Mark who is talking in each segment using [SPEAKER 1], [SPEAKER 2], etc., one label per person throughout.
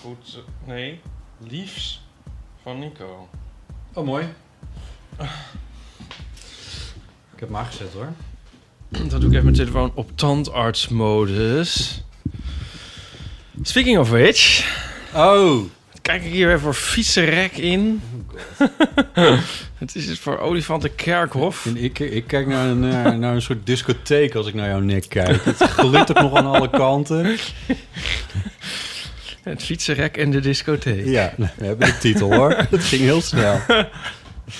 [SPEAKER 1] Goed, nee. Liefs van Nico.
[SPEAKER 2] Oh, mooi. Ik heb hem aangezet hoor.
[SPEAKER 1] Dan doe ik even mijn telefoon op tandartsmodus. Speaking of which,
[SPEAKER 2] Oh,
[SPEAKER 1] kijk ik hier even voor fietsenrek in. Het is het voor Olifantenkerkhof.
[SPEAKER 2] en ik, ik kijk naar een, naar, naar een soort discotheek als ik naar jouw nek kijk. Het glittert nog aan alle kanten.
[SPEAKER 1] Het fietsenrek en de discotheek.
[SPEAKER 2] Ja, nou, we hebben de titel hoor. Het ging heel snel.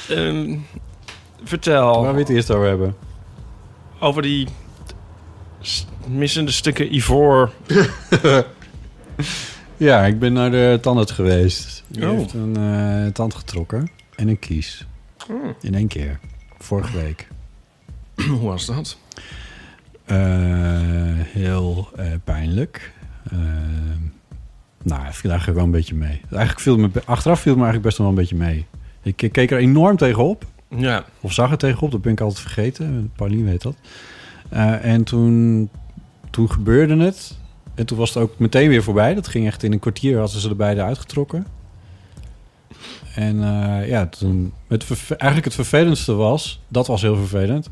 [SPEAKER 1] Ehm, vertel
[SPEAKER 2] Waar we het eerst over hebben.
[SPEAKER 1] over die missende stukken ivoor.
[SPEAKER 2] Ja, ik ben naar de tandarts geweest. Die
[SPEAKER 1] Oh.
[SPEAKER 2] heeft een eh, tand getrokken. En een kies. In één keer. Vorige week.
[SPEAKER 1] Hoe was dat?
[SPEAKER 2] Eh, heel eh, pijnlijk. Nou, daar ga ik wel een beetje mee. Eigenlijk viel me, achteraf viel het me eigenlijk best wel een beetje mee. Ik, ik keek er enorm tegenop.
[SPEAKER 1] Ja,
[SPEAKER 2] Of zag er tegenop, dat ben ik altijd vergeten. Pauline weet dat. Eh, en toen, toen gebeurde het. En toen was het ook meteen weer voorbij. Dat ging echt in een kwartier, hadden ze er beide uitgetrokken. En eh, ja, toen... Het eigenlijk het vervelendste was... Dat was heel vervelend.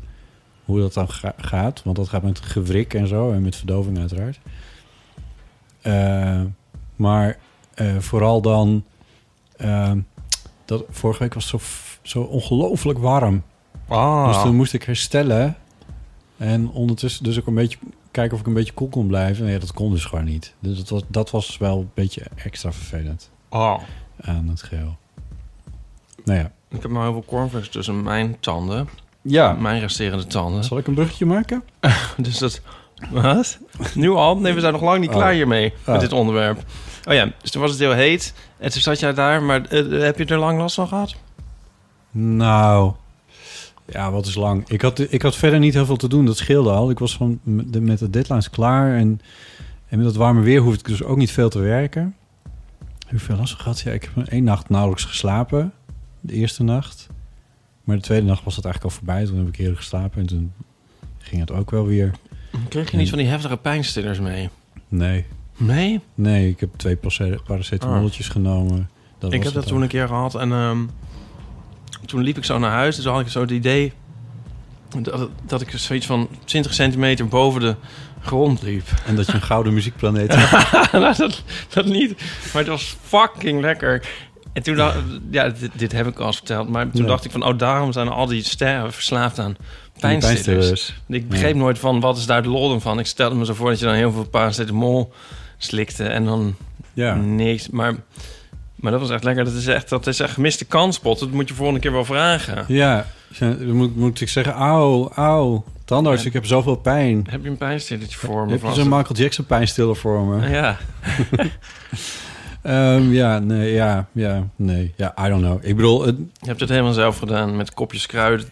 [SPEAKER 2] Hoe dat dan ga- gaat. Want dat gaat met gewrik en zo. En met verdoving uiteraard. Eh, maar eh, vooral dan... eh, dat, vorige week was het zo, zo ongelooflijk warm.
[SPEAKER 1] ah.
[SPEAKER 2] Dus toen moest ik herstellen. En ondertussen dus ook een beetje kijken of ik een beetje koel kon blijven. Nee, dat kon dus gewoon niet. Dus dat was, dat was wel een beetje extra vervelend
[SPEAKER 1] Ah.
[SPEAKER 2] aan het geheel. Nou ja.
[SPEAKER 1] Ik heb maar heel veel cornflakes tussen mijn tanden.
[SPEAKER 2] Ja,
[SPEAKER 1] Mijn resterende tanden.
[SPEAKER 2] zal ik een bruggetje maken?
[SPEAKER 1] Dus dat... Wat? Nu al? Nee, we zijn nog lang niet
[SPEAKER 2] Oh.
[SPEAKER 1] klaar hiermee. Met
[SPEAKER 2] Oh.
[SPEAKER 1] dit onderwerp. Oh ja, dus toen was het heel heet. En toen zat jij daar. Maar eh, heb je er lang last van gehad?
[SPEAKER 2] Nou, ja, wat is lang. Ik had, ik had verder niet heel veel te doen. Dat scheelde al. Ik was van met de, deadlines klaar. En, en met dat warme weer hoefde ik dus ook niet veel te werken. Hoeveel last gehad? Ja, ik heb één nacht nauwelijks geslapen. De eerste nacht. Maar de tweede nacht was het eigenlijk al voorbij. Toen heb ik eerder geslapen. En toen ging het ook wel weer.
[SPEAKER 1] Kreeg je niet van die heftige pijnstillers mee?
[SPEAKER 2] Nee,
[SPEAKER 1] Nee?
[SPEAKER 2] nee. Ik heb twee parace- paracetamolletjes genomen. Dat
[SPEAKER 1] ik heb dat toen
[SPEAKER 2] ook.
[SPEAKER 1] een keer gehad. En ehm, toen liep ik zo naar huis. Dus had ik zo het idee... Dat, dat ik zoiets van 20 centimeter boven de grond liep.
[SPEAKER 2] En dat je een gouden muziekplaneet had.
[SPEAKER 1] nou, dat, dat niet. Maar het was fucking lekker. En toen dacht ja, dit, dit heb ik al eens verteld. Maar toen
[SPEAKER 2] Ja.
[SPEAKER 1] dacht ik van, oh, daarom zijn al die sterren verslaafd aan pijnstillers. Ik begreep nooit van, wat is daar de lol van? Ik stelde me zo voor dat je dan heel veel paracetamol slikte en dan
[SPEAKER 2] Ja.
[SPEAKER 1] niks. Maar, maar dat was echt lekker. Dat is echt, dat is echt gemiste kanspot. Dat moet je volgende keer wel vragen.
[SPEAKER 2] Ja, dan moet, moet ik zeggen, auw, auw, tandarts,
[SPEAKER 1] Ja.
[SPEAKER 2] ik heb zoveel pijn.
[SPEAKER 1] Heb je een pijnstilletje voor me?
[SPEAKER 2] Heb je zo'n Michael Jackson pijnstiller voor me?
[SPEAKER 1] Ja.
[SPEAKER 2] Ehm, ja, nee, ja, ja, nee, ja, I don't know. Ik bedoel, het,
[SPEAKER 1] Je hebt het helemaal zelf gedaan met kopjes kruiden,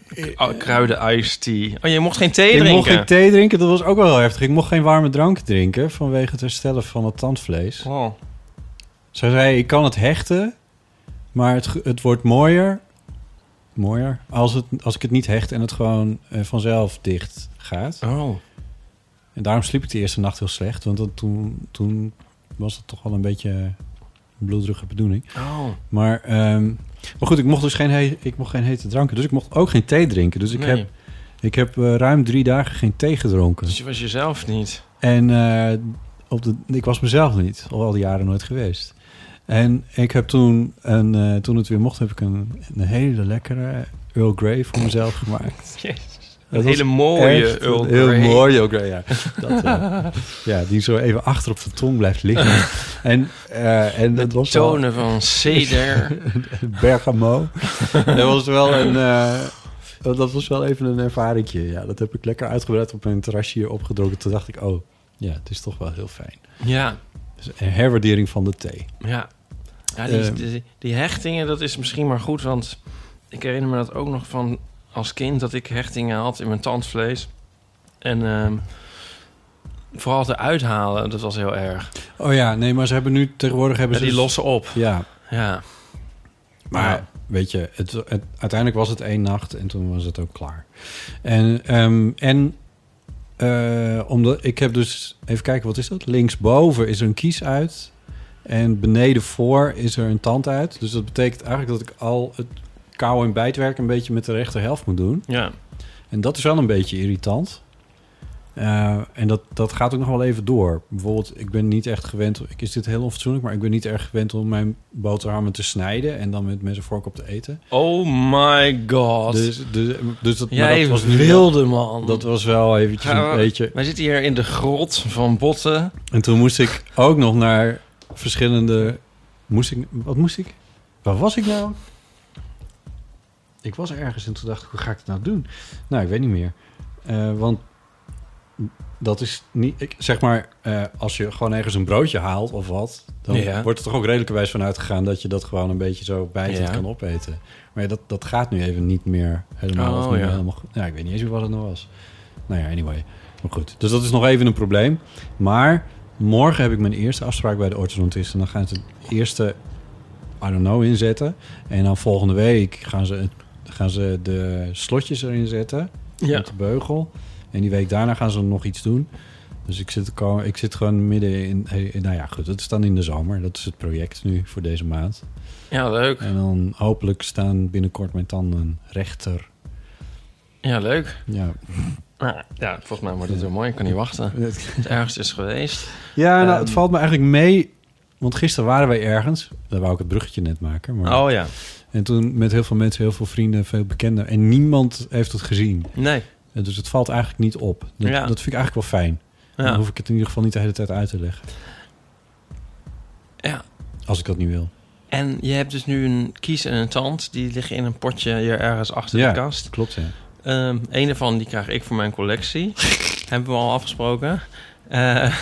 [SPEAKER 1] kruiden iced tea. Oh, je mocht geen thee
[SPEAKER 2] ik
[SPEAKER 1] drinken?
[SPEAKER 2] mocht geen thee drinken, dat was ook wel heel heftig. Ik mocht geen warme drank drinken vanwege het herstellen van het tandvlees.
[SPEAKER 1] Oh.
[SPEAKER 2] Zij zei, ik kan het hechten, maar het, het wordt mooier, mooier als, het, als ik het niet hecht en het gewoon eh, vanzelf dicht gaat.
[SPEAKER 1] oh.
[SPEAKER 2] En daarom sliep ik de eerste nacht heel slecht. Want dat, toen, toen was het toch wel een beetje bloederige bedoeling.
[SPEAKER 1] Oh.
[SPEAKER 2] Maar ehm, Maar goed, ik mocht dus geen, he- ik mocht geen hete dranken. Dus ik mocht ook geen thee drinken. Dus ik
[SPEAKER 1] Nee.
[SPEAKER 2] heb, ik heb eh, ruim drie dagen geen thee gedronken.
[SPEAKER 1] Dus je was jezelf niet.
[SPEAKER 2] En eh, op de, ik was mezelf niet. Al die jaren nooit geweest. En ik heb toen, een, eh, toen het weer mocht, heb ik een, een hele lekkere Earl Grey voor mezelf gemaakt.
[SPEAKER 1] Een hele mooie Earl
[SPEAKER 2] Heel mooie Earl Grey, ja. Dat, eh, ja, die zo even achter op de tong blijft liggen. en, eh, en dat was wel-
[SPEAKER 1] Tonen van ceder.
[SPEAKER 2] Bergamo. dat was wel een... eh, dat was wel even een ervaringje. Ja, dat heb ik lekker uitgebreid op mijn terrasje hier opgedronken. Toen dacht ik, oh, ja, het is toch wel heel fijn.
[SPEAKER 1] ja,
[SPEAKER 2] Dus een herwaardering van de thee.
[SPEAKER 1] ja. ja die,
[SPEAKER 2] Ehm.
[SPEAKER 1] die, die hechtingen, dat is misschien maar goed. Want ik herinner me dat ook nog van als kind... dat ik hechtingen had in mijn tandvlees. En ehm, vooral te uithalen, dat was heel erg.
[SPEAKER 2] Oh ja, nee, maar ze hebben nu tegenwoordig hebben
[SPEAKER 1] En
[SPEAKER 2] ze
[SPEAKER 1] die lossen op.
[SPEAKER 2] Ja,
[SPEAKER 1] Ja.
[SPEAKER 2] maar
[SPEAKER 1] Ja.
[SPEAKER 2] weet je, het, het- uiteindelijk was het één nacht en toen was het ook klaar. En, ehm, en eh, omdat ik heb dus even kijken, wat is dat? Linksboven is er een kies uit en beneden voor is er een tand uit. Dus dat betekent eigenlijk dat ik al het kou- en bijtwerk een beetje met de rechterhelft moet doen.
[SPEAKER 1] Ja.
[SPEAKER 2] En dat is wel een beetje irritant. Eh, en dat, dat gaat ook nog wel even door. Bijvoorbeeld, ik ben niet echt gewend... Ik is dit heel onfatsoenlijk, maar ik ben niet erg gewend om mijn boterhammen te snijden... en dan met mes en vork op te eten.
[SPEAKER 1] Oh my god.
[SPEAKER 2] Dus, dus, dus dat,
[SPEAKER 1] Jij
[SPEAKER 2] dat was
[SPEAKER 1] wilde man.
[SPEAKER 2] Dat was wel eventjes
[SPEAKER 1] Ja,
[SPEAKER 2] een beetje...
[SPEAKER 1] Wij zitten hier in de grot van botten.
[SPEAKER 2] En toen moest ik ook nog naar verschillende... Moest ik... Wat moest ik? Waar was ik nou? Ik was ergens en toen dacht ik, hoe ga ik het nou doen? Nou, ik weet niet meer. Eh, want dat is niet... Ik, zeg maar, eh, als je gewoon ergens een broodje haalt of wat... dan
[SPEAKER 1] Ja.
[SPEAKER 2] wordt er toch ook redelijkerwijs van uitgegaan... dat je dat gewoon een beetje zo bijtend
[SPEAKER 1] Ja.
[SPEAKER 2] kan opeten. Maar ja, dat, dat gaat nu even niet meer helemaal.
[SPEAKER 1] Oh,
[SPEAKER 2] of
[SPEAKER 1] ja.
[SPEAKER 2] helemaal. Ja, ik weet niet eens meer wat het nou was. Nou ja, anyway. Maar goed, dus dat is nog even een probleem. Maar morgen heb ik mijn eerste afspraak bij de orthodontist. En dan gaan ze het eerste, I don't know, inzetten. En dan volgende week gaan ze, gaan ze de slotjes erin zetten.
[SPEAKER 1] Ja.
[SPEAKER 2] Met de beugel. En die week daarna gaan ze nog iets doen. Dus ik zit, ik zit gewoon midden in... hey, Nou ja, goed, het is dan in de zomer. Dat is het project nu voor deze maand.
[SPEAKER 1] Ja, leuk.
[SPEAKER 2] En dan hopelijk staan binnenkort mijn tanden rechter.
[SPEAKER 1] Ja, leuk.
[SPEAKER 2] Ja,
[SPEAKER 1] Nou, ja, volgens mij wordt het heel mooi. Ik kan niet wachten. Het ergens is geweest.
[SPEAKER 2] ja nou,
[SPEAKER 1] Ehm.
[SPEAKER 2] het valt me eigenlijk mee. Want gisteren waren wij ergens. Daar wou ik het bruggetje net maken. Maar,
[SPEAKER 1] Oh ja.
[SPEAKER 2] En toen met heel veel mensen, heel veel vrienden, veel bekenden. En niemand heeft het gezien.
[SPEAKER 1] Nee.
[SPEAKER 2] En Dus het valt eigenlijk niet op. Dat,
[SPEAKER 1] Ja.
[SPEAKER 2] dat vind ik eigenlijk wel fijn. Dan
[SPEAKER 1] Ja.
[SPEAKER 2] hoef ik het in ieder geval niet de hele tijd uit te leggen.
[SPEAKER 1] ja.
[SPEAKER 2] Als ik dat niet wil.
[SPEAKER 1] En je hebt dus nu een kies en een tand. Die liggen in een potje hier ergens achter
[SPEAKER 2] Ja.
[SPEAKER 1] de kast.
[SPEAKER 2] Klopt, ja.
[SPEAKER 1] Ehm een daarvan die krijg ik voor mijn collectie. Hebben we al afgesproken. Eh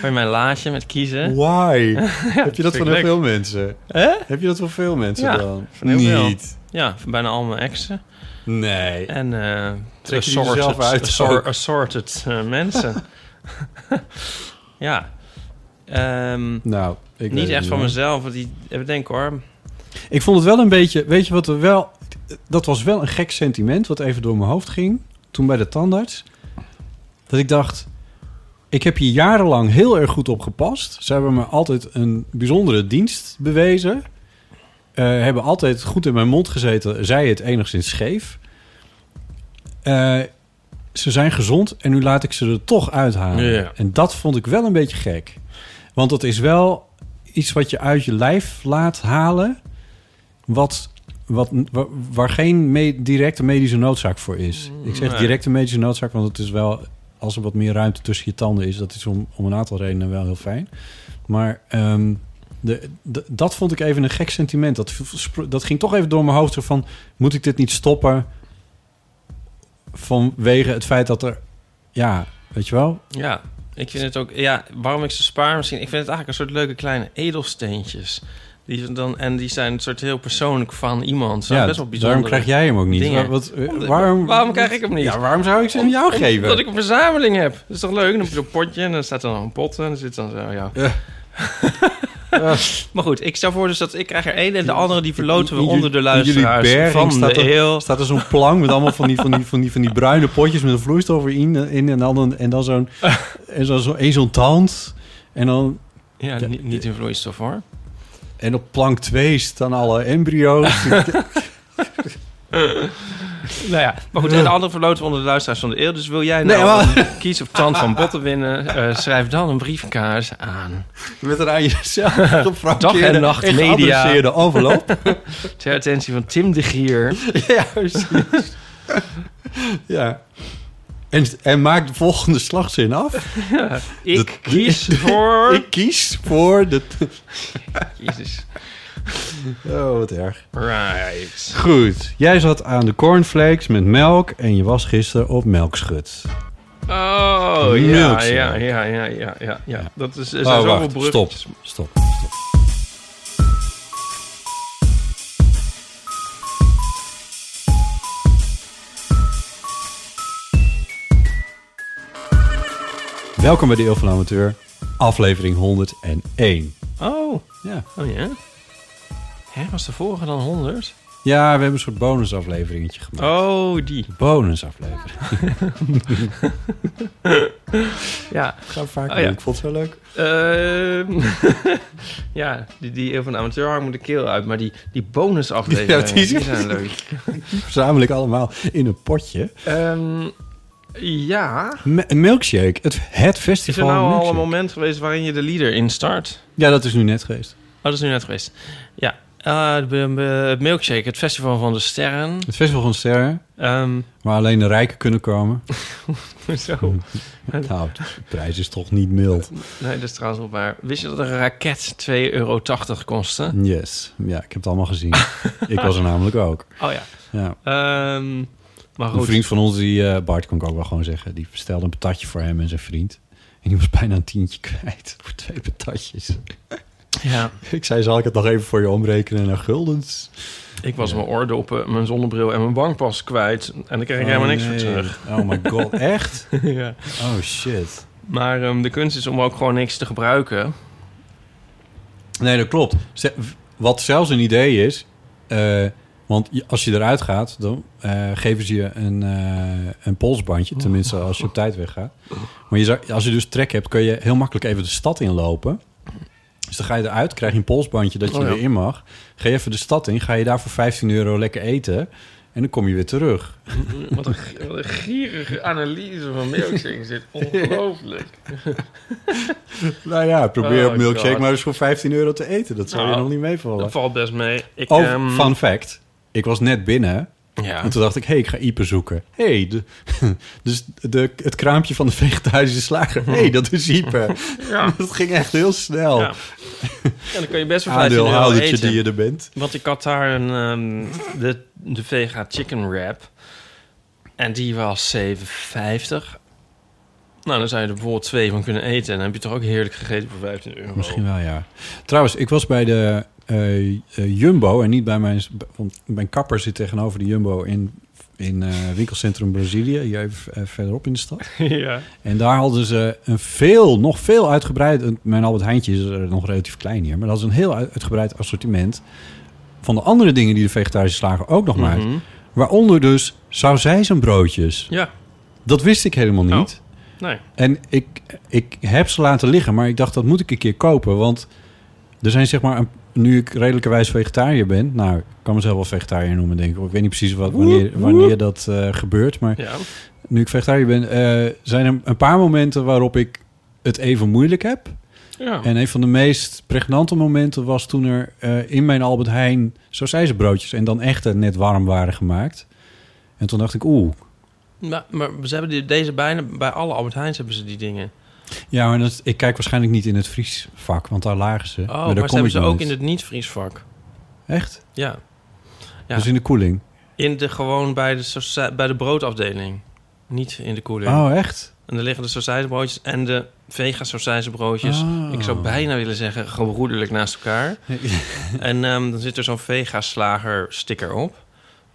[SPEAKER 1] voor mijn laadje met kiezen.
[SPEAKER 2] Why? Heb je dat van
[SPEAKER 1] ik
[SPEAKER 2] heel
[SPEAKER 1] leuk.
[SPEAKER 2] veel mensen?
[SPEAKER 1] Hè?
[SPEAKER 2] Heb je dat van veel mensen
[SPEAKER 1] Ja,
[SPEAKER 2] dan?
[SPEAKER 1] van heel veel.
[SPEAKER 2] niet.
[SPEAKER 1] Ja, van bijna al mijn exen.
[SPEAKER 2] Nee.
[SPEAKER 1] En eh
[SPEAKER 2] Trek je die er zelf uit
[SPEAKER 1] assor- assorted eh, mensen. ja. Ehm,
[SPEAKER 2] Nou, ik
[SPEAKER 1] niet echt van mezelf. want Die, even denken hoor.
[SPEAKER 2] Ik vond het wel een beetje... Weet je wat er wel... Dat was wel een gek sentiment wat even door mijn hoofd ging. Toen bij de tandarts. Dat ik dacht... Ik heb hier jarenlang heel erg goed op gepast. Ze hebben me altijd een bijzondere dienst bewezen. Eh, hebben altijd goed in mijn mond gezeten. Zij het enigszins scheef. Eh, ze zijn gezond en nu laat ik ze er toch uithalen.
[SPEAKER 1] Ja.
[SPEAKER 2] En dat vond ik wel een beetje gek. Want dat is wel iets wat je uit je lijf laat halen... wat, wat, waar, geen me- directe medische noodzaak voor is. Ik zeg directe medische noodzaak, want het is wel... als er wat meer ruimte tussen je tanden is... dat is om, om een aantal redenen wel heel fijn. Maar ehm, de, dat vond ik even een gek sentiment. Dat, dat ging toch even door mijn hoofd van... moet ik dit niet stoppen... vanwege het feit dat er... ja, weet je wel...
[SPEAKER 1] Ja, ik vind het ook... Ja, waarom ik ze spaar misschien... Ik vind het eigenlijk een soort leuke kleine edelsteentjes. Die dan, en die zijn een soort heel persoonlijk van iemand. Zo
[SPEAKER 2] ja,
[SPEAKER 1] best wel bijzonder.
[SPEAKER 2] daarom krijg jij hem ook niet. Wat, eh, waarom,
[SPEAKER 1] waarom krijg ik hem niet?
[SPEAKER 2] Ja, waarom zou ik ze aan jou geven?
[SPEAKER 1] Omdat ik een verzameling heb. Dat is toch leuk? Dan heb je zo'n potje en dan staat er nog een pot en dan zit dan zo, ja.
[SPEAKER 2] Ja. Ja.
[SPEAKER 1] Maar goed, ik stel voor dus dat ik krijg er één en de andere die verloten we
[SPEAKER 2] In
[SPEAKER 1] onder de luisteraars van de
[SPEAKER 2] staat er-
[SPEAKER 1] eeuw.
[SPEAKER 2] staat er zo'n plank met allemaal van die, van die, van die, van die bruine potjes met een vloeistof erin in en dan, een- en dan zo'n en zo, zo, één zo'n tand en dan
[SPEAKER 1] Ja, niet, niet in vloeistof hoor.
[SPEAKER 2] En op plank 2 staan alle embryo's.
[SPEAKER 1] Nou ja, maar goed. En de andere verloten onder de luisteraars van de eeuw. Dus wil jij nou
[SPEAKER 2] Nee, maar-
[SPEAKER 1] een kies of tand van botten winnen? eh, schrijf dan een briefkaars aan.
[SPEAKER 2] Met een aan jezelf
[SPEAKER 1] Dag en nacht
[SPEAKER 2] en
[SPEAKER 1] media.
[SPEAKER 2] envelop.
[SPEAKER 1] Ter attentie van Tim de Gier.
[SPEAKER 2] ja, precies. ja. En, en maak de volgende slagzin af.
[SPEAKER 1] Ik
[SPEAKER 2] Dat-
[SPEAKER 1] kies voor...
[SPEAKER 2] Ik kies voor de...
[SPEAKER 1] Jezus.
[SPEAKER 2] Oh, wat erg.
[SPEAKER 1] Right.
[SPEAKER 2] Goed. Jij zat aan de cornflakes met melk en je was gisteren op melkschut.
[SPEAKER 1] Oh, ja, ja, ja, ja, ja, ja, ja. Dat is, er zijn
[SPEAKER 2] Oh,
[SPEAKER 1] zoveel
[SPEAKER 2] wacht.
[SPEAKER 1] bruggetjes.
[SPEAKER 2] Stop. Stop. Stop. Welkom bij de Eeuw van de Amateur, aflevering 101.
[SPEAKER 1] Oh,
[SPEAKER 2] Ja.
[SPEAKER 1] oh ja. Hè, was de vorige dan 100?
[SPEAKER 2] ja, we hebben een soort bonusafleveringetje gemaakt.
[SPEAKER 1] Oh, die.
[SPEAKER 2] Bonusaflevering.
[SPEAKER 1] Ja.
[SPEAKER 2] Ga vaak
[SPEAKER 1] Oh, ja.
[SPEAKER 2] Ik vond het zo leuk.
[SPEAKER 1] Ehm, ja, die, die Eeuw van de Amateur hangt me de keel uit. Maar die, die bonusafleveringen,
[SPEAKER 2] Ja, die
[SPEAKER 1] zijn leuk.
[SPEAKER 2] Verzamel ik allemaal in een potje.
[SPEAKER 1] Ehm, ja.
[SPEAKER 2] Me- een milkshake. Het, het
[SPEAKER 1] Is
[SPEAKER 2] festival
[SPEAKER 1] er nou al een moment geweest waarin je de leader instart?
[SPEAKER 2] Ja, dat is nu net geweest.
[SPEAKER 1] Oh, dat is nu net geweest. Ja. Eh, de- de- het Milkshake, het festival van de sterren.
[SPEAKER 2] Het festival van sterren,
[SPEAKER 1] Ehm
[SPEAKER 2] waar alleen de rijken kunnen komen.
[SPEAKER 1] zo.
[SPEAKER 2] Nou, de prijs is toch niet mild.
[SPEAKER 1] Nee, dat is trouwens wel waar. Wist je dat een raket 2,80 euro kostte?
[SPEAKER 2] Yes. Ja, ik heb het allemaal gezien. ik was er namelijk ook.
[SPEAKER 1] Oh ja.
[SPEAKER 2] Ja.
[SPEAKER 1] Ehm, maar
[SPEAKER 2] Een vriend van ons, die eh, Bart, kan ik ook wel gewoon zeggen, die bestelde een patatje voor hem en zijn vriend. En die was bijna een tientje kwijt voor twee patatjes.
[SPEAKER 1] Ja,
[SPEAKER 2] Ik zei, zal ik het nog even voor je omrekenen naar guldens?
[SPEAKER 1] ik was mijn oordoppen, mijn zonnebril en mijn bankpas kwijt. En daar kreeg ik helemaal niks voor terug.
[SPEAKER 2] Oh my god, echt?
[SPEAKER 1] ja.
[SPEAKER 2] Oh shit.
[SPEAKER 1] Maar ehm, de kunst is om ook gewoon niks te gebruiken.
[SPEAKER 2] Nee, dat klopt. Wat zelfs een idee is, eh, want als je eruit gaat, dan eh, geven ze je een, eh, een polsbandje, tenminste als je op tijd weggaat. Maar je zou, als je dus trek hebt, kun je heel makkelijk even de stad inlopen. Dus dan ga je eruit, krijg je een polsbandje dat je
[SPEAKER 1] Oh ja.
[SPEAKER 2] weer in mag. Ga je even de stad in, ga je daar voor 15 euro lekker eten en dan kom je weer terug.
[SPEAKER 1] Wat een, wat een gierige analyse van milkshake dit. Ongelooflijk.
[SPEAKER 2] Nou ja, probeer
[SPEAKER 1] Oh
[SPEAKER 2] op milkshake
[SPEAKER 1] God.
[SPEAKER 2] maar eens voor 15 euro te eten. Dat zou je
[SPEAKER 1] Nou,
[SPEAKER 2] nog niet meevallen.
[SPEAKER 1] Dat valt best mee. Ik,
[SPEAKER 2] Oh,
[SPEAKER 1] ehm,
[SPEAKER 2] fun fact. Ik was net binnen
[SPEAKER 1] Ja.
[SPEAKER 2] En toen dacht ik, hé, hey, ik ga Ipe zoeken. Hé, hey, de, dus de, het kraampje van de vegetarische slager. Hé, hey, dat is Ipe.
[SPEAKER 1] Ja.
[SPEAKER 2] Dat ging echt heel snel.
[SPEAKER 1] Ja. Ja, dan kun je best voor 15 euro eten.
[SPEAKER 2] die je er bent.
[SPEAKER 1] Want ik had daar een, ehm, de, de vega chicken wrap. En die was 7,50. Nou, dan zou je er bijvoorbeeld twee van kunnen eten. En dan heb je toch ook heerlijk gegeten voor 15 euro.
[SPEAKER 2] Misschien wel, ja. Trouwens, ik was bij de Jumbo en niet bij mijn... Want mijn kapper zit tegenover de Jumbo in, in eh, winkelcentrum Brazilië. Hier even eh, verderop in de stad.
[SPEAKER 1] ja.
[SPEAKER 2] En daar hadden ze een veel, nog veel uitgebreid... Mijn Albert Heintje is er nog relatief klein hier. Maar dat is een heel uit- uitgebreid assortiment... van de andere dingen die de vegetarische slager ook nog maakt.
[SPEAKER 1] Mhm.
[SPEAKER 2] Waaronder dus sausijzenbroodjes.
[SPEAKER 1] Ja,
[SPEAKER 2] Dat wist ik helemaal niet.
[SPEAKER 1] nee.
[SPEAKER 2] En ik, ik heb ze laten liggen, maar ik dacht dat moet ik een keer kopen. Want er zijn zeg maar, een, nu ik redelijkerwijs vegetariër ben... Nou, ik kan mezelf wel vegetariër noemen, denk ik. Ik weet niet precies wat, wanneer, wanneer dat eh, gebeurt. Maar
[SPEAKER 1] Ja.
[SPEAKER 2] nu ik vegetariër ben, eh, zijn er een paar momenten waarop ik het even moeilijk heb.
[SPEAKER 1] Ja.
[SPEAKER 2] En een van de meest pregnante momenten was toen er eh, in mijn Albert Heijn sausijzenbroodjes... en dan echt net warm waren gemaakt. En toen dacht ik, oeh,
[SPEAKER 1] Maar, maar ze hebben die, deze bijna bij alle Albert Heijns hebben ze die dingen.
[SPEAKER 2] Ja, maar dat, ik kijk waarschijnlijk niet in het vriesvak, want daar lagen ze.
[SPEAKER 1] Oh,
[SPEAKER 2] daar
[SPEAKER 1] maar, ze
[SPEAKER 2] kom
[SPEAKER 1] ook
[SPEAKER 2] niet.
[SPEAKER 1] in het niet-vriesvak.
[SPEAKER 2] Echt?
[SPEAKER 1] Ja. Ja.
[SPEAKER 2] Dus in de koeling?
[SPEAKER 1] In de, gewoon bij de, bij de broodafdeling. Niet in de koeling.
[SPEAKER 2] Oh, echt?
[SPEAKER 1] En daar liggen de sausijzenbroodjes en de vega sausijzenbroodjes.
[SPEAKER 2] Oh.
[SPEAKER 1] Ik zou bijna willen zeggen gebroederlijk naast elkaar. en ehm, dan zit er zo'n vega slager sticker op.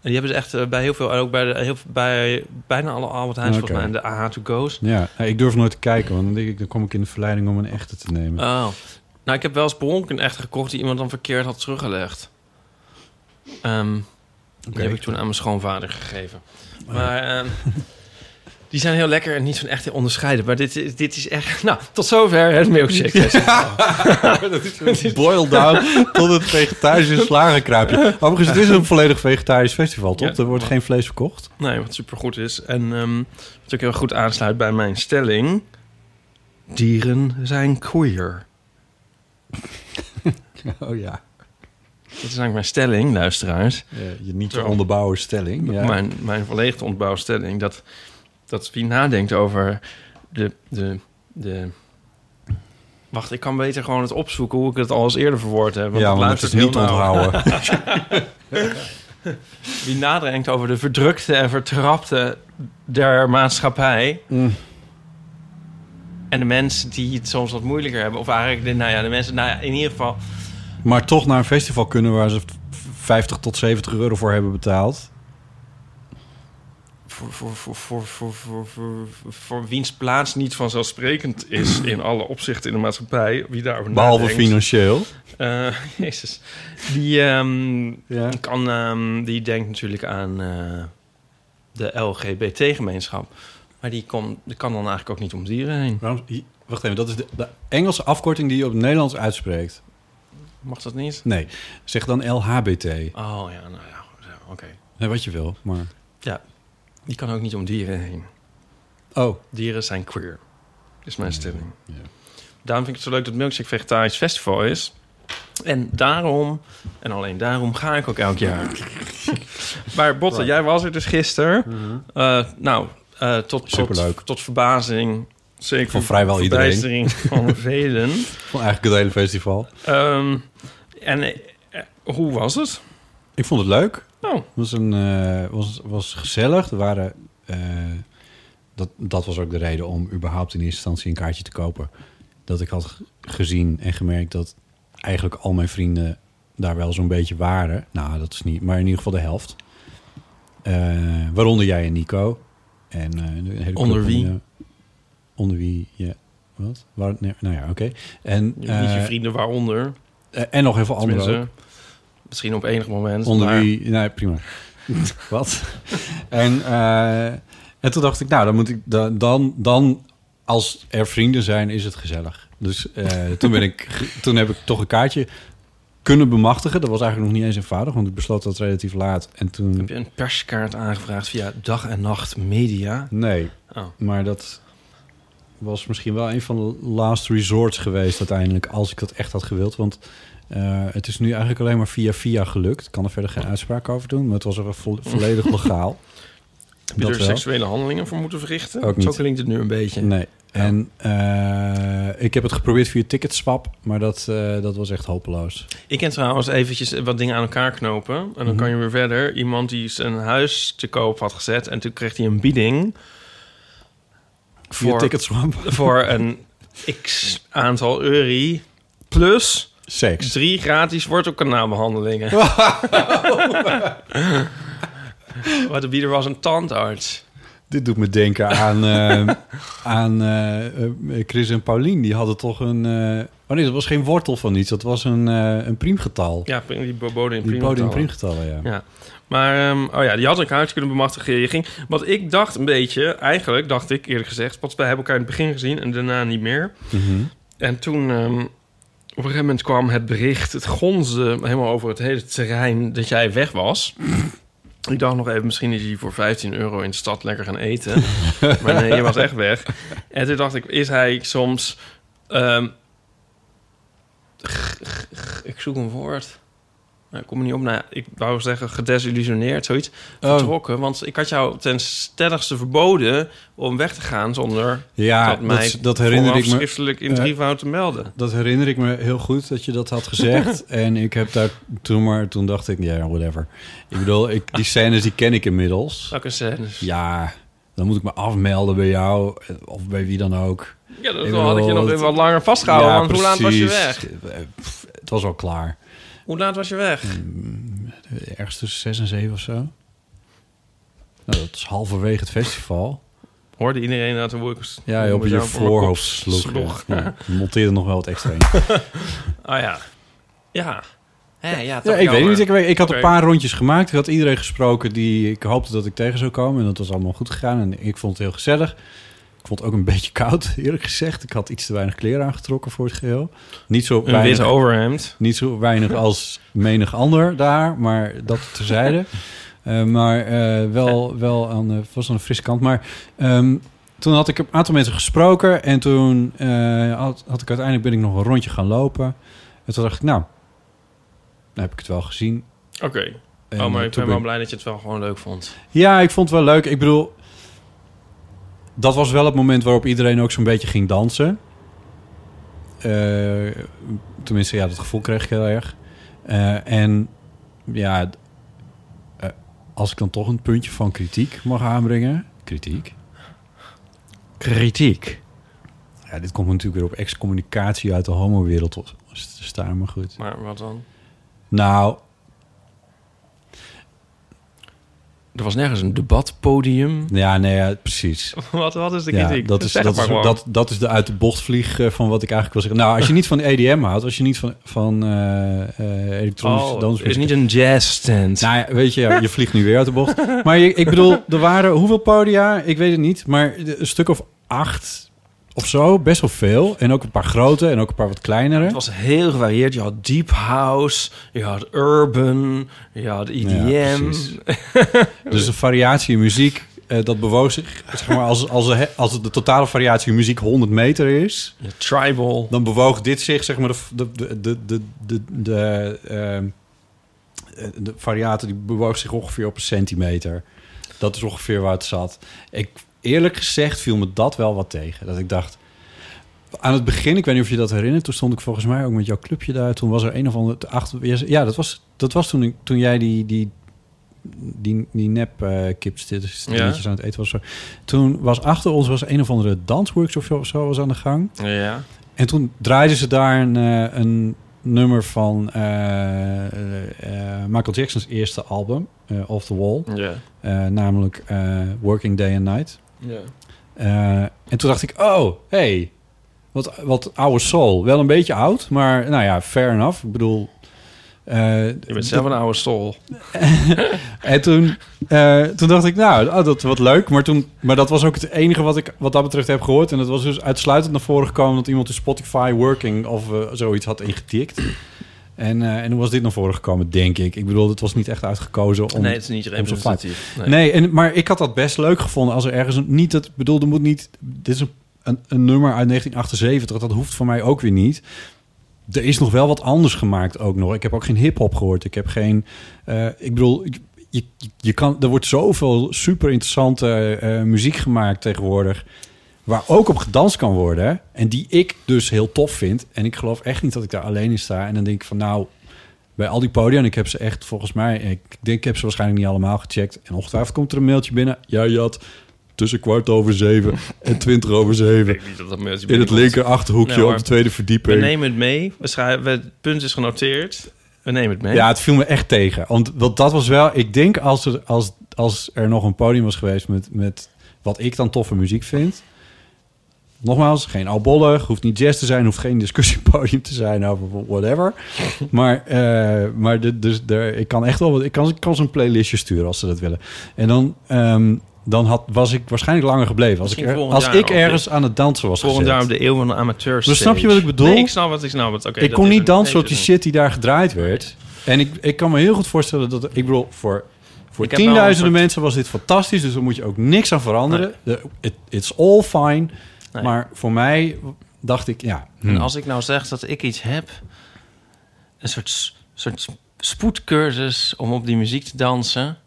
[SPEAKER 1] En die hebben ze echt eh, bij heel veel, ook bij, de, heel, bij bijna alle Albert Heijns volgens mij. En de AH to go's.
[SPEAKER 2] Ja, nou, ik durf nooit te kijken, want dan, denk ik, dan kom ik in de verleiding om een echte te nemen.
[SPEAKER 1] Oh. Nou, ik heb wel eens per een echte gekocht die iemand dan verkeerd had teruggelegd. Ehm, Die heb ik toen aan mijn schoonvader gegeven.
[SPEAKER 2] Oh
[SPEAKER 1] Maar, ehm, Die zijn heel lekker en niet van echt te onderscheiden. Maar dit, is- dit is echt... Nou, tot zover het milkshake festival.
[SPEAKER 2] Boiled down tot het vegetarische slagenkruipje. Overigens, het is een volledig vegetarisch festival, toch?
[SPEAKER 1] Ja.
[SPEAKER 2] er wordt geen vlees verkocht.
[SPEAKER 1] Nee, wat supergoed is. En ehm, wat ook heel goed aansluit bij mijn stelling... Dieren zijn queer.
[SPEAKER 2] Oh ja.
[SPEAKER 1] Dat is eigenlijk mijn stelling, luisteraars.
[SPEAKER 2] je niet te onderbouwen stelling. Ja.
[SPEAKER 1] Mijn, mijn volledig ontbouwstelling. Dat, dat wie nadenkt over de, de, de... Wacht, ik kan beter gewoon het opzoeken hoe ik het al eens eerder verwoord heb.
[SPEAKER 2] ja,
[SPEAKER 1] het
[SPEAKER 2] want het is
[SPEAKER 1] luistert
[SPEAKER 2] niet
[SPEAKER 1] nauw.
[SPEAKER 2] onthouden.
[SPEAKER 1] Wie nadenkt over de verdrukte en vertrapte der maatschappij...
[SPEAKER 2] Mm.
[SPEAKER 1] en de mensen die het soms wat moeilijker hebben... of eigenlijk, de, nou ja, de mensen... Nou ja, in ieder geval...
[SPEAKER 2] Maar toch naar een festival kunnen waar ze 50 tot 70 euro voor hebben betaald.
[SPEAKER 1] Voor, voor, voor, voor, voor, voor, voor, voor wiens plaats niet vanzelfsprekend is... in alle opzichten in de maatschappij... wie daarover
[SPEAKER 2] Behalve
[SPEAKER 1] nadenkt.
[SPEAKER 2] financieel.
[SPEAKER 1] Eh, jezus. Die, ehm,
[SPEAKER 2] Ja.
[SPEAKER 1] kan, ehm, die denkt natuurlijk aan eh, de LGBT-gemeenschap. Maar die, kon, die kan dan eigenlijk ook niet om dieren heen.
[SPEAKER 2] Waarom, wacht even, dat is de, de Engelse afkorting die je op het Nederlands uitspreekt.
[SPEAKER 1] Mag dat niet?
[SPEAKER 2] Nee, zeg dan LHBT.
[SPEAKER 1] Oh ja, nou ja, oké.
[SPEAKER 2] Nee, wat je wil, maar...
[SPEAKER 1] Ja, die kan ook niet om dieren heen.
[SPEAKER 2] Oh,
[SPEAKER 1] Dieren zijn queer, is mijn stelling.
[SPEAKER 2] ja.
[SPEAKER 1] Daarom vind ik het zo leuk dat Milkshake Vegetarisch Festival is. En daarom, en alleen daarom, ga ik ook elk jaar. maar Botte, jij was er dus gisteren. Eh, nou, eh, tot, tot,
[SPEAKER 2] Superleuk.
[SPEAKER 1] tot verbazing. Zeker
[SPEAKER 2] Van vrijwel iedereen.
[SPEAKER 1] van velen.
[SPEAKER 2] Van eigenlijk het hele festival.
[SPEAKER 1] Ehm, en eh, hoe was het?
[SPEAKER 2] Ik vond het leuk.
[SPEAKER 1] Oh,
[SPEAKER 2] was, een, eh, was, was gezellig. Er waren, eh, dat, dat was ook de reden om überhaupt in eerste instantie een kaartje te kopen. Dat ik had gezien en gemerkt dat eigenlijk al mijn vrienden daar wel zo'n beetje waren. Nou, dat is niet, maar in ieder geval de helft. Eh, waaronder jij en Nico. En, een hele
[SPEAKER 1] Onder wie?
[SPEAKER 2] van, onder wie, ja. Wat? Waar, nee, nou ja, oké. En,
[SPEAKER 1] niet je vrienden waaronder.
[SPEAKER 2] en nog heel veel anderen
[SPEAKER 1] misschien op enig moment.
[SPEAKER 2] Onder
[SPEAKER 1] maar-
[SPEAKER 2] wie... Nee, prima. Wat? En, eh, en toen dacht ik, nou, dan moet ik... Dan, dan, als er vrienden zijn, is het gezellig. Dus eh, toen, ben ik, toen heb ik toch een kaartje kunnen bemachtigen. Dat was eigenlijk nog niet eens eenvoudig, want ik besloot dat relatief laat. En toen...
[SPEAKER 1] Heb je een perskaart aangevraagd via dag en nacht media?
[SPEAKER 2] Nee,
[SPEAKER 1] Oh.
[SPEAKER 2] maar dat was misschien wel een van de last resorts geweest uiteindelijk, als ik dat echt had gewild. Want het is nu eigenlijk alleen maar via via gelukt. Ik kan er verder geen uitspraak over doen, maar het was er vo- volledig legaal.
[SPEAKER 1] Heb je er
[SPEAKER 2] wel.
[SPEAKER 1] seksuele handelingen voor moeten verrichten?
[SPEAKER 2] Ook
[SPEAKER 1] Zo
[SPEAKER 2] niet.
[SPEAKER 1] klinkt het nu een beetje.
[SPEAKER 2] Nee. En eh, ik heb het geprobeerd via Ticketswap, maar dat, eh, dat was echt hopeloos.
[SPEAKER 1] Ik ken trouwens eventjes wat dingen aan elkaar knopen. En dan
[SPEAKER 2] Mhm.
[SPEAKER 1] kan je weer verder. Iemand die zijn huis te koop had gezet. En toen kreeg hij een bieding.
[SPEAKER 2] Via
[SPEAKER 1] Voor,
[SPEAKER 2] Ticketswap.
[SPEAKER 1] voor een x aantal euro. Plus
[SPEAKER 2] Seks.
[SPEAKER 1] drie gratis wortelkanaalbehandelingen. Wat de bieder was een tandarts.
[SPEAKER 2] Dit doet me denken aan, eh, aan eh, eh, Chris en Paulien. Die hadden toch een... eh, oh nee, dat was geen wortel van iets. Dat was een, een priemgetal.
[SPEAKER 1] Ja, die boden in
[SPEAKER 2] die boden in
[SPEAKER 1] priemgetallen.
[SPEAKER 2] priemgetallen, ja.
[SPEAKER 1] Ja. Maar, ehm, oh ja, die had een kaartje kunnen bemachtigen. Je ging, wat ik dacht een beetje, eigenlijk dacht ik eerlijk gezegd... want wij hebben elkaar in het begin gezien en daarna niet meer.
[SPEAKER 2] Mhm.
[SPEAKER 1] En toen ehm, op een gegeven moment kwam het bericht... het gonsde helemaal over het hele terrein dat jij weg was. ik dacht nog even, misschien is hij voor 15 euro in de stad lekker gaan eten. maar nee, je was echt weg. En toen dacht ik, is hij soms... ehm, ik zoek een woord... Nou, ik kom er niet op. Nou, ik wou zeggen gedesillusioneerd, zoiets.
[SPEAKER 2] Oh.
[SPEAKER 1] Vertrokken. Want ik had jou ten stelligste verboden om weg te gaan zonder
[SPEAKER 2] Ja,
[SPEAKER 1] dat mij
[SPEAKER 2] dat, dat herinner ik me.
[SPEAKER 1] schriftelijk in drievoud te melden.
[SPEAKER 2] Dat herinner ik me heel goed dat je dat had gezegd. en ik heb daar toen maar, toen dacht ik, ja, whatever. Ik bedoel, ik, die scènes die ken ik inmiddels.
[SPEAKER 1] Welke scènes?
[SPEAKER 2] Ja, dan moet ik me afmelden bij jou of bij wie dan ook.
[SPEAKER 1] Ja, dat had ik je nog even wat langer vastgehouden.
[SPEAKER 2] Ja,
[SPEAKER 1] want hoe laat was je weg?
[SPEAKER 2] Eh, pff, Het was al klaar.
[SPEAKER 1] Hoe laat was je weg?
[SPEAKER 2] Ergens tussen zes en zeven of zo. Nou, dat is halverwege het festival.
[SPEAKER 1] Hoorde iedereen dat hoe ik...
[SPEAKER 2] Ja, op je voorhoofd sloeg.
[SPEAKER 1] sloeg.
[SPEAKER 2] Ja, je monteerde nog wel wat extra in.
[SPEAKER 1] Ah ja. Ja. Ja,
[SPEAKER 2] Ja, ik weet niet. Ik, weet- ik had een paar rondjes gemaakt. Ik had iedereen gesproken die ik hoopte dat ik tegen zou komen. En dat was allemaal goed gegaan. En ik vond het heel gezellig. Ik vond het ook een beetje koud, eerlijk gezegd. Ik had iets te weinig kleren aangetrokken voor het geheel. Niet zo
[SPEAKER 1] Een
[SPEAKER 2] weinig,
[SPEAKER 1] wit overhemd.
[SPEAKER 2] niet zo weinig als menig ander daar, maar dat terzijde. Eh maar eh, wel, wel aan de, was aan de frisse kant. Maar ehm, toen had ik een aantal mensen gesproken. En toen eh, had, had ik uiteindelijk ben ik nog een rondje gaan lopen. En toen dacht ik, nou, heb ik het wel gezien.
[SPEAKER 1] Oké.
[SPEAKER 2] En,
[SPEAKER 1] Oh, maar
[SPEAKER 2] eh,
[SPEAKER 1] ik ben wel
[SPEAKER 2] ben-
[SPEAKER 1] blij dat je het wel gewoon leuk vond.
[SPEAKER 2] Ja, ik vond het wel leuk. Ik bedoel, dat was wel het moment waarop iedereen ook zo'n beetje ging dansen. Eh, tenminste, ja, dat gevoel kreeg ik heel erg. Eh, en ja, eh, als ik dan toch een puntje van kritiek mag aanbrengen. Kritiek?
[SPEAKER 1] Kritiek.
[SPEAKER 2] Ja, dit komt natuurlijk weer op excommunicatie uit de homo-wereld te staan, maar goed.
[SPEAKER 1] Maar wat dan?
[SPEAKER 2] Nou,
[SPEAKER 1] Er was nergens een debatpodium.
[SPEAKER 2] ja, nee, ja, precies.
[SPEAKER 1] wat, wat is de
[SPEAKER 2] Ja,
[SPEAKER 1] kritiek?
[SPEAKER 2] dat, is, dat, is, dat, dat is de uit de bocht vlieg eh, van wat ik eigenlijk wil zeggen. Nou, als je niet van EDM houdt, als je niet van, van eh elektronische
[SPEAKER 1] Oh,
[SPEAKER 2] dansmuziek...
[SPEAKER 1] het is niet een jazzstand.
[SPEAKER 2] Nou ja, weet je, ja, je vliegt nu weer uit de bocht. Maar je, ik bedoel, er waren hoeveel podia? Ik weet het niet, maar een stuk of acht of zo. Best wel veel. En ook een paar grote en ook een paar wat kleinere.
[SPEAKER 1] Het was heel gevarieerd. Je had deep house, je had urban, je had EDM.
[SPEAKER 2] Ja. Dus de variatie in muziek, eh, dat bewoog zich... Zeg maar, als, als, de, als de totale variatie in muziek 100 meter is...
[SPEAKER 1] tribal.
[SPEAKER 2] dan bewoog dit zich, zeg maar, de, de, de, de, de, de, ehm, eh, de variator die bewoog zich ongeveer op een centimeter. Dat is ongeveer waar het zat. Ik, eerlijk gezegd viel me dat wel wat tegen. Dat ik dacht, aan het begin, ik weet niet of je dat herinnert, toen stond ik volgens mij ook met jouw clubje daar. Toen was er een of andere achter. Ja, dat was, dat was toen, ik, toen jij die, die, die, die nep uh, kipstilletjes
[SPEAKER 1] Ja.
[SPEAKER 2] aan het eten was. Zo. Toen was achter ons was een of andere dansworkshop of zo was aan de gang.
[SPEAKER 1] Ja.
[SPEAKER 2] En toen draaiden ze daar een, eh, een nummer van eh, eh, eh, Michael Jackson's eerste album, eh, Off the Wall.
[SPEAKER 1] Ja.
[SPEAKER 2] Eh, namelijk eh, Working Day and Night.
[SPEAKER 1] Ja.
[SPEAKER 2] Eh, en toen dacht ik, oh, hey, wat, wat oude soul. Wel een beetje oud, maar nou ja, fair enough. Ik bedoel... eh,
[SPEAKER 1] Je bent zelf een oude stol.
[SPEAKER 2] en toen, eh, toen dacht ik, nou, oh, dat wat leuk. Maar, toen, maar dat was ook het enige wat ik wat dat betreft heb gehoord. En dat was dus uitsluitend naar voren gekomen... dat iemand in Spotify Working of zoiets had ingetikt. En, eh, en toen was dit naar voren gekomen, denk ik. Ik bedoel, het was niet echt uitgekozen om...
[SPEAKER 1] nee, het is niet representatief. Nee.
[SPEAKER 2] Nee, en, maar ik had dat best leuk gevonden als er ergens een, niet het bedoel, er moet niet. Dit is een, een, een nummer uit 1978. Dat hoeft voor mij ook weer niet. Er is nog wel wat anders gemaakt ook nog. Ik heb ook geen hip hop gehoord. Ik heb geen. eh, ik bedoel, je, je kan. Er wordt zoveel super interessante eh, muziek gemaakt tegenwoordig. Waar ook op gedanst kan worden. En die ik dus heel tof vind. En ik geloof echt niet dat ik daar alleen in sta. En dan denk ik van nou, bij al die podia, en ik heb ze echt volgens mij, ik denk ik heb ze waarschijnlijk niet allemaal gecheckt. En ongetwijfeld komt er een mailtje binnen. Ja, had tussen kwart over zeven en twintig over zeven.
[SPEAKER 1] Ik weet niet dat dat mailtje
[SPEAKER 2] In het linker achterhoekje
[SPEAKER 1] Nee,
[SPEAKER 2] op de tweede
[SPEAKER 1] We
[SPEAKER 2] verdieping.
[SPEAKER 1] nemen het mee. We schrijven, het punt is genoteerd. We nemen het mee.
[SPEAKER 2] Ja, het viel me echt tegen. Want, want dat was wel, ik denk als er, als, als er nog een podium was geweest met, met wat ik dan toffe muziek vind. Nogmaals, geen albollig, hoeft niet jazz te zijn, hoeft geen discussiepodium te zijn over whatever. Maar, eh, maar de, dus de, ik kan echt wel wat, ik kan, ik kan zo'n playlistje sturen als ze dat willen. En dan, ehm, dan had, was ik waarschijnlijk langer gebleven. Als ik, er- als ik ergens aan het dansen was
[SPEAKER 1] Volgend
[SPEAKER 2] gezet.
[SPEAKER 1] jaar op de eeuw van de amateurs.
[SPEAKER 2] Maar snap je wat ik bedoel?
[SPEAKER 1] Nee, ik snap wat ik snap. Het. Oké,
[SPEAKER 2] ik kon niet dansen op die shit die daar gedraaid werd. En ik, ik kan me heel goed voorstellen dat... Ik bedoel, voor, voor tienduizenden
[SPEAKER 1] soort-
[SPEAKER 2] mensen was dit fantastisch. Dus daar moet je ook niks aan veranderen. De- it- it's all fine.
[SPEAKER 1] Nee.
[SPEAKER 2] Maar voor mij dacht ik, ja...
[SPEAKER 1] En
[SPEAKER 2] hmm.
[SPEAKER 1] als ik nou zeg dat ik iets heb, een soort, soort spoedcursus om op die muziek te dansen.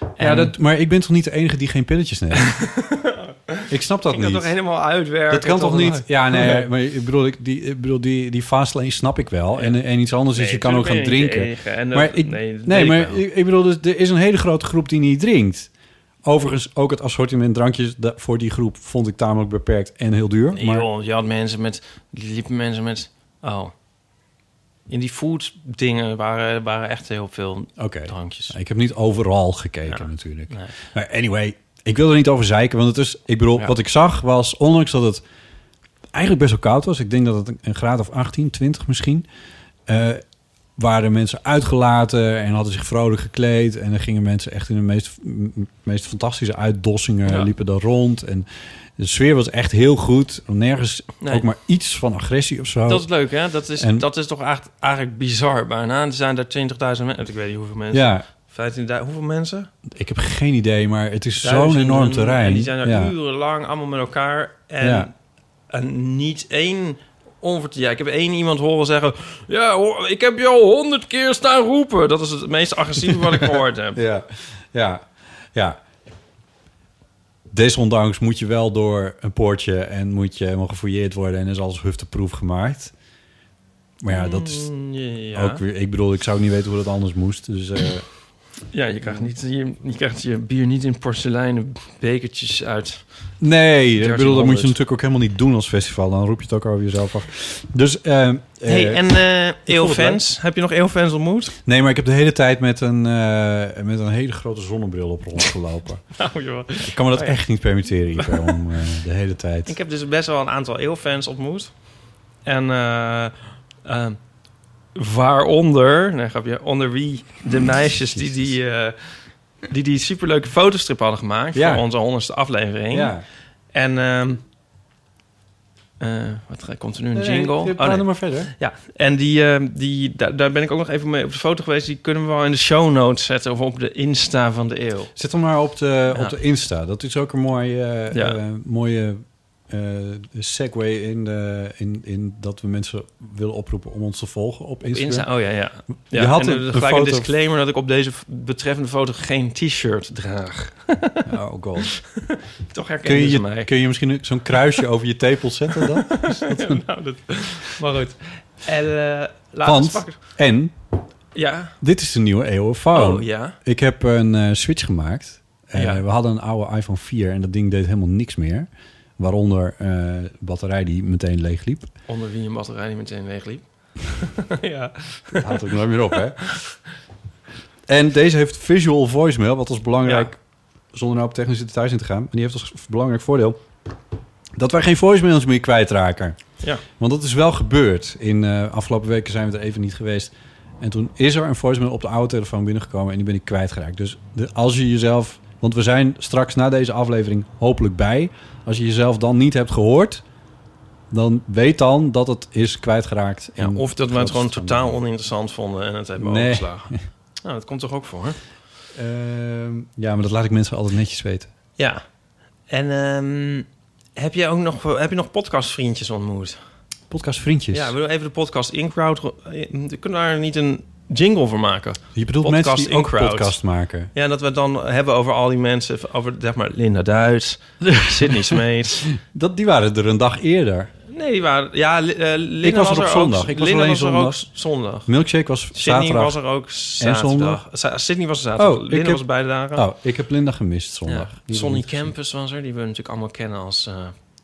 [SPEAKER 2] ja,
[SPEAKER 1] En
[SPEAKER 2] dat, maar ik ben toch niet de enige die geen pilletjes neemt? ik snap dat
[SPEAKER 1] ik dat
[SPEAKER 2] niet.
[SPEAKER 1] toch helemaal uitwerken?
[SPEAKER 2] Dat kan toch niet? Ja, nee, maar ik bedoel, ik, die, ik bedoel die, die fastlane snap ik wel. En, en iets anders is, je kan ook gaan drinken.
[SPEAKER 1] niet. En
[SPEAKER 2] Maar ik,
[SPEAKER 1] nee,
[SPEAKER 2] nee, maar
[SPEAKER 1] ik
[SPEAKER 2] ik, ik bedoel, dus, er is een hele grote groep die niet drinkt. Overigens, ook het assortiment drankjes voor die groep vond ik tamelijk beperkt en heel duur.
[SPEAKER 1] Nee,
[SPEAKER 2] maar
[SPEAKER 1] joh, je had mensen met... liepen mensen met... Oh. In die food dingen waren, waren echt heel veel drankjes.
[SPEAKER 2] ik heb niet overal gekeken
[SPEAKER 1] Ja.
[SPEAKER 2] natuurlijk.
[SPEAKER 1] Nee.
[SPEAKER 2] Maar anyway, ik wil er niet over zeiken, want het is, ik bedoel,
[SPEAKER 1] Ja.
[SPEAKER 2] wat ik zag was, ondanks dat het eigenlijk best wel koud was, ik denk dat het een graad of 18, 20 misschien, eh, waren mensen uitgelaten en hadden zich vrolijk gekleed. En dan gingen mensen echt in de meest, meest fantastische uitdossingen
[SPEAKER 1] Ja.
[SPEAKER 2] liepen daar rond. En de sfeer was echt heel goed. Nergens
[SPEAKER 1] Nee.
[SPEAKER 2] ook maar iets van agressie of zo.
[SPEAKER 1] Dat is leuk, hè? Dat is,
[SPEAKER 2] En-
[SPEAKER 1] dat is toch echt, eigenlijk bizar bijna. Er zijn daar 20.000 mensen. Ik weet niet hoeveel mensen.
[SPEAKER 2] ja,
[SPEAKER 1] 15.000. Hoeveel mensen?
[SPEAKER 2] ik heb geen idee, maar het is zo'n enorm terrein.
[SPEAKER 1] En die zijn er
[SPEAKER 2] ja.
[SPEAKER 1] urenlang allemaal met elkaar. En, en niet één onvert... Ja, ik heb één iemand horen zeggen... Ja, ik heb je al honderd keer staan roepen. Dat is het meest agressieve wat ik gehoord heb.
[SPEAKER 2] Ja, ja, ja. Desondanks moet je wel door een poortje en moet je helemaal gefouilleerd worden en is alles hufteproef gemaakt. Maar ja, dat is
[SPEAKER 1] Mm, ja.
[SPEAKER 2] ook weer. Ik bedoel, ik zou niet weten hoe dat anders moest. Dus eh,
[SPEAKER 1] Ja, je krijgt, niet, je, je krijgt je bier niet in porseleinen bekertjes uit.
[SPEAKER 2] nee, ik
[SPEAKER 1] 1300.
[SPEAKER 2] bedoel, dat moet je natuurlijk ook helemaal niet doen als festival. Dan roep je het ook over jezelf af. Dus, eh,
[SPEAKER 1] hey,
[SPEAKER 2] eh,
[SPEAKER 1] en eh
[SPEAKER 2] vond het
[SPEAKER 1] Eeuwfans? Heb je nog Eeuwfans ontmoet?
[SPEAKER 2] nee, maar ik heb de hele tijd met een, eh, met een hele grote zonnebril op rondgelopen.
[SPEAKER 1] Nou, joh.
[SPEAKER 2] ik kan me dat
[SPEAKER 1] Oh ja.
[SPEAKER 2] echt niet permitteren, Ivo, om eh, de hele tijd.
[SPEAKER 1] Ik heb dus best wel een aantal Eeuwfans ontmoet. En eh, eh, waaronder, nee, grapje, onder wie de meisjes die die, eh, die, die superleuke fotostrip hadden gemaakt
[SPEAKER 2] Ja.
[SPEAKER 1] voor onze honderdste aflevering.
[SPEAKER 2] Ja.
[SPEAKER 1] En ehm, eh, wat komt er nu een
[SPEAKER 2] Nee, nee,
[SPEAKER 1] jingle?
[SPEAKER 2] praat
[SPEAKER 1] Oh, nee.
[SPEAKER 2] maar verder.
[SPEAKER 1] Ja, en die, eh, die, daar, daar ben ik ook nog even mee op de foto geweest. Die kunnen we wel in de show notes zetten of op de Insta van de eeuw.
[SPEAKER 2] Zet hem maar op de,
[SPEAKER 1] Ja.
[SPEAKER 2] op de Insta. Dat is ook een mooie, eh,
[SPEAKER 1] Ja.
[SPEAKER 2] eh, mooie eh segue in, de, in, in dat we mensen willen oproepen om ons te volgen op Instagram.
[SPEAKER 1] Insta, oh ja, ja.
[SPEAKER 2] Je
[SPEAKER 1] ja
[SPEAKER 2] had
[SPEAKER 1] en
[SPEAKER 2] een- een
[SPEAKER 1] gelijk een
[SPEAKER 2] foto-
[SPEAKER 1] disclaimer dat ik op deze betreffende foto geen t-shirt draag.
[SPEAKER 2] Oh god.
[SPEAKER 1] Toch
[SPEAKER 2] Kun
[SPEAKER 1] herkennen
[SPEAKER 2] je,
[SPEAKER 1] mij.
[SPEAKER 2] kun je misschien zo'n kruisje over je tepels zetten dan?
[SPEAKER 1] nou, dat, maar goed. En uh,
[SPEAKER 2] Want-. En
[SPEAKER 1] Ja.
[SPEAKER 2] dit is de nieuwe EOFoon.
[SPEAKER 1] Oh ja.
[SPEAKER 2] Ik heb een eh, switch gemaakt. Eh,
[SPEAKER 1] Ja.
[SPEAKER 2] We hadden een oude iPhone 4 en dat ding deed helemaal niks meer. Waaronder eh, de batterij die meteen leeg liep.
[SPEAKER 1] Onder wie een batterij die meteen leegliep. ja.
[SPEAKER 2] Dat houdt ook nooit meer op, hè? En deze heeft visual voicemail, wat als belangrijk, zonder nou op technische details in te gaan. En die heeft als belangrijk voordeel dat wij geen voicemails meer kwijtraken.
[SPEAKER 1] Ja.
[SPEAKER 2] Want dat is wel gebeurd. In eh afgelopen weken zijn we er even niet geweest. En toen is er een voicemail op de oude telefoon binnengekomen en die ben ik kwijtgeraakt. Dus de, als je jezelf, want we zijn straks na deze aflevering hopelijk bij. Als je jezelf dan niet hebt gehoord, dan weet dan dat het is kwijtgeraakt.
[SPEAKER 1] ja. Of dat we het gewoon totaal oninteressant vonden en het hebben
[SPEAKER 2] Nee.
[SPEAKER 1] overgeslagen. Nou, dat komt toch ook voor?
[SPEAKER 2] Ehm, ja, maar dat laat ik mensen altijd netjes weten.
[SPEAKER 1] Ja. En ehm, heb je ook nog, heb je nog podcastvriendjes ontmoet?
[SPEAKER 2] Podcast vriendjes.
[SPEAKER 1] Ja, we doen even de podcast InCrowd. We kunnen daar niet een jingle voor maken.
[SPEAKER 2] je bedoelt
[SPEAKER 1] podcast
[SPEAKER 2] mensen die ook
[SPEAKER 1] in-crowd.
[SPEAKER 2] podcast maken.
[SPEAKER 1] Ja, dat we het dan hebben over al die mensen. Over, zeg maar, Linda Duits, Sydney Smeets.
[SPEAKER 2] Dat, die waren er een dag eerder.
[SPEAKER 1] Nee, die waren... Ja, eh, Linda
[SPEAKER 2] was er op
[SPEAKER 1] ook-
[SPEAKER 2] zondag. Ik was
[SPEAKER 1] Linda
[SPEAKER 2] alleen
[SPEAKER 1] was er
[SPEAKER 2] zondag.
[SPEAKER 1] ook zondag.
[SPEAKER 2] Milkshake was
[SPEAKER 1] Sydney
[SPEAKER 2] zaterdag.
[SPEAKER 1] was er ook zaterdag.
[SPEAKER 2] zondag?
[SPEAKER 1] Sa- Sydney was er zaterdag.
[SPEAKER 2] Oh, ik
[SPEAKER 1] Linda
[SPEAKER 2] heb-
[SPEAKER 1] was beide dagen.
[SPEAKER 2] Oh, ik heb Linda gemist zondag.
[SPEAKER 1] ja. Sonny
[SPEAKER 2] ik
[SPEAKER 1] Campus was er. Die we natuurlijk allemaal kennen als eh,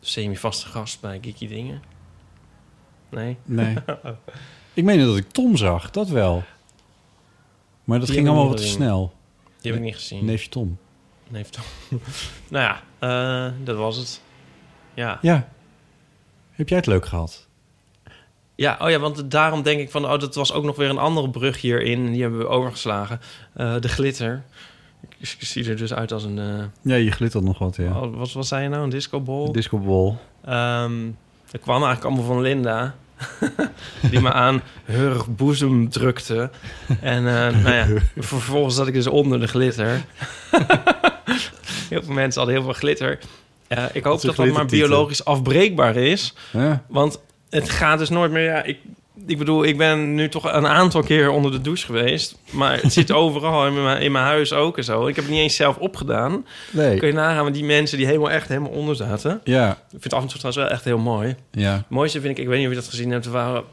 [SPEAKER 1] semi-vaste gast bij Geeky Dingen. Nee?
[SPEAKER 2] Nee. ik meen dat ik Tom zag, dat wel. Maar dat
[SPEAKER 1] Die
[SPEAKER 2] ging
[SPEAKER 1] heb ik
[SPEAKER 2] allemaal
[SPEAKER 1] niet
[SPEAKER 2] wat te
[SPEAKER 1] gezien.
[SPEAKER 2] snel.
[SPEAKER 1] Die heb ik niet gezien.
[SPEAKER 2] Neefje Tom.
[SPEAKER 1] Nee, toch. nou ja, eh, dat was het. Ja.
[SPEAKER 2] Ja. Heb jij het leuk gehad?
[SPEAKER 1] Ja, oh ja, want daarom denk ik van... Oh, dat was ook nog weer een andere brug hierin. Die hebben we overgeslagen. Eh, de glitter. Ik, ik zie er dus uit als een... eh,
[SPEAKER 2] Ja, je glittert nog wat, ja.
[SPEAKER 1] oh, wat, wat zei je nou? Een discobol?
[SPEAKER 2] Disco ball.
[SPEAKER 1] Ehm dat kwam eigenlijk allemaal van Linda. die me aan haar boezem drukte. En eh, nou ja, vervolgens zat ik dus onder de glitter. heel veel mensen hadden heel veel glitter. Eh, ik hoop
[SPEAKER 2] een
[SPEAKER 1] dat dat maar biologisch afbreekbaar is.
[SPEAKER 2] Ja.
[SPEAKER 1] Want het gaat dus nooit meer... Ja, ik, ik bedoel, ik ben nu toch een aantal keer onder de douche geweest. Maar het zit overal in mijn, in mijn huis ook en zo. Ik heb het niet eens zelf opgedaan.
[SPEAKER 2] Nee.
[SPEAKER 1] Kun je nagaan met die mensen die helemaal echt helemaal onder zaten.
[SPEAKER 2] Ja.
[SPEAKER 1] Ik vind het af en toe trouwens wel echt heel mooi.
[SPEAKER 2] Ja.
[SPEAKER 1] Het mooiste vind ik, ik weet niet of je dat gezien hebt, er waren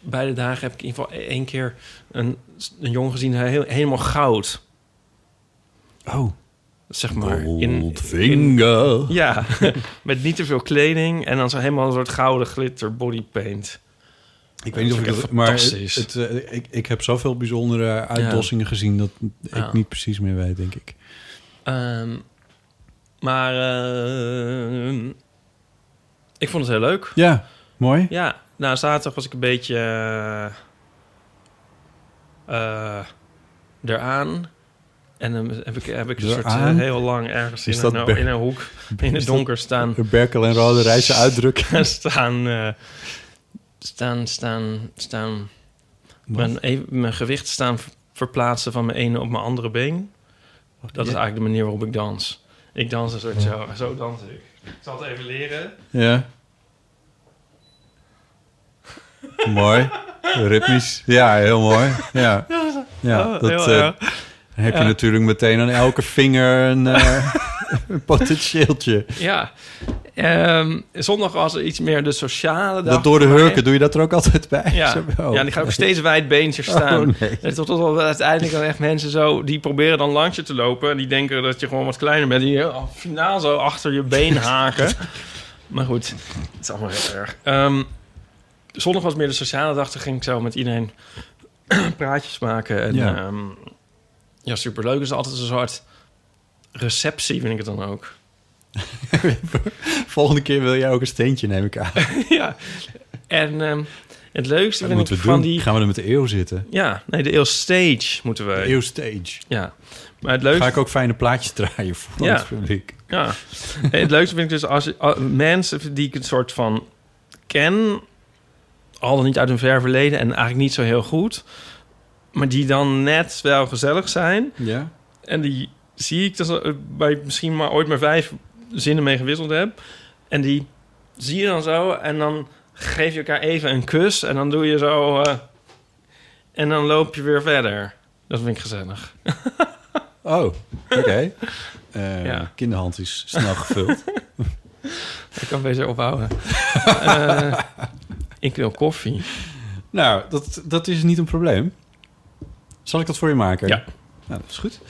[SPEAKER 1] beide dagen heb ik in ieder geval één keer een, een jongen gezien, heel, helemaal goud.
[SPEAKER 2] Oh.
[SPEAKER 1] Zeg maar.
[SPEAKER 2] Goldfinger.
[SPEAKER 1] ja, met niet te veel kleding en dan zo helemaal een soort gouden glitter bodypaint.
[SPEAKER 2] Ik weet niet of ik
[SPEAKER 1] Dat
[SPEAKER 2] Maar
[SPEAKER 1] fantastisch.
[SPEAKER 2] het, eh, ik, ik heb zoveel bijzondere uitdossingen gezien... dat
[SPEAKER 1] Ja.
[SPEAKER 2] ik niet precies meer weet, denk ik.
[SPEAKER 1] Ehm, maar eh, ik vond het heel leuk.
[SPEAKER 2] Ja, mooi.
[SPEAKER 1] Ja, nou zaterdag was ik een beetje... eh, eraan. En dan heb ik, heb ik een soort eh, heel lang ergens in
[SPEAKER 2] dat
[SPEAKER 1] een, in een hoek in het donker staan.
[SPEAKER 2] Berkel en Rode reizen uitdrukken.
[SPEAKER 1] staan, staan, staan, staan. Mijn, even- mijn gewicht staan ver- verplaatsen van mijn ene op mijn andere been. Dat is eigenlijk de manier waarop ik dans. Ik dans een soort zo, zo dans ik. Ik zal het even leren.
[SPEAKER 2] Ja. mooi. Ritmisch. Ja, heel mooi. Ja, ja dat
[SPEAKER 1] heel
[SPEAKER 2] eh, heb je natuurlijk meteen aan elke vinger een, eh, een potentieeltje.
[SPEAKER 1] Ja. Ehm, zondag was er iets meer de sociale dag.
[SPEAKER 2] Dat door de hurken, doe je dat er ook altijd bij?
[SPEAKER 1] Ja,
[SPEAKER 2] oh.
[SPEAKER 1] ja die gaat ook steeds wijdbeentjes staan.
[SPEAKER 2] Oh, nee.
[SPEAKER 1] Tot, tot wel uiteindelijk dan echt mensen zo... die proberen dan langs je te lopen... en die denken dat je gewoon wat kleiner bent... die al finaal zo achter je been haken. maar goed, het is allemaal heel erg. Ehm, zondag was meer de sociale dag. Toen ging ik zo met iedereen praatjes maken. En
[SPEAKER 2] Ja.
[SPEAKER 1] ja, ja superleuk. Het is altijd een soort receptie, vind ik het dan ook.
[SPEAKER 2] Volgende keer wil jij ook een steentje, neem ik aan.
[SPEAKER 1] ja. En ehm, het leukste
[SPEAKER 2] Dat
[SPEAKER 1] vind ik van
[SPEAKER 2] doen.
[SPEAKER 1] die...
[SPEAKER 2] Gaan we er met de eeuw zitten?
[SPEAKER 1] Ja, nee, de Eeuw Stage moeten we...
[SPEAKER 2] De eeuw stage.
[SPEAKER 1] Ja. Maar het leukste...
[SPEAKER 2] Ga ik ook fijne plaatjes draaien voor
[SPEAKER 1] Ja.
[SPEAKER 2] het publiek.
[SPEAKER 1] Ja. En het leukste vind ik dus als als mensen die ik een soort van ken, al dan niet uit een ver verleden en eigenlijk niet zo heel goed, maar die dan net wel gezellig zijn.
[SPEAKER 2] Ja?
[SPEAKER 1] En die zie ik dus eh, bij misschien maar ooit maar vijf zinnen mee gewisseld heb. En die zie je dan zo en dan geef je elkaar even een kus en dan doe je zo eh, en dan loop je weer verder. Dat vind ik gezellig.
[SPEAKER 2] Oh, oké. Eh,
[SPEAKER 1] Ja.
[SPEAKER 2] Kinderhand is snel gevuld.
[SPEAKER 1] Ik kan beter ophouden. Eh, ik wil koffie.
[SPEAKER 2] nou, dat, dat is niet een probleem. Zal ik dat voor je maken?
[SPEAKER 1] Ja.
[SPEAKER 2] Nou, dat is goed.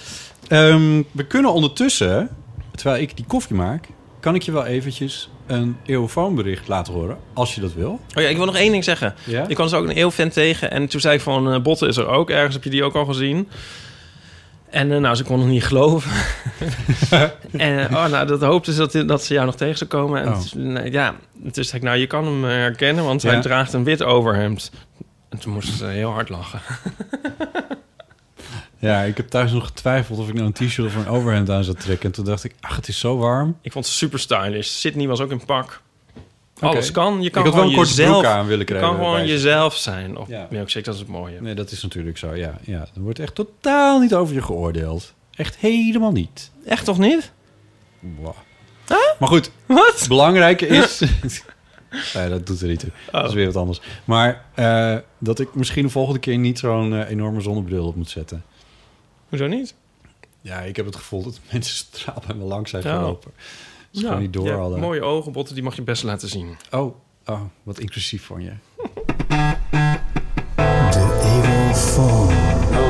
[SPEAKER 2] Ehm, we kunnen ondertussen, terwijl ik die koffie maak... kan ik je wel eventjes een eeuwfoonbericht laten horen, als je dat wil.
[SPEAKER 1] Oh ja, ik wil nog één ding zeggen.
[SPEAKER 2] Ja?
[SPEAKER 1] Ik kwam dus ook een eeuwfan tegen. En toen zei ik van, eh Botten is er ook. Ergens heb je die ook al gezien. En eh, nou, ze kon het niet geloven. en eh, oh, nou, dat hoopte ze dat, dat ze jou nog tegen zou komen. En
[SPEAKER 2] Oh.
[SPEAKER 1] ja, toen zei ik, nou, je kan hem herkennen, want
[SPEAKER 2] Ja.
[SPEAKER 1] hij draagt een wit overhemd. En toen moest ze heel hard lachen.
[SPEAKER 2] Ja, ik heb thuis nog getwijfeld of ik nou een t-shirt of een overhemd aan zou trekken. En toen dacht ik, ach, het is zo warm.
[SPEAKER 1] Ik vond het super stylish. Sydney was ook in pak. Alles kan. Je kan
[SPEAKER 2] ik had wel
[SPEAKER 1] gewoon
[SPEAKER 2] een
[SPEAKER 1] jezelf,
[SPEAKER 2] aan willen
[SPEAKER 1] je
[SPEAKER 2] krijgen.
[SPEAKER 1] kan gewoon jezelf zijn. Of
[SPEAKER 2] Ja.
[SPEAKER 1] milkshake, dat is het mooie.
[SPEAKER 2] Nee, dat is natuurlijk zo, ja. ja. Er wordt echt totaal niet over je geoordeeld. Echt helemaal niet.
[SPEAKER 1] Echt toch niet?
[SPEAKER 2] Wow. Maar goed,
[SPEAKER 1] Wat?
[SPEAKER 2] het belangrijke is... nee, dat doet er niet toe. Dat is weer wat anders. Maar eh, dat ik misschien de volgende keer niet zo'n eh, enorme zonnebril op moet zetten.
[SPEAKER 1] Hoezo niet?
[SPEAKER 2] Ja, ik heb het gevoel dat mensen straal bij me langs zijn
[SPEAKER 1] Ja.
[SPEAKER 2] gelopen. Dat is gewoon niet door
[SPEAKER 1] ja,
[SPEAKER 2] hadden.
[SPEAKER 1] Mooie ogen, botten, die mag je best laten zien.
[SPEAKER 2] Oh, oh, wat inclusief van je.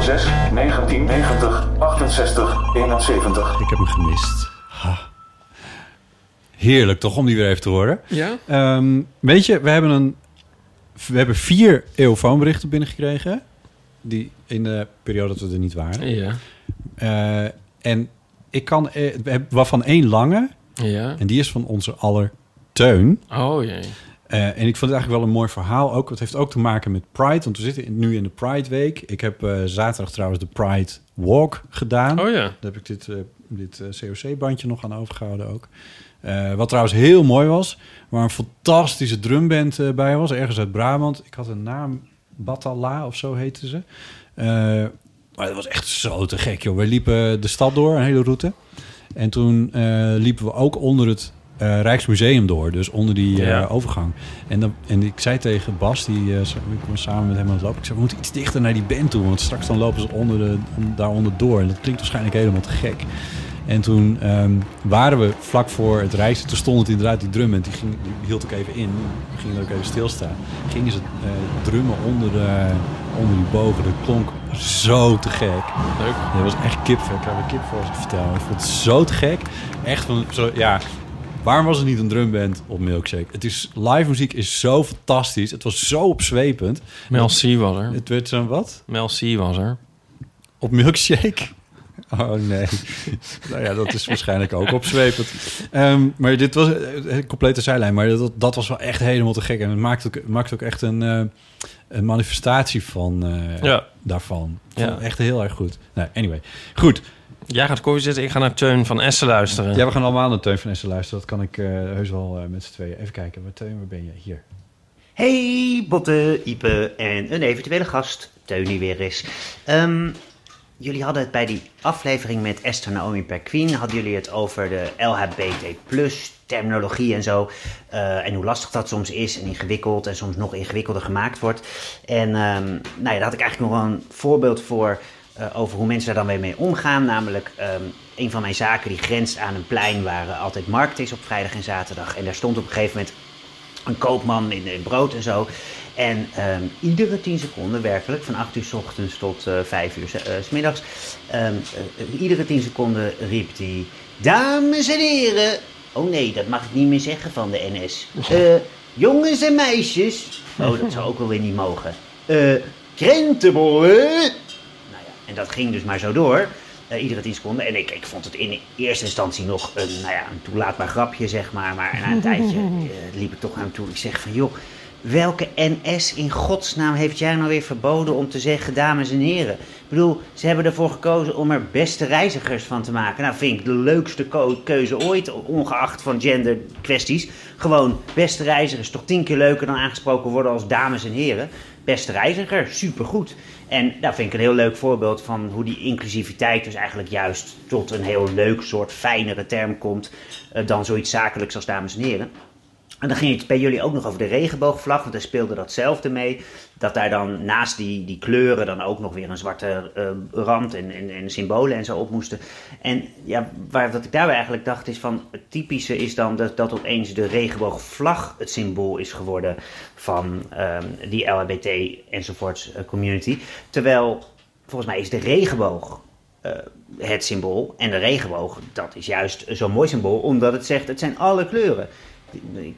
[SPEAKER 3] 06 1990 68 71.
[SPEAKER 2] Ik heb hem gemist. Ha. Heerlijk toch om die weer even te horen.
[SPEAKER 1] Ja?
[SPEAKER 2] Ehm, weet je, we hebben, een, we hebben vier eeuwfoonberichten binnengekregen. Die in de periode dat we er niet waren.
[SPEAKER 1] Ja.
[SPEAKER 2] Eh, en ik kan, eh, we hebben waarvan één lange.
[SPEAKER 1] Ja.
[SPEAKER 2] En die is van onze aller Teun.
[SPEAKER 1] Oh jee.
[SPEAKER 2] Eh, en ik vond het eigenlijk wel een mooi verhaal. Ook, het heeft ook te maken met Pride. Want we zitten nu in de Pride Week. Ik heb eh, zaterdag trouwens de Pride Walk gedaan.
[SPEAKER 1] Oh ja.
[SPEAKER 2] Daar heb ik dit, dit COC-bandje nog aan overgehouden ook. Wat trouwens heel mooi was. Waar een fantastische drumband bij was. Ergens uit Brabant. Ik had een naam. Batala of zo heette ze. Eh, maar dat was echt zo te gek, joh. We liepen de stad door, een hele route. En toen eh, liepen we ook onder het eh, Rijksmuseum door. Dus onder die
[SPEAKER 1] Ja.
[SPEAKER 2] overgang. En, dan, en ik zei tegen Bas, die sa- ik was samen met hem aan het lopen. Ik zei, we moeten iets dichter naar die band toe. Want straks dan lopen ze onder de, on- daaronder door. En dat klinkt waarschijnlijk helemaal te gek. En toen ehm, waren we vlak voor het Rijks. Toen stond het inderdaad, die drum. En die, ging, die hield ook even in. Ging ook even stilstaan. Gingen ze eh, drummen onder, de, onder die bogen. Dat klonk zo te gek.
[SPEAKER 1] Leuk.
[SPEAKER 2] Dat was echt kipvel. Ik heb een kipvel als ik vertel. Ik vond het zo te gek. Echt van, zo, ja... Waarom was het niet een drumband op Milkshake? Het is, live muziek is zo fantastisch. Het was zo opzwepend.
[SPEAKER 1] Mel C was er.
[SPEAKER 2] Het werd zo'n wat?
[SPEAKER 1] Mel C was er.
[SPEAKER 2] Op Milkshake? Oh nee. nou ja, dat is waarschijnlijk ook opzwepend. Ehm, maar dit was een complete zijlijn. Maar dat, dat was wel echt helemaal te gek. En het maakt ook, maakt ook echt een, eh, een manifestatie van uh,
[SPEAKER 1] Ja.
[SPEAKER 2] daarvan.
[SPEAKER 1] Ja.
[SPEAKER 2] Echt heel erg goed. Nou, anyway. Goed.
[SPEAKER 1] Jij gaat koffie zitten, ik ga naar Teun van Essen luisteren.
[SPEAKER 2] Ja, we gaan allemaal naar Teun van Essen luisteren. Dat kan ik eh, heus wel eh, met z'n tweeën. Even kijken. Waar, Teun, waar ben je? Hier.
[SPEAKER 4] Hey, Botte, Ipe en een eventuele gast, Teunie weer eens. Ehm, jullie hadden het bij die aflevering met Esther Naomi Perquin, hadden jullie het over de LHBT terminologie en zo. eh, en hoe lastig dat soms is en ingewikkeld en soms nog ingewikkelder gemaakt wordt. En ehm, nou ja, daar had ik eigenlijk nog wel een voorbeeld voor eh, over hoe mensen daar dan weer mee omgaan. Namelijk, ehm, een van mijn zaken die grenst aan een plein waar altijd markt is op vrijdag en zaterdag. En daar stond op een gegeven moment een koopman in, in brood en zo. En ehm, iedere 10 seconden, werkelijk, van 8 uur s ochtends tot eh 5 uur s eh, s middags. ehm, eh, iedere 10 seconden riep hij: Dames en heren. Oh nee, dat mag ik niet meer zeggen van de NS. Jongens en meisjes. Oh, dat zou ook wel weer niet mogen. Krentenbollen. Nou ja, en dat ging dus maar zo door. iedere 10 seconden. En ik, ik vond het in eerste instantie nog een, nou ja, een toelaatbaar grapje, zeg maar. Maar na een tijdje liep ik toch hem toe. Ik zeg van, joh, welke NS in godsnaam heeft jij nou weer verboden om te zeggen, dames en heren? Ik bedoel, ze hebben ervoor gekozen om er beste reizigers van te maken. Nou, vind ik de leukste keuze ooit, ongeacht van gender kwesties. Gewoon, beste reizigers, toch tien keer leuker dan aangesproken worden als dames en heren. Beste reiziger, supergoed. En daar vind ik een heel leuk voorbeeld van hoe die inclusiviteit dus eigenlijk juist tot een heel leuk soort fijnere term komt eh, dan zoiets zakelijks als dames en heren. En dan ging het bij jullie ook nog over de regenboogvlag, want daar speelde datzelfde mee. Dat daar dan naast die, die kleuren dan ook nog weer een zwarte eh, rand en, en, en symbolen en zo op moesten. En ja, waar, wat ik daarbij eigenlijk dacht is van, het typische is dan dat, dat opeens de regenboogvlag het symbool is geworden van ehm, die LHBT enzovoorts eh, community. Terwijl, volgens mij is de regenboog eh, het symbool. En de regenboog, dat is juist zo'n mooi symbool, omdat het zegt, het zijn alle kleuren.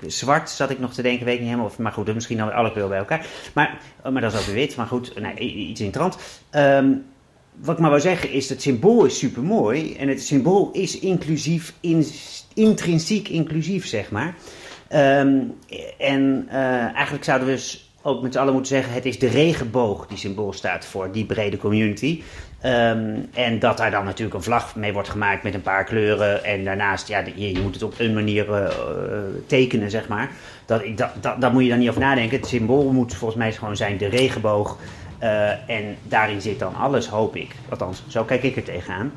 [SPEAKER 4] Zwart zat ik nog te denken, weet ik niet helemaal. Of, maar goed, misschien dan weer alle kleuren bij elkaar. Maar, oh, maar dat is ook wit. Maar goed, i- iets in trant. Ehm, wat ik maar wil zeggen is, het symbool is super mooi. En het symbool is inclusief, in, intrinsiek inclusief, zeg maar. Ehm, en eh, eigenlijk zouden we dus ook met z'n allen moeten zeggen: het is de regenboog die symbool staat voor die brede community. Ehm, en dat daar dan natuurlijk een vlag mee wordt gemaakt met een paar kleuren. En daarnaast, ja, je, je moet het op een manier eh, tekenen, zeg maar. Dat, dat, dat, daar moet je dan niet over nadenken. Het symbool moet volgens mij gewoon zijn de regenboog. Eh, en daarin zit dan alles, hoop ik. Althans, zo kijk ik er tegenaan.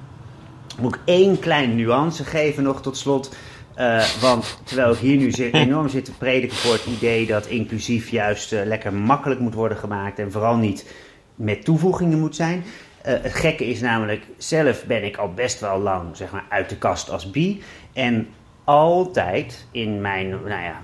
[SPEAKER 4] Moet ik één kleine nuance geven nog tot slot. Eh, want terwijl ik hier nu zit, enorm zit te prediken voor het idee dat inclusief juist lekker makkelijk moet worden gemaakt en vooral niet met toevoegingen moet zijn. Eh, het gekke is namelijk, zelf ben ik al best wel lang zeg maar, uit de kast als bi. En altijd in mijn nou ja,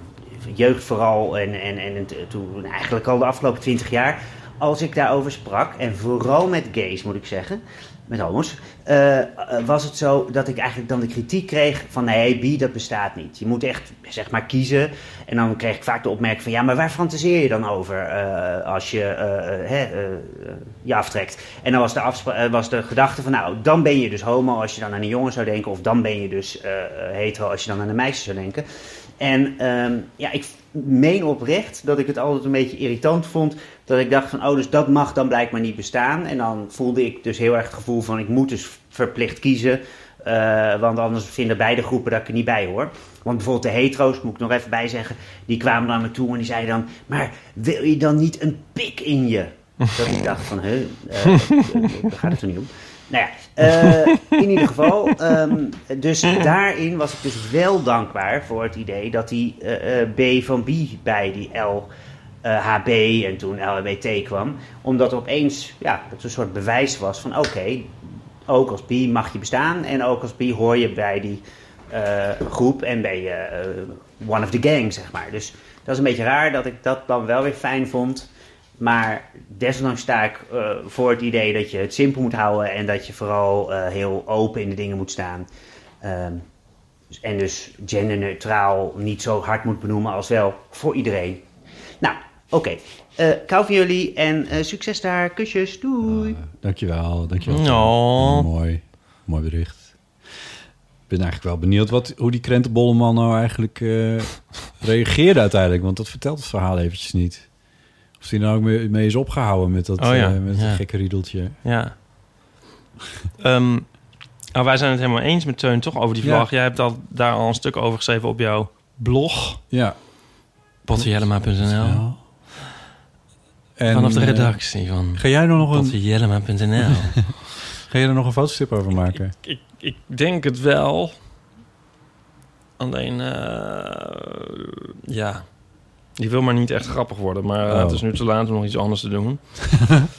[SPEAKER 4] jeugd vooral en, en, en t- toen eigenlijk al de afgelopen twintig jaar, als ik daarover sprak, en vooral met gays moet ik zeggen, met homo's, eh, eh, was het zo dat ik eigenlijk dan de kritiek kreeg van nee, bi dat bestaat niet. Je moet echt zeg maar kiezen. En dan kreeg ik vaak de opmerking van ja, maar waar fantaseer je dan over eh, als je je aftrekt? En dan was de, was de gedachte van nou, dan ben je dus homo als je dan aan een jongen zou denken, of dan ben je dus hetero als je dan aan een meisje zou denken. En ehm, ja, ik meen oprecht dat ik het altijd een beetje irritant vond. Dat ik dacht van, oh, dus dat mag dan blijkbaar niet bestaan. En dan voelde ik dus heel erg het gevoel van, ik moet dus verplicht kiezen. eh, want anders vinden beide groepen dat ik er niet bij hoor. Want bijvoorbeeld de hetero's, moet ik nog even bij zeggen, die kwamen naar me toe en die zeiden dan, maar wil je dan niet een pik in je? Dat ik dacht van, hè, eh, daar gaat het er niet om. Nou ja, eh, in ieder geval. ehm, dus daarin was ik dus wel dankbaar voor het idee dat die B van B bij die L. eh, HB en toen LHBT kwam. Omdat opeens ja, dat een soort bewijs was van oké, ook als bi mag je bestaan. En ook als bi hoor je bij die eh, groep en ben je eh, one of the gang, zeg maar. Dus dat is een beetje raar dat ik dat dan wel weer fijn vond. Maar desondanks sta ik eh, voor het idee dat je het simpel moet houden en dat je vooral eh, heel open in de dingen moet staan. Ehm, en dus genderneutraal niet zo hard moet benoemen als wel voor iedereen. Nou, oké. Eh ik hou van jullie en eh, succes daar. Kusjes. Doei.
[SPEAKER 2] Dankjewel, dankjewel.
[SPEAKER 1] Oh.
[SPEAKER 2] Mooi. mooi bericht. Ik ben eigenlijk wel benieuwd wat, hoe die krentenbolleman nou eigenlijk eh, reageerde uiteindelijk. Want dat vertelt het verhaal eventjes niet. Of hij nou ook mee, mee is opgehouden met dat,
[SPEAKER 1] Oh ja,
[SPEAKER 2] eh, met
[SPEAKER 1] ja.
[SPEAKER 2] dat gekke riedeltje.
[SPEAKER 1] Ja. Ehm, nou, wij zijn het helemaal eens met Teun, toch, over die
[SPEAKER 2] Ja.
[SPEAKER 1] vlag. Jij hebt al, daar al een stuk over geschreven op jouw blog.
[SPEAKER 2] Ja.
[SPEAKER 1] Potterjellema.nl.
[SPEAKER 2] En,
[SPEAKER 1] Vanaf de
[SPEAKER 2] eh,
[SPEAKER 1] redactie van
[SPEAKER 2] ga jij er nog een, ga je er nog een fotostrip over maken?
[SPEAKER 1] ik, ik denk het wel. Alleen, eh, ja... Die wil maar niet echt grappig worden. Maar eh,
[SPEAKER 2] Oh.
[SPEAKER 1] het is nu te laat om nog iets anders te doen.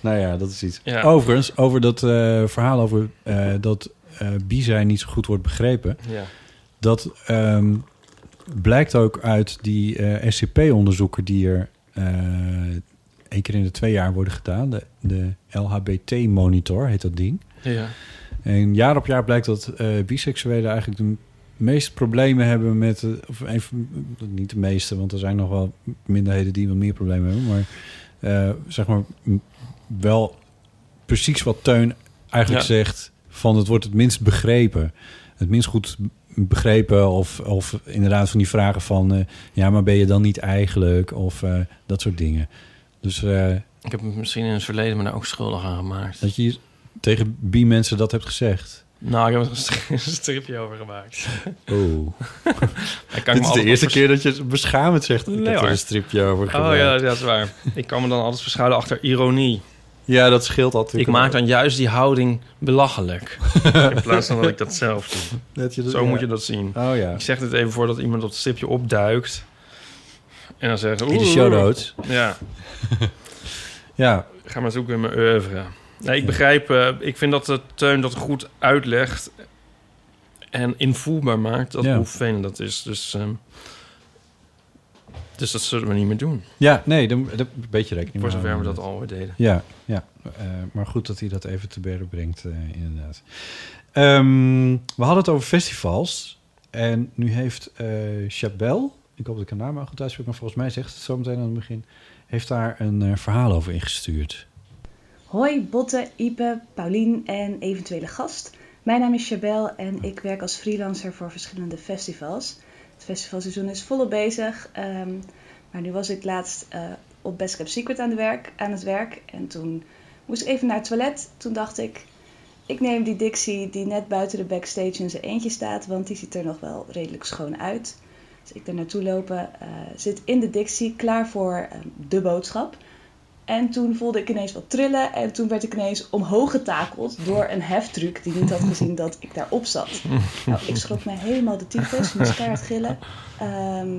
[SPEAKER 2] Nou ja, dat is iets.
[SPEAKER 1] Ja.
[SPEAKER 2] Overigens, over dat eh, verhaal over eh, dat eh bizijn niet zo goed wordt begrepen.
[SPEAKER 1] Ja.
[SPEAKER 2] Dat ehm, blijkt ook uit die eh, SCP-onderzoeken die er één keer in de twee jaar worden gedaan. De, de LHBT-monitor heet dat ding.
[SPEAKER 1] ja.
[SPEAKER 2] En jaar op jaar blijkt dat eh biseksuelen eigenlijk de meeste problemen hebben met... eh, of even, niet de meeste, want er zijn nog wel minderheden die wat meer problemen hebben. Maar eh, zeg maar wel precies wat Teun eigenlijk
[SPEAKER 1] Ja.
[SPEAKER 2] zegt... van het wordt het minst begrepen. Het minst goed begrepen of, of inderdaad van die vragen van... eh, ja, maar ben je dan niet eigenlijk? Of eh, dat soort dingen. Dus eh,
[SPEAKER 1] Ik heb misschien in het verleden me daar ook schuldig aan gemaakt.
[SPEAKER 2] dat je tegen bi-mensen dat hebt gezegd...
[SPEAKER 1] Nou, ik heb er een stri- een stripje over gemaakt.
[SPEAKER 2] Oh. Dit is de eerste keer dat je beschamend zegt. Ik
[SPEAKER 1] Nee,
[SPEAKER 2] heb er een stripje over
[SPEAKER 1] Oh
[SPEAKER 2] gemaakt.
[SPEAKER 1] ja, dat is waar. Ik kan me dan altijd verschuilen achter ironie.
[SPEAKER 2] Ja, dat scheelt altijd.
[SPEAKER 1] Ik maak dan juist die houding belachelijk. In plaats van dat ik dat zelf doe.
[SPEAKER 2] Dat je dat-
[SPEAKER 1] Zo
[SPEAKER 2] ja.
[SPEAKER 1] moet je dat zien.
[SPEAKER 2] Oh ja.
[SPEAKER 1] Ik zeg dit even voordat iemand op het stipje opduikt. En dan zeggen ze...
[SPEAKER 2] In de
[SPEAKER 1] "Oeh,
[SPEAKER 2] show
[SPEAKER 1] oeh."
[SPEAKER 2] notes.
[SPEAKER 1] Ja,
[SPEAKER 2] Ja,
[SPEAKER 1] ga maar zoeken in mijn oeuvre. Nee, ik begrijp... eh, ik vind dat de Teun dat goed uitlegt... en invoelbaar maakt... Dat
[SPEAKER 2] Ja.
[SPEAKER 1] hoe vervelend dat is. Dus, ehm, dus dat zullen we niet meer doen.
[SPEAKER 2] ja nee, dan, dan een beetje rekening
[SPEAKER 1] Voor zover we dat al ooit deden.
[SPEAKER 2] Ja, ja. Eh, maar goed dat hij dat even te berden brengt, eh, inderdaad. Ehm, we hadden het over festivals. En nu heeft eh Chabel, ik hoop dat ik haar naam maar goed uitspreek... maar volgens mij zegt het zo meteen aan het begin... heeft daar een eh, verhaal over ingestuurd.
[SPEAKER 5] Hoi Botte, Ipe, Paulien en eventuele gast. Mijn naam is Chabel en ik werk als freelancer voor verschillende festivals. Festivalseizoen is volop bezig, ehm, maar nu was ik laatst eh, op Best Kept Secret aan, de werk, aan het werk. En toen moest ik even naar het toilet. Toen dacht ik, ik neem die Dixie die net buiten de backstage in zijn eentje staat, want die ziet er nog wel redelijk schoon uit. Dus ik daar naartoe lopen, eh, zit in de Dixie klaar voor ehm, de boodschap. En toen voelde ik ineens wat trillen. En toen werd ik ineens omhoog getakeld door een heftruck die niet had gezien dat ik daarop zat. Nou, ik schrok mij helemaal de tyfus, moest keihard gillen. Ehm,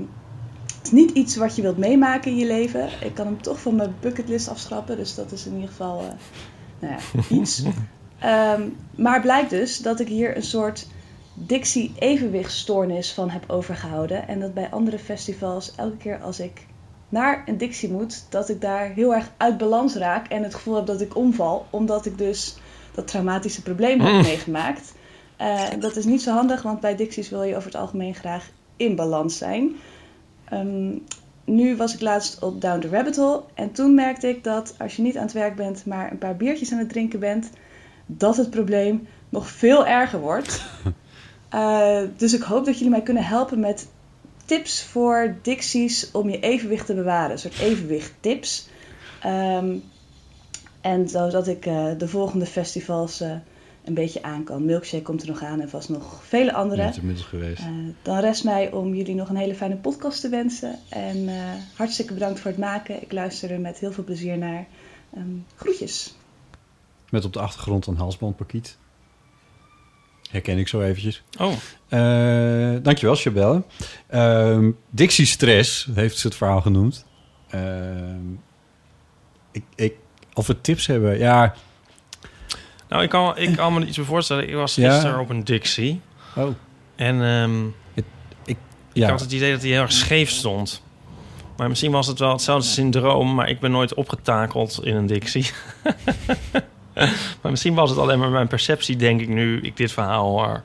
[SPEAKER 5] het is niet iets wat je wilt meemaken in je leven. Ik kan hem toch van mijn bucketlist afschrappen. Dus dat is in ieder geval eh, nou ja, iets. Ehm, maar blijkt dus dat ik hier een soort Dixie-evenwichtstoornis van heb overgehouden. En dat bij andere festivals, elke keer als ik naar een Dixie moet, dat ik daar heel erg uit balans raak en het gevoel heb dat ik omval, omdat ik dus dat traumatische probleem heb
[SPEAKER 1] Mm.
[SPEAKER 5] meegemaakt. Eh, dat is niet zo handig, want bij Dixies wil je over het algemeen graag in balans zijn. Ehm, nu was ik laatst op Down the Rabbit Hole en toen merkte ik dat als je niet aan het werk bent, maar een paar biertjes aan het drinken bent, dat het probleem nog veel erger wordt. Eh, dus ik hoop dat jullie mij kunnen helpen met tips voor Dixies om je evenwicht te bewaren. Een soort evenwichttips. Ehm en zodat ik eh, de volgende festivals eh, een beetje aan kan. Milkshake komt er nog aan en vast nog vele andere.
[SPEAKER 2] Ja, inmiddels geweest.
[SPEAKER 5] Eh, dan rest mij om jullie nog een hele fijne podcast te wensen. En hartstikke bedankt voor het maken. Ik luister er met heel veel plezier naar. Ehm, groetjes.
[SPEAKER 2] Met op de achtergrond een halsbandpakiet. Herken ik zo eventjes.
[SPEAKER 1] Oh,
[SPEAKER 2] Eh, dankjewel, Chabelle. Ehm Dixie Stress heeft ze het verhaal genoemd. Ehm, ik, ik, of we tips hebben? Ja.
[SPEAKER 1] nou, ik kan, ik kan me iets voorstellen. Ik was
[SPEAKER 2] Ja.
[SPEAKER 1] gisteren op een Dixie.
[SPEAKER 2] Oh.
[SPEAKER 1] En ehm,
[SPEAKER 2] ik,
[SPEAKER 1] ik
[SPEAKER 2] ja.
[SPEAKER 1] had het idee dat hij heel erg scheef stond. Maar misschien was het wel hetzelfde syndroom, maar ik ben nooit opgetakeld in een Dixie. maar misschien was het alleen maar mijn perceptie, denk ik, nu ik dit verhaal hoor.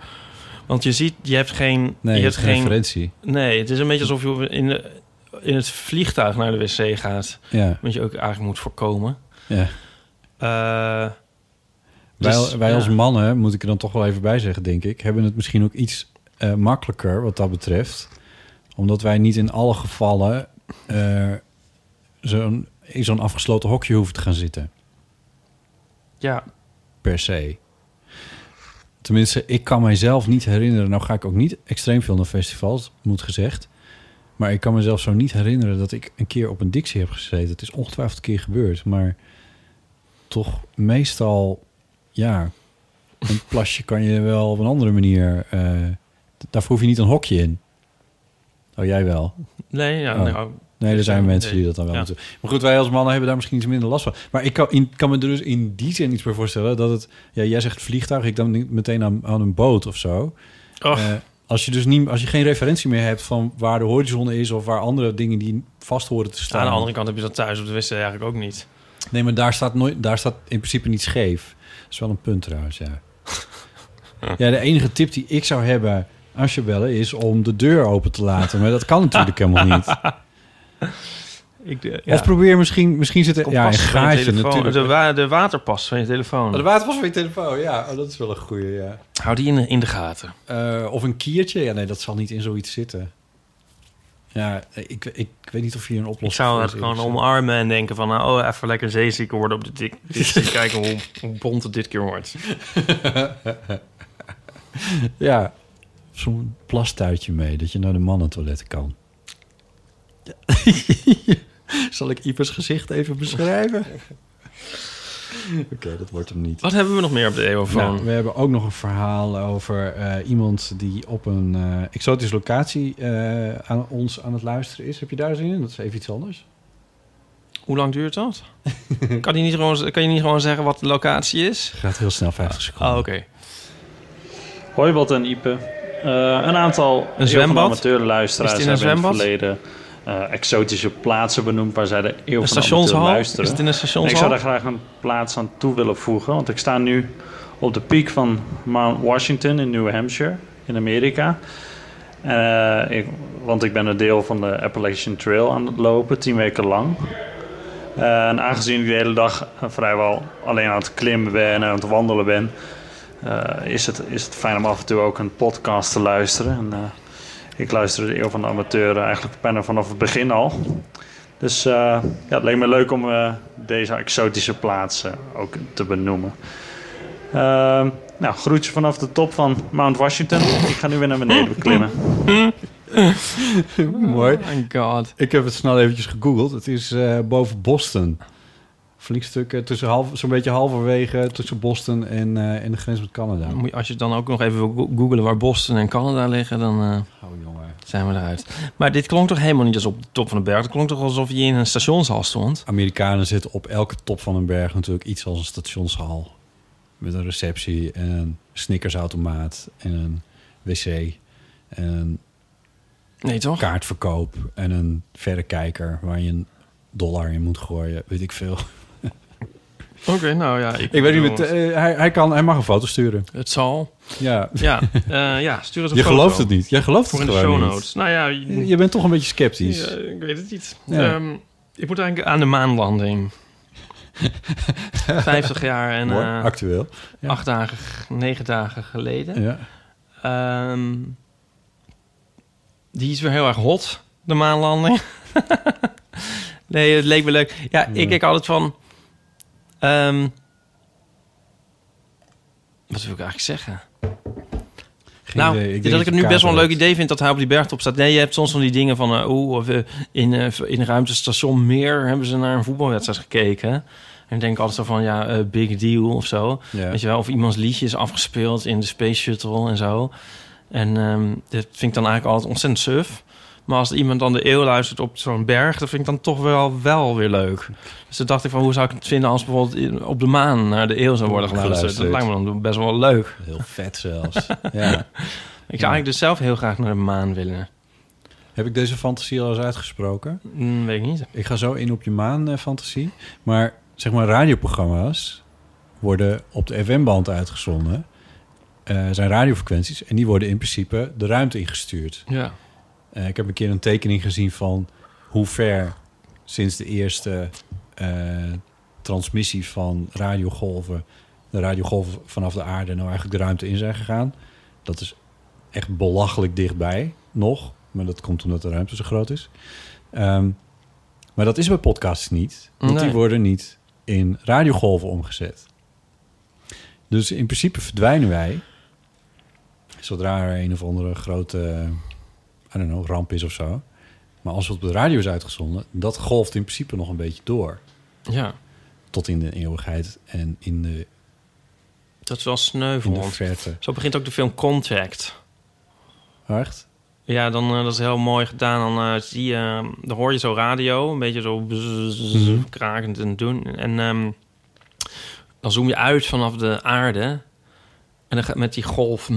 [SPEAKER 1] Want je ziet, je hebt geen...
[SPEAKER 2] Nee,
[SPEAKER 1] je hebt
[SPEAKER 2] geen referentie.
[SPEAKER 1] Nee, het is een beetje alsof je in, de, in het vliegtuig naar de wc gaat.
[SPEAKER 2] Ja.
[SPEAKER 1] Wat je ook eigenlijk moet voorkomen.
[SPEAKER 2] Ja.
[SPEAKER 1] Eh, Dus,
[SPEAKER 2] wij wij
[SPEAKER 1] ja.
[SPEAKER 2] als mannen, moet ik er dan toch wel even bij zeggen, denk ik... hebben het misschien ook iets eh, makkelijker wat dat betreft. Omdat wij niet in alle gevallen eh, zo'n, in zo'n afgesloten hokje hoeven te gaan zitten.
[SPEAKER 1] Ja,
[SPEAKER 2] per se. Tenminste, ik kan mijzelf niet herinneren. Nou ga ik ook niet extreem veel naar festivals, moet gezegd. Maar ik kan mezelf zo niet herinneren dat ik een keer op een Dixie heb gezeten. Het is ongetwijfeld een keer gebeurd, maar toch meestal, ja, een plasje kan je wel op een andere manier. eh, daarvoor hoef je niet een hokje in. Oh, jij wel.
[SPEAKER 1] nee, ja,
[SPEAKER 2] Oh.
[SPEAKER 1] nou,
[SPEAKER 2] Nee, er zijn
[SPEAKER 1] Nee.
[SPEAKER 2] mensen die dat dan wel
[SPEAKER 1] Ja.
[SPEAKER 2] moeten. Maar goed, wij als mannen hebben daar misschien iets minder last van. Maar ik kan, in, kan me er dus in die zin iets bij voorstellen dat het... Ja, jij zegt vliegtuig, ik dan meteen aan, aan een boot of zo. Eh, als je dus niet, als je geen referentie meer hebt van waar de horizon is of waar andere dingen die vast horen te staan.
[SPEAKER 1] aan de andere kant heb je dat thuis op de wc eigenlijk ook niet.
[SPEAKER 2] Nee, maar daar staat nooit, daar staat in principe niet scheef. Dat is wel een punt trouwens, ja. ja, de enige tip die ik zou hebben als je bellen is om de deur open te laten. Maar dat kan natuurlijk helemaal niet.
[SPEAKER 1] Ik, eh,
[SPEAKER 2] Of probeer misschien, misschien zit er ja, een gaatje natuurlijk.
[SPEAKER 1] De, wa de waterpas van je telefoon.
[SPEAKER 2] Oh, de waterpas van je telefoon, ja. Oh, dat is wel een goeie, ja.
[SPEAKER 1] Hou die in de, in de gaten.
[SPEAKER 2] Eh, of een kiertje. Ja, nee, dat zal niet in zoiets zitten. Ja, ik, ik, weet niet of hier een oplossing
[SPEAKER 1] Ik zou het
[SPEAKER 2] is.
[SPEAKER 1] gewoon omarmen en denken van... Nou, oh, even lekker zeeziek worden op de dik. dik- Kijken hoe, hoe bont het dit keer wordt.
[SPEAKER 2] Ja, zo'n plastuitje mee, dat je naar de mannentoiletten kan. Zal ik Ipers gezicht even beschrijven? Oké, dat wordt hem niet.
[SPEAKER 1] Wat hebben we nog meer op de EOFoon?
[SPEAKER 2] Nou, we hebben ook nog een verhaal over eh, iemand die op een eh, exotische locatie eh, aan ons aan het luisteren is. Heb je daar zin in? Dat is even iets anders.
[SPEAKER 1] Hoe lang duurt dat? kan, je niet gewoon, kan je niet gewoon zeggen wat de locatie is?
[SPEAKER 2] Gaat heel snel, 50 seconden.
[SPEAKER 1] Oh, oké.
[SPEAKER 6] Hoi Bot en Ipe. Eh, een aantal
[SPEAKER 1] Een zwembad? in een
[SPEAKER 6] hebben in het verleden eh, exotische plaatsen benoemd waar zij de eeuw van de luisteren.
[SPEAKER 1] Is het in
[SPEAKER 6] En
[SPEAKER 1] stationshal?
[SPEAKER 6] Ik zou daar graag een plaats aan toe willen voegen, want ik sta nu op de piek van Mount Washington in New Hampshire in Amerika. Eh, ik, want ik ben een deel van de Appalachian Trail aan het lopen, tien weken lang. Eh, en aangezien ik de hele dag vrijwel alleen aan het klimmen ben en aan het wandelen ben, is, het, is het fijn om af en toe ook een podcast te luisteren. En, ik luister de Eeuw van de Amateur eigenlijk bijna vanaf het begin al. Dus eh, ja, het leek me leuk om eh, deze exotische plaatsen ook te benoemen. Ehm, nou, groetje vanaf de top van Mount Washington. Ik ga nu weer naar beneden beklimmen.
[SPEAKER 2] Mooi.
[SPEAKER 1] Oh my god.
[SPEAKER 2] Ik heb het snel eventjes gegoogeld. Het is eh, boven Boston. Flink stuk eh, tussen half, zo'n beetje halverwege tussen Boston en, eh, en de grens met Canada.
[SPEAKER 1] Moet je- Als je dan ook nog even wil go- googelen waar Boston en Canada liggen, dan eh,
[SPEAKER 2] Oh jongen.
[SPEAKER 1] zijn we eruit. Maar dit klonk toch helemaal niet als op de top van de berg? Het klonk toch alsof je in een stationshal stond?
[SPEAKER 2] Amerikanen zitten op elke top van een berg natuurlijk iets als een stationshal. Met een receptie en een snickersautomaat en een wc en een
[SPEAKER 1] Nee, toch?
[SPEAKER 2] kaartverkoop en een verrekijker waar je een dollar in moet gooien. Weet ik veel.
[SPEAKER 1] Oké, nou ja.
[SPEAKER 2] Ik weet niet, eh, hij, hij, kan, hij mag een foto sturen.
[SPEAKER 1] Het zal.
[SPEAKER 2] Ja.
[SPEAKER 1] Ja, eh, ja stuur eens een
[SPEAKER 2] Je
[SPEAKER 1] foto.
[SPEAKER 2] gelooft het niet. Jij gelooft
[SPEAKER 1] Voor
[SPEAKER 2] het
[SPEAKER 1] in de show
[SPEAKER 2] niet.
[SPEAKER 1] notes. Nou ja, je,
[SPEAKER 2] Je bent toch een beetje sceptisch.
[SPEAKER 1] Ja, ik weet het niet.
[SPEAKER 2] Ja.
[SPEAKER 1] Ehm, ik moet eigenlijk aan de maanlanding. 50 jaar en
[SPEAKER 2] Mooi,
[SPEAKER 1] eh,
[SPEAKER 2] actueel. Ja.
[SPEAKER 1] acht dagen, negen dagen geleden.
[SPEAKER 2] Ja.
[SPEAKER 1] Ehm, die is weer heel erg hot, de maanlanding. nee, het leek me leuk. Ja, ik kijk altijd van... ehm, wat wil ik eigenlijk zeggen?
[SPEAKER 2] Geen
[SPEAKER 1] nou,
[SPEAKER 2] idee. Ik denk
[SPEAKER 1] dat ik het nu best wel een leuk idee vind dat hij op die bergtop staat. Nee, je hebt soms van die dingen van... eh oeh, of, eh, in, eh, in een ruimtestation Meer hebben ze naar een voetbalwedstrijd gekeken. En denk altijd zo van, ja, big deal of zo.
[SPEAKER 2] Ja.
[SPEAKER 1] Weet je wel, of iemands liedje is afgespeeld in de Space Shuttle en zo. En ehm dat vind ik dan eigenlijk altijd ontzettend suf. Maar als iemand dan de eeuw luistert op zo'n berg... dat vind ik dan toch wel, wel weer leuk. Dus toen dacht ik van, hoe zou ik het vinden... als bijvoorbeeld op de maan naar de eeuw zou worden geluisterd? Dat lijkt me dan best wel leuk.
[SPEAKER 2] Heel vet zelfs. ja.
[SPEAKER 1] Ik zou eigenlijk dus zelf heel graag naar de maan willen.
[SPEAKER 2] Heb ik deze fantasie al eens uitgesproken?
[SPEAKER 1] Mm, weet ik niet.
[SPEAKER 2] Ik ga zo in op je maan eh. Maar zeg maar radioprogramma's worden op de FM-band uitgezonden. Eh zijn radiofrequenties. En die worden in principe de ruimte ingestuurd.
[SPEAKER 1] Ja.
[SPEAKER 2] Eh, ik heb een keer een tekening gezien van hoe ver sinds de eerste eh, transmissie van radiogolven de radiogolven vanaf de aarde nou eigenlijk de ruimte in zijn gegaan. Dat is echt belachelijk dichtbij nog. Maar dat komt omdat de ruimte zo groot is. Ehm, maar dat is bij podcasts niet. Want die worden niet in radiogolven omgezet. Dus in principe verdwijnen wij... zodra er een of andere grote... I don't know, ramp is of zo. Maar als het op de radio is uitgezonden... dat golft in principe nog een beetje door.
[SPEAKER 1] Ja,
[SPEAKER 2] Tot in de eeuwigheid en in de,
[SPEAKER 1] dat is wel. Zo begint ook de film Contact.
[SPEAKER 2] Echt?
[SPEAKER 1] Ja, dan, eh, dat is heel mooi gedaan. Dan, eh, zie je, eh, dan hoor je zo radio, een beetje zo
[SPEAKER 2] Mhm.
[SPEAKER 1] krakend en doen. En ehm, dan zoom je uit vanaf de aarde. En dan gaat met die golf,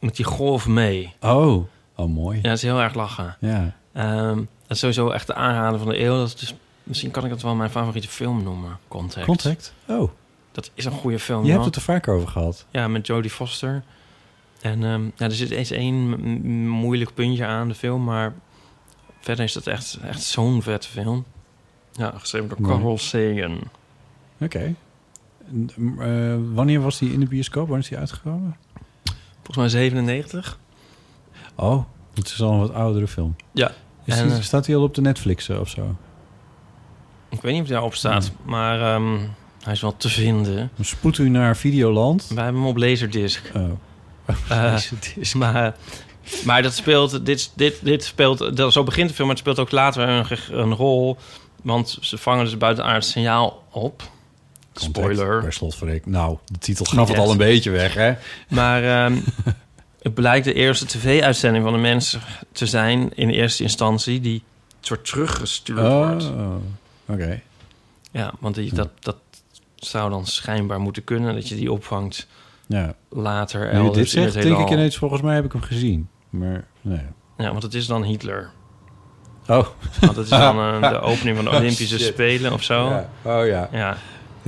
[SPEAKER 1] met die golf mee.
[SPEAKER 2] Oh, oh mooi.
[SPEAKER 1] Ja, dat is heel erg lachen.
[SPEAKER 2] Ja.
[SPEAKER 1] Ehm, dat is sowieso echt de aanrader van de eeuw. Dat is dus, misschien kan ik het wel mijn favoriete film noemen. Contact.
[SPEAKER 2] Contact? Oh,
[SPEAKER 1] Dat is een goede film.
[SPEAKER 2] je hebt het er vaak over gehad.
[SPEAKER 1] Ja, met Jodie Foster. En ehm, ja, er zit eens één moeilijk puntje aan de film, maar verder is dat echt, echt zo'n vette film. Ja, geschreven door. Carl Sagan.
[SPEAKER 2] Oké. Eh, wanneer was die in de bioscoop? Wanneer is die uitgekomen?
[SPEAKER 1] Volgens mij 97.
[SPEAKER 2] Oh, het is al een wat oudere film.
[SPEAKER 1] Ja.
[SPEAKER 2] Is
[SPEAKER 1] En,
[SPEAKER 2] die-
[SPEAKER 1] eh,
[SPEAKER 2] staat hij al op de Netflix eh, of zo?
[SPEAKER 1] Ik weet niet of hij daarop staat, maar ehm, hij is wel te vinden.
[SPEAKER 2] Dan spoedt u naar Videoland.
[SPEAKER 1] Wij hebben hem op Laserdisc.
[SPEAKER 2] Oh.
[SPEAKER 1] Eh,
[SPEAKER 2] Laserdisc.
[SPEAKER 1] maar, maar dat speelt, dit, dit, dit speelt, dat, zo begint de film, maar het speelt ook later een, een rol. Want ze vangen dus buitenaards signaal op. Spoiler.
[SPEAKER 2] Per slot van ik. Nou, de titel gaf het al een beetje weg, hè?
[SPEAKER 1] Maar ehm, het blijkt de eerste tv-uitzending van de mensen te zijn in eerste instantie die soort teruggestuurd wordt.
[SPEAKER 2] Oh, oké.
[SPEAKER 1] Ja, want die, dat, dat zou dan schijnbaar moeten kunnen, dat je die opvangt
[SPEAKER 2] Ja.
[SPEAKER 1] later
[SPEAKER 2] Nu dit zegt, denk ik ineens, volgens mij heb ik hem gezien. Maar, nee.
[SPEAKER 1] Ja, want het is dan Hitler.
[SPEAKER 2] Oh.
[SPEAKER 1] Want het is dan eh, de opening van de Olympische
[SPEAKER 2] Shit.
[SPEAKER 1] Spelen of zo.
[SPEAKER 2] Ja. Oh ja.
[SPEAKER 1] Ja.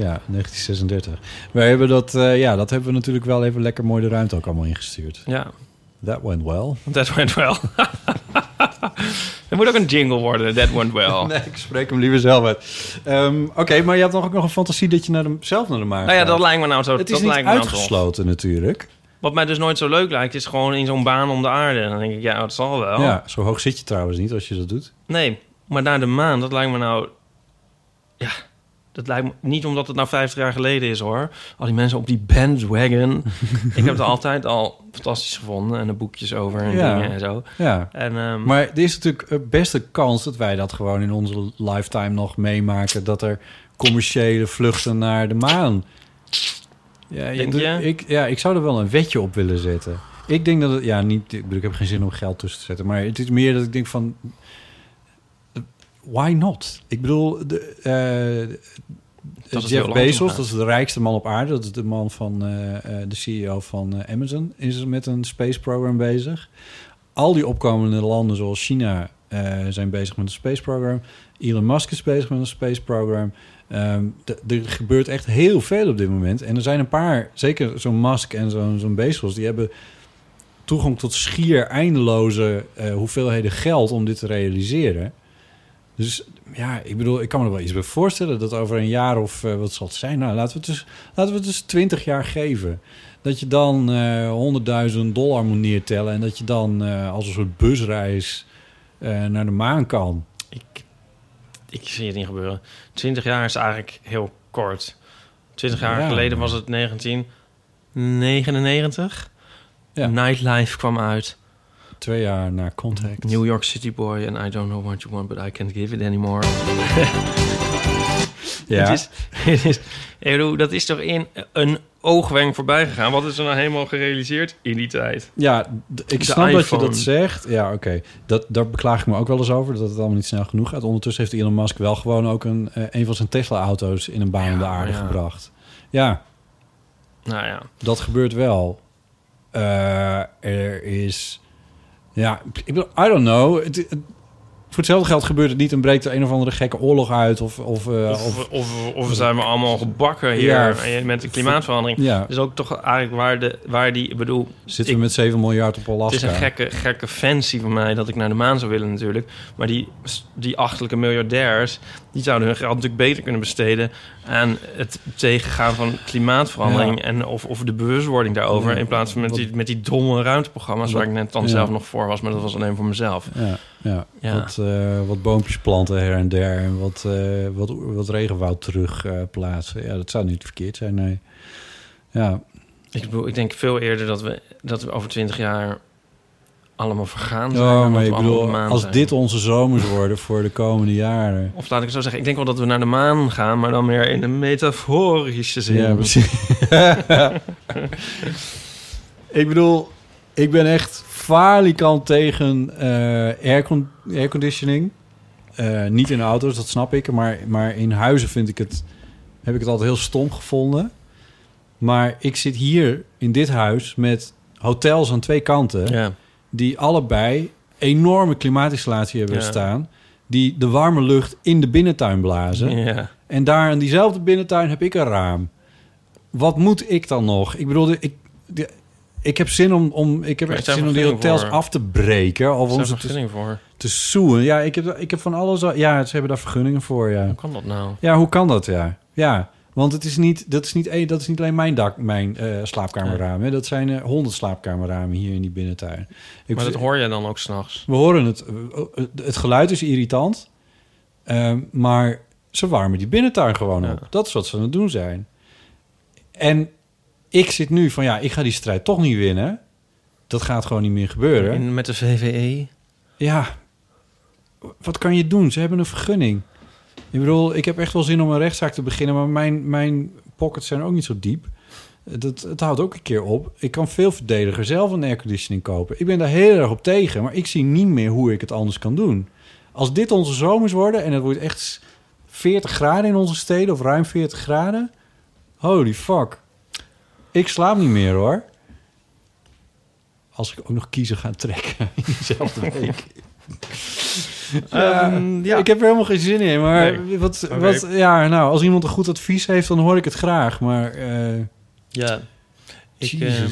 [SPEAKER 2] Ja, 1936. Wij hebben dat, eh, ja, dat hebben we natuurlijk wel even lekker mooi de ruimte ook allemaal ingestuurd.
[SPEAKER 1] Ja.
[SPEAKER 2] That went well.
[SPEAKER 1] That went well. er moet ook een jingle worden, that went well.
[SPEAKER 2] Nee, ik spreek hem liever zelf uit. Ehm, Oké, maar je hebt nog ook nog een fantasie dat je naar de, zelf naar de maan
[SPEAKER 1] Nou ja, dat lijkt me nou zo.
[SPEAKER 2] Het is niet
[SPEAKER 1] nou
[SPEAKER 2] uitgesloten natuurlijk.
[SPEAKER 1] Wat mij dus nooit zo leuk lijkt, is gewoon in zo'n baan om de aarde. Dan denk ik, ja, dat zal wel.
[SPEAKER 2] Ja, zo hoog zit je trouwens niet als je dat doet.
[SPEAKER 1] Nee, maar naar de maan, dat lijkt me nou... Ja, dat lijkt me... Niet omdat het nou 50 jaar geleden is, hoor. Al die mensen op die bandwagon. ik heb het altijd al fantastisch gevonden. En er boekjes over en
[SPEAKER 2] Ja.
[SPEAKER 1] dingen en zo.
[SPEAKER 2] Ja.
[SPEAKER 1] En, ehm,
[SPEAKER 2] Maar er is natuurlijk eh, best een kans dat wij dat gewoon in onze lifetime nog meemaken. Dat er commerciële vluchten naar de maan. Ja,
[SPEAKER 1] je?
[SPEAKER 2] Ik, ja, ik zou er wel een wetje op willen zetten. Ik denk dat het, ja, niet, ik, bedoel, ik heb geen zin om geld tussen te zetten. Maar het is meer dat ik denk van, eh, why not? Ik bedoel, de, eh, Jeff Bezos, dat is de rijkste man op aarde. Dat is de man van eh, eh, de CEO van Amazon. Is met een space program bezig. Al die opkomende landen zoals China zijn bezig met een space program. Elon Musk is bezig met een space program. Ehm, er gebeurt echt heel veel op dit moment. En er zijn een paar, zeker zo'n Musk en zo'n zo'n Bezos, die hebben toegang tot schier eindeloze hoeveelheden geld om dit te realiseren. Dus ja, ik bedoel, ik kan me er wel iets bij voorstellen dat over een jaar of eh, wat zal het zijn? Nou, laten we het dus, laten we het dus 20 jaar geven. Dat je dan eh 100.000 dollar moet neertellen en dat je dan eh, als een soort busreis naar de maan kan.
[SPEAKER 1] Ik, ik zie het niet gebeuren. 20 jaar is eigenlijk heel kort. 20 jaar
[SPEAKER 2] Ja,
[SPEAKER 1] geleden was het 1999.
[SPEAKER 2] Ja.
[SPEAKER 1] Nightlife kwam uit.
[SPEAKER 2] Twee jaar na Contact.
[SPEAKER 1] New York City Boy and I don't know what you want, but I can't give it anymore.
[SPEAKER 2] Ja.
[SPEAKER 1] Het is, het is, dat is toch in een oogwenk voorbij gegaan. Wat is er nou helemaal gerealiseerd in die tijd?
[SPEAKER 2] Ja, ik snap dat je dat zegt. Ja, oké. Dat Daar beklaag ik me ook wel eens over, dat het allemaal niet snel genoeg gaat. Ondertussen heeft Elon Musk wel gewoon ook een, eh, een van zijn Tesla-auto's in een baan om de aarde
[SPEAKER 1] ja.
[SPEAKER 2] gebracht. Ja,
[SPEAKER 1] Nou ja,
[SPEAKER 2] dat gebeurt wel. Eh, er is... Ja, ik bedoel, I don't know. Het, het- Voor hetzelfde geld gebeurt het niet en breekt er een of andere gekke oorlog uit. Of, of, uh,
[SPEAKER 1] Of,
[SPEAKER 2] of,
[SPEAKER 1] of, of, zijn we allemaal gebakken hier
[SPEAKER 2] Ja.
[SPEAKER 1] met de klimaatverandering.
[SPEAKER 2] Ja.
[SPEAKER 1] Dus ook toch eigenlijk waar, de, waar die... Ik bedoel,
[SPEAKER 2] zitten we met 7 miljard op Alaska.
[SPEAKER 1] Het is een gekke, gekke fancy van mij dat ik naar de maan zou willen natuurlijk. Maar die, die achtelijke miljardairs... die zouden hun geld natuurlijk beter kunnen besteden... aan het tegengaan van klimaatverandering...
[SPEAKER 2] Ja.
[SPEAKER 1] en of, of de bewustwording daarover... In plaats van met die, met die domme ruimteprogramma's... waar ik net dan zelf nog voor was... maar dat was alleen voor mezelf.
[SPEAKER 2] Ja, ja.
[SPEAKER 1] Ja.
[SPEAKER 2] Wat, eh, wat boompjes planten her en der. En wat, eh, wat, wat regenwoud terug eh, plaatsen. Ja, dat zou niet verkeerd zijn, nee. Ja,
[SPEAKER 1] Ik, bedoel, ik denk veel eerder dat we, dat we over twintig jaar... allemaal vergaan zijn.
[SPEAKER 2] maar ik bedoel, als
[SPEAKER 1] zijn.
[SPEAKER 2] dit onze zomers worden voor de komende jaren.
[SPEAKER 1] Of laat ik het zo zeggen, ik denk wel dat we naar de maan gaan... maar dan meer in een metaforische zin.
[SPEAKER 2] Ja, precies. ik bedoel, ik ben echt falikant tegen eh aircon airconditioning. Eh, niet in auto's, dat snap ik. Maar, maar in huizen vind ik het, heb ik het altijd heel stom gevonden. Maar ik zit hier in dit huis met hotels aan twee kanten...
[SPEAKER 1] Ja.
[SPEAKER 2] die allebei enorme klimaatinstallatie hebben
[SPEAKER 1] Ja.
[SPEAKER 2] staan... die de warme lucht in de binnentuin blazen.
[SPEAKER 1] Ja.
[SPEAKER 2] En daar in diezelfde binnentuin heb ik een raam. Wat moet ik dan nog? Ik bedoel, ik, de- ik heb zin om, om ik heb echt zin om die hotels
[SPEAKER 1] voor?
[SPEAKER 2] af te breken of om ze te,
[SPEAKER 1] voor?
[SPEAKER 2] te. Ja, ik heb, ik heb van alles. al- Ja, ze hebben daar vergunningen voor. Ja.
[SPEAKER 1] Hoe kan dat nou?
[SPEAKER 2] Ja, hoe kan dat? Ja, ja. Want het is niet, dat is niet, dat is niet alleen mijn dak, mijn slaapkamerraam. Hè. Dat zijn eh, honderd slaapkamerramen hier in die binnentuin. Ik
[SPEAKER 1] maar dat hoor je dan ook s'nachts.
[SPEAKER 2] we horen het. eh, Het geluid is irritant. ehm, maar ze warmen die binnentuin gewoon op. Dat is wat ze aan het doen zijn. En ik zit nu van ja, ik ga die strijd toch niet winnen. Dat gaat gewoon niet meer gebeuren.
[SPEAKER 1] In, met de VVE?
[SPEAKER 2] Ja, wat kan je doen? Ze hebben een vergunning. Ik bedoel, ik heb echt wel zin om een rechtszaak te beginnen, maar mijn, mijn pockets zijn ook niet zo diep. Dat, het houdt ook een keer op. Ik kan veel verdediger zelf een airconditioning kopen. Ik ben daar heel erg op tegen, maar ik zie niet meer hoe ik het anders kan doen. Als dit onze zomers worden en het wordt echt 40 graden in onze steden, of ruim 40 graden, holy fuck. Ik slaap niet meer hoor. Als ik ook nog kiezen ga trekken in diezelfde week. Ja,
[SPEAKER 1] Ehm, ja.
[SPEAKER 2] Ik heb er helemaal geen zin in. Maar
[SPEAKER 1] Nee.
[SPEAKER 2] wat, wat, ja, nou, als iemand een goed advies heeft, dan hoor ik het graag. Maar eh,
[SPEAKER 1] Ja. Ik, ehm,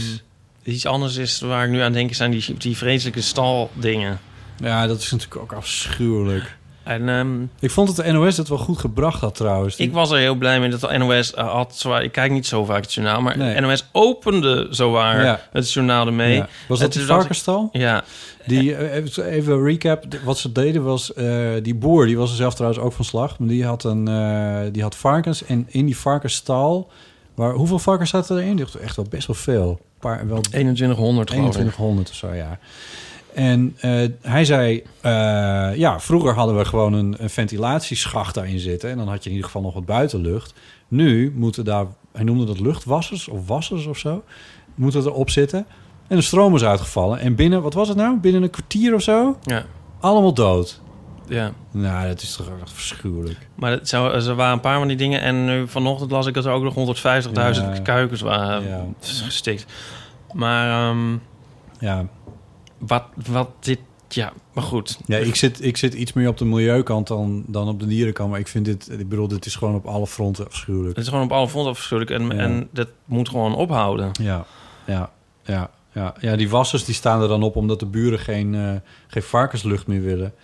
[SPEAKER 1] iets anders is waar ik nu aan denk, zijn die, die vreselijke staldingen.
[SPEAKER 2] ja, dat is natuurlijk ook afschuwelijk.
[SPEAKER 1] En ehm,
[SPEAKER 2] Ik vond dat de NOS het wel goed gebracht had trouwens. Die-
[SPEAKER 1] ik was er heel blij mee dat de NOS uh, had zwaar. Ik kijk niet zo vaak het journaal, maar
[SPEAKER 2] Nee.
[SPEAKER 1] NOS opende zowaar
[SPEAKER 2] Ja.
[SPEAKER 1] het journaal ermee.
[SPEAKER 2] Ja. Was dat
[SPEAKER 1] ik-
[SPEAKER 2] varkensstal?
[SPEAKER 1] Ja.
[SPEAKER 2] Die, eh, even, even recap. Wat ze deden was... eh, die boer, die was er zelf trouwens ook van slag. Maar die had, een, eh, die had varkens. En in die varkensstal... Waar, hoeveel varkens zaten erin? Die echt wel best wel veel. Een Paar, wel
[SPEAKER 1] 2100 geloof ik.
[SPEAKER 2] 2100 of zo, ja. En eh, hij zei... eh, ja, vroeger hadden we gewoon een, een ventilatieschacht daarin zitten. En dan had je in ieder geval nog wat buitenlucht. Nu moeten daar... Hij noemde dat luchtwassers of wassers of zo. Moeten erop zitten. En de stroom is uitgevallen. En binnen, wat was het nou? Binnen een kwartier of zo?
[SPEAKER 1] Ja.
[SPEAKER 2] Allemaal dood.
[SPEAKER 1] Ja.
[SPEAKER 2] Nou, dat is toch echt verschuwelijk.
[SPEAKER 1] Maar het zou, er waren een paar van die dingen. En nu vanochtend las ik dat er ook nog 150.000
[SPEAKER 2] Ja.
[SPEAKER 1] kuikens waren
[SPEAKER 2] Ja.
[SPEAKER 1] gestikt. Maar ehm,
[SPEAKER 2] Ja.
[SPEAKER 1] Wat, wat dit... Ja, maar goed.
[SPEAKER 2] Ja, ik zit, ik zit iets meer op de milieukant dan, dan op de dierenkant. Maar ik vind dit, ik bedoel, dit is gewoon op alle fronten afschuwelijk.
[SPEAKER 1] Het is gewoon op alle fronten afschuwelijk. En,
[SPEAKER 2] Ja.
[SPEAKER 1] en dat moet gewoon ophouden.
[SPEAKER 2] Ja, ja, ja, ja. Ja, die wassers die staan er dan op omdat de buren geen, eh, geen varkenslucht meer willen.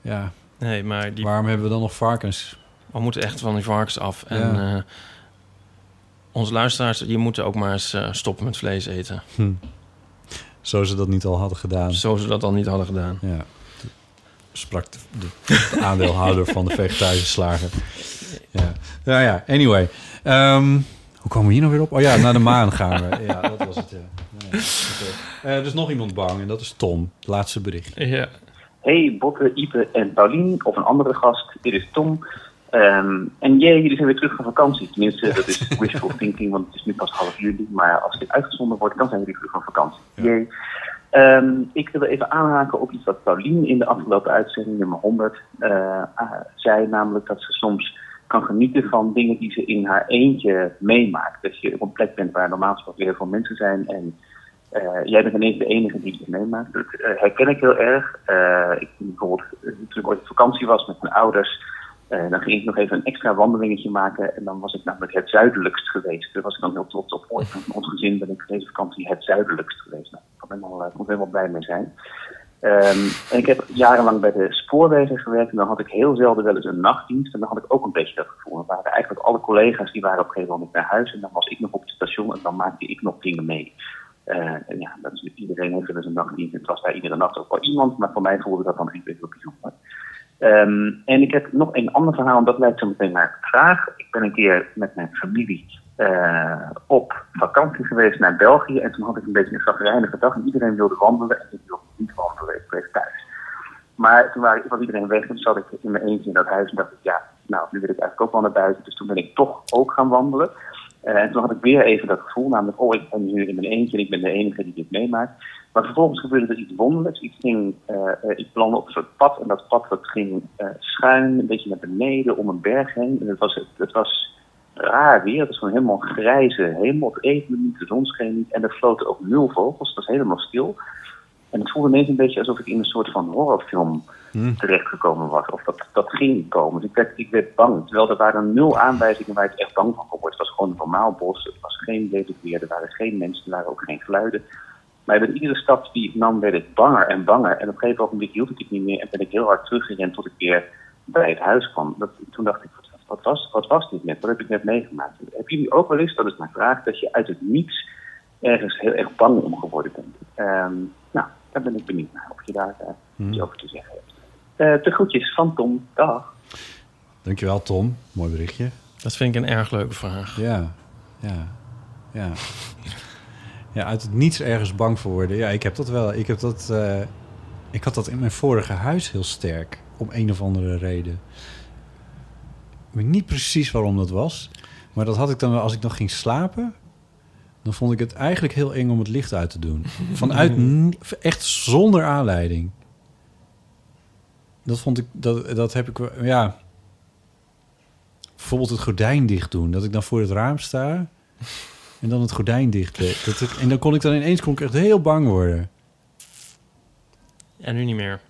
[SPEAKER 2] Ja,
[SPEAKER 1] Nee, maar die,
[SPEAKER 2] waarom hebben we dan nog varkens?
[SPEAKER 1] we moeten echt van die varkens af. En
[SPEAKER 2] Ja.
[SPEAKER 1] eh, onze luisteraars, die moeten ook maar eens eh, stoppen met vlees eten.
[SPEAKER 2] Hm. Zo ze dat niet al hadden gedaan.
[SPEAKER 1] Zo ze dat dan niet hadden gedaan.
[SPEAKER 2] Ja. Sprak de, de- de aandeelhouder van de vegetarische slager. Ja, ja, ja. Anyway. Ehm, hoe komen we hier nou weer op? Oh ja, naar de maan gaan we. Ja, dat was het. Ja. Oké. Eh, er is nog iemand bang en dat is Tom. Het laatste bericht.
[SPEAKER 1] Ja.
[SPEAKER 7] Hey Botte, Ipe en Paulien, of een andere gast. Dit is Tom. Ehm, en jee, jullie zijn weer terug van vakantie. Tenminste, dat is wishful thinking, want het is nu pas half juli. Maar als dit uitgezonden wordt, dan zijn jullie terug van vakantie. Jee. Ehm, ik wil even aanhaken op iets wat Paulien in de afgelopen uitzending, nummer 100, eh, ah, zei. Namelijk dat ze soms kan genieten van dingen die ze in haar eentje meemaakt. Dat je op een plek bent waar normaal gesproken heel veel mensen zijn. En Eh, jij bent ineens de enige die het meemaakt. Dat eh, herken ik heel erg. Ik bijvoorbeeld, toen ik ooit op vakantie was met mijn ouders, eh, dan ging ik nog even een extra wandelingetje maken. En dan was ik namelijk het zuidelijkst geweest. Daar was ik dan heel trots op. Ooit van ons gezin ben ik deze vakantie het zuidelijkst geweest. Nou, ik kan uh, kon er helemaal blij mee zijn. Ehm, en ik heb jarenlang bij de spoorwegen gewerkt. En dan had ik heel zelden wel eens een nachtdienst. En dan had ik ook een beetje dat gevoel. Dan waren eigenlijk alle collega's die waren op een gegeven moment naar huis. En dan was ik nog op het station en dan maakte ik nog dingen mee. Eh, en ja, dat is, iedereen heeft wel eens een nachtdienst. Het was daar iedere nacht ook wel iemand. Maar voor mij voelde dat dan heel bijzonder. Ehm, en ik heb nog een ander verhaal, en dat leidt zo meteen naar vraag. Ik ben een keer met mijn familie eh, op vakantie geweest naar België. En toen had ik een beetje een zagrijnige dag. En iedereen wilde wandelen en ik wilde niet wandelen. Ik bleef thuis. Maar toen was iedereen weg en toen zat ik in mijn eentje in dat huis. En dacht ik, ja, nou, nu wil ik eigenlijk ook wel naar buiten. Dus toen ben ik toch ook gaan wandelen. Uh, en toen had ik weer even dat gevoel, namelijk, oh, ik ben nu in mijn eentje en ik ben de enige die dit meemaakt. Maar vervolgens gebeurde er iets wonderlijks. Ik, ging, uh, uh, ik belandde op een soort pad en dat pad dat ging schuin, een beetje naar beneden, om een berg heen. En het was, het was raar weer, het was gewoon helemaal grijze hemel. Het regende niet, de zon scheen niet en er floten ook nul vogels. Het was helemaal stil. En het voelde ineens een beetje alsof ik in een soort van horrorfilm hmm. terechtgekomen was. Of dat, dat ging komen. Dus ik werd, ik werd bang. Terwijl er waren nul aanwijzingen waar ik echt bang van kon worden. Het was gewoon een normaal bos. Het was geen lelijk weer. Er waren geen mensen. Er waren ook geen geluiden. Maar bij iedere stap die ik nam werd ik banger en banger. En op een gegeven moment hield ik het niet meer. En ben ik heel hard teruggerend tot ik weer bij het huis kwam. Dat, toen dacht ik, wat was, wat was dit net? Wat heb ik net meegemaakt? Heb jullie ook wel eens, dat is mijn vraag, dat je uit het niets ergens heel erg bang om geworden bent? Um, nou, daar ben ik benieuwd naar of je daar uh, iets over te zeggen hebt. Uh, de groetjes van Tom. Dag.
[SPEAKER 2] Dankjewel, Tom. Mooi berichtje.
[SPEAKER 1] Dat vind ik een erg leuke vraag.
[SPEAKER 2] Ja, ja, ja. ja, uit het niets ergens bang voor worden. Ja, ik heb dat wel. Ik, heb dat, uh, ik had dat in mijn vorige huis heel sterk. Om een of andere reden. Ik weet niet precies waarom dat was. Maar dat had ik dan wel als ik nog ging slapen dan vond ik het eigenlijk heel eng om het licht uit te doen. Vanuit echt zonder aanleiding. Dat vond ik, dat, dat heb ik, ja. Bijvoorbeeld het gordijn dicht doen. Dat ik dan voor het raam sta en dan het gordijn dicht dat ik, En dan kon ik dan ineens kon ik echt heel bang worden.
[SPEAKER 1] En nu niet meer?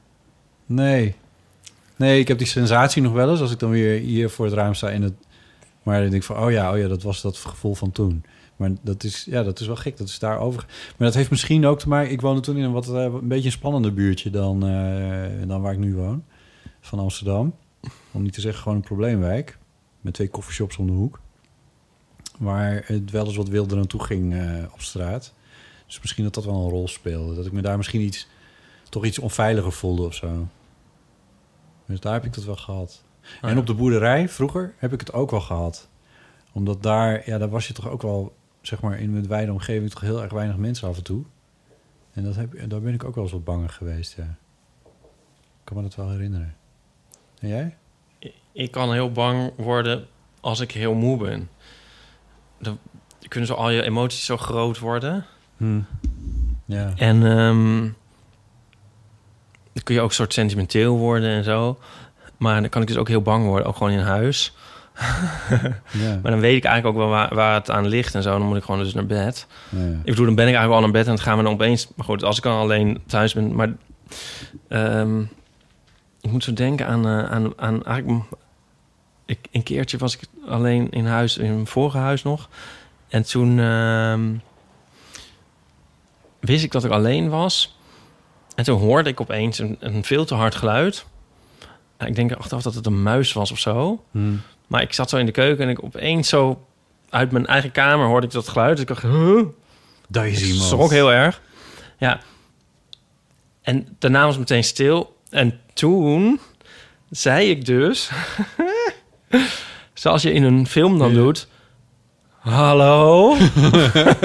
[SPEAKER 2] Nee. Nee, ik heb die sensatie nog wel eens als ik dan weer hier voor het raam sta en het. Maar dan denk ik van, oh ja, oh ja, dat was dat gevoel van toen. Maar dat is, ja, dat is wel gek. Dat is daarover. Maar dat heeft misschien ook te maken. Ik woonde toen in een wat uh, een beetje een spannender buurtje dan, uh, dan waar ik nu woon. Van Amsterdam. Om niet te zeggen gewoon een probleemwijk. Met twee koffieshops om de hoek. Waar het wel eens wat wilder aan toe ging uh, op straat. Dus misschien dat dat wel een rol speelde. Dat ik me daar misschien iets, toch iets onveiliger voelde of zo. Dus daar heb ik dat wel gehad. Ah, en op de boerderij, vroeger, heb ik het ook wel gehad. Omdat daar, ja, daar was je toch ook wel zeg maar in een wijde omgeving toch heel erg weinig mensen af en toe. En dat heb, daar ben ik ook wel eens wat banger geweest, ja. Ik kan me dat wel herinneren. En jij?
[SPEAKER 1] Ik kan heel bang worden als ik heel moe ben. Dan kunnen zo al je emoties zo groot worden.
[SPEAKER 2] Hmm. Ja.
[SPEAKER 1] En um, dan kun je ook soort sentimenteel worden en zo. Maar dan kan ik dus ook heel bang worden, ook gewoon in huis. Ja. Maar dan weet ik eigenlijk ook wel waar, waar, het aan ligt en zo. Dan moet ik gewoon dus naar bed.
[SPEAKER 2] Ja,
[SPEAKER 1] Ik bedoel, dan ben ik eigenlijk al naar bed en dan gaan we dan opeens... Maar goed, als ik dan alleen thuis ben... Maar um, ik moet zo denken aan... Uh, aan, aan eigenlijk, ik, een keertje was ik alleen in huis, in mijn vorige huis nog. En toen uh, wist ik dat ik alleen was. En toen hoorde ik opeens een, een veel te hard geluid. Ik denk achteraf dat het een muis was of zo.
[SPEAKER 2] Hmm.
[SPEAKER 1] Maar ik zat zo in de keuken en ik opeens zo uit mijn eigen kamer hoorde ik dat geluid. Dus ik dacht, huh?
[SPEAKER 2] Daar is iemand.
[SPEAKER 1] schrok heel erg. Ja. En daarna was het meteen stil. En toen zei ik dus, zoals je in een film dan doet, hallo.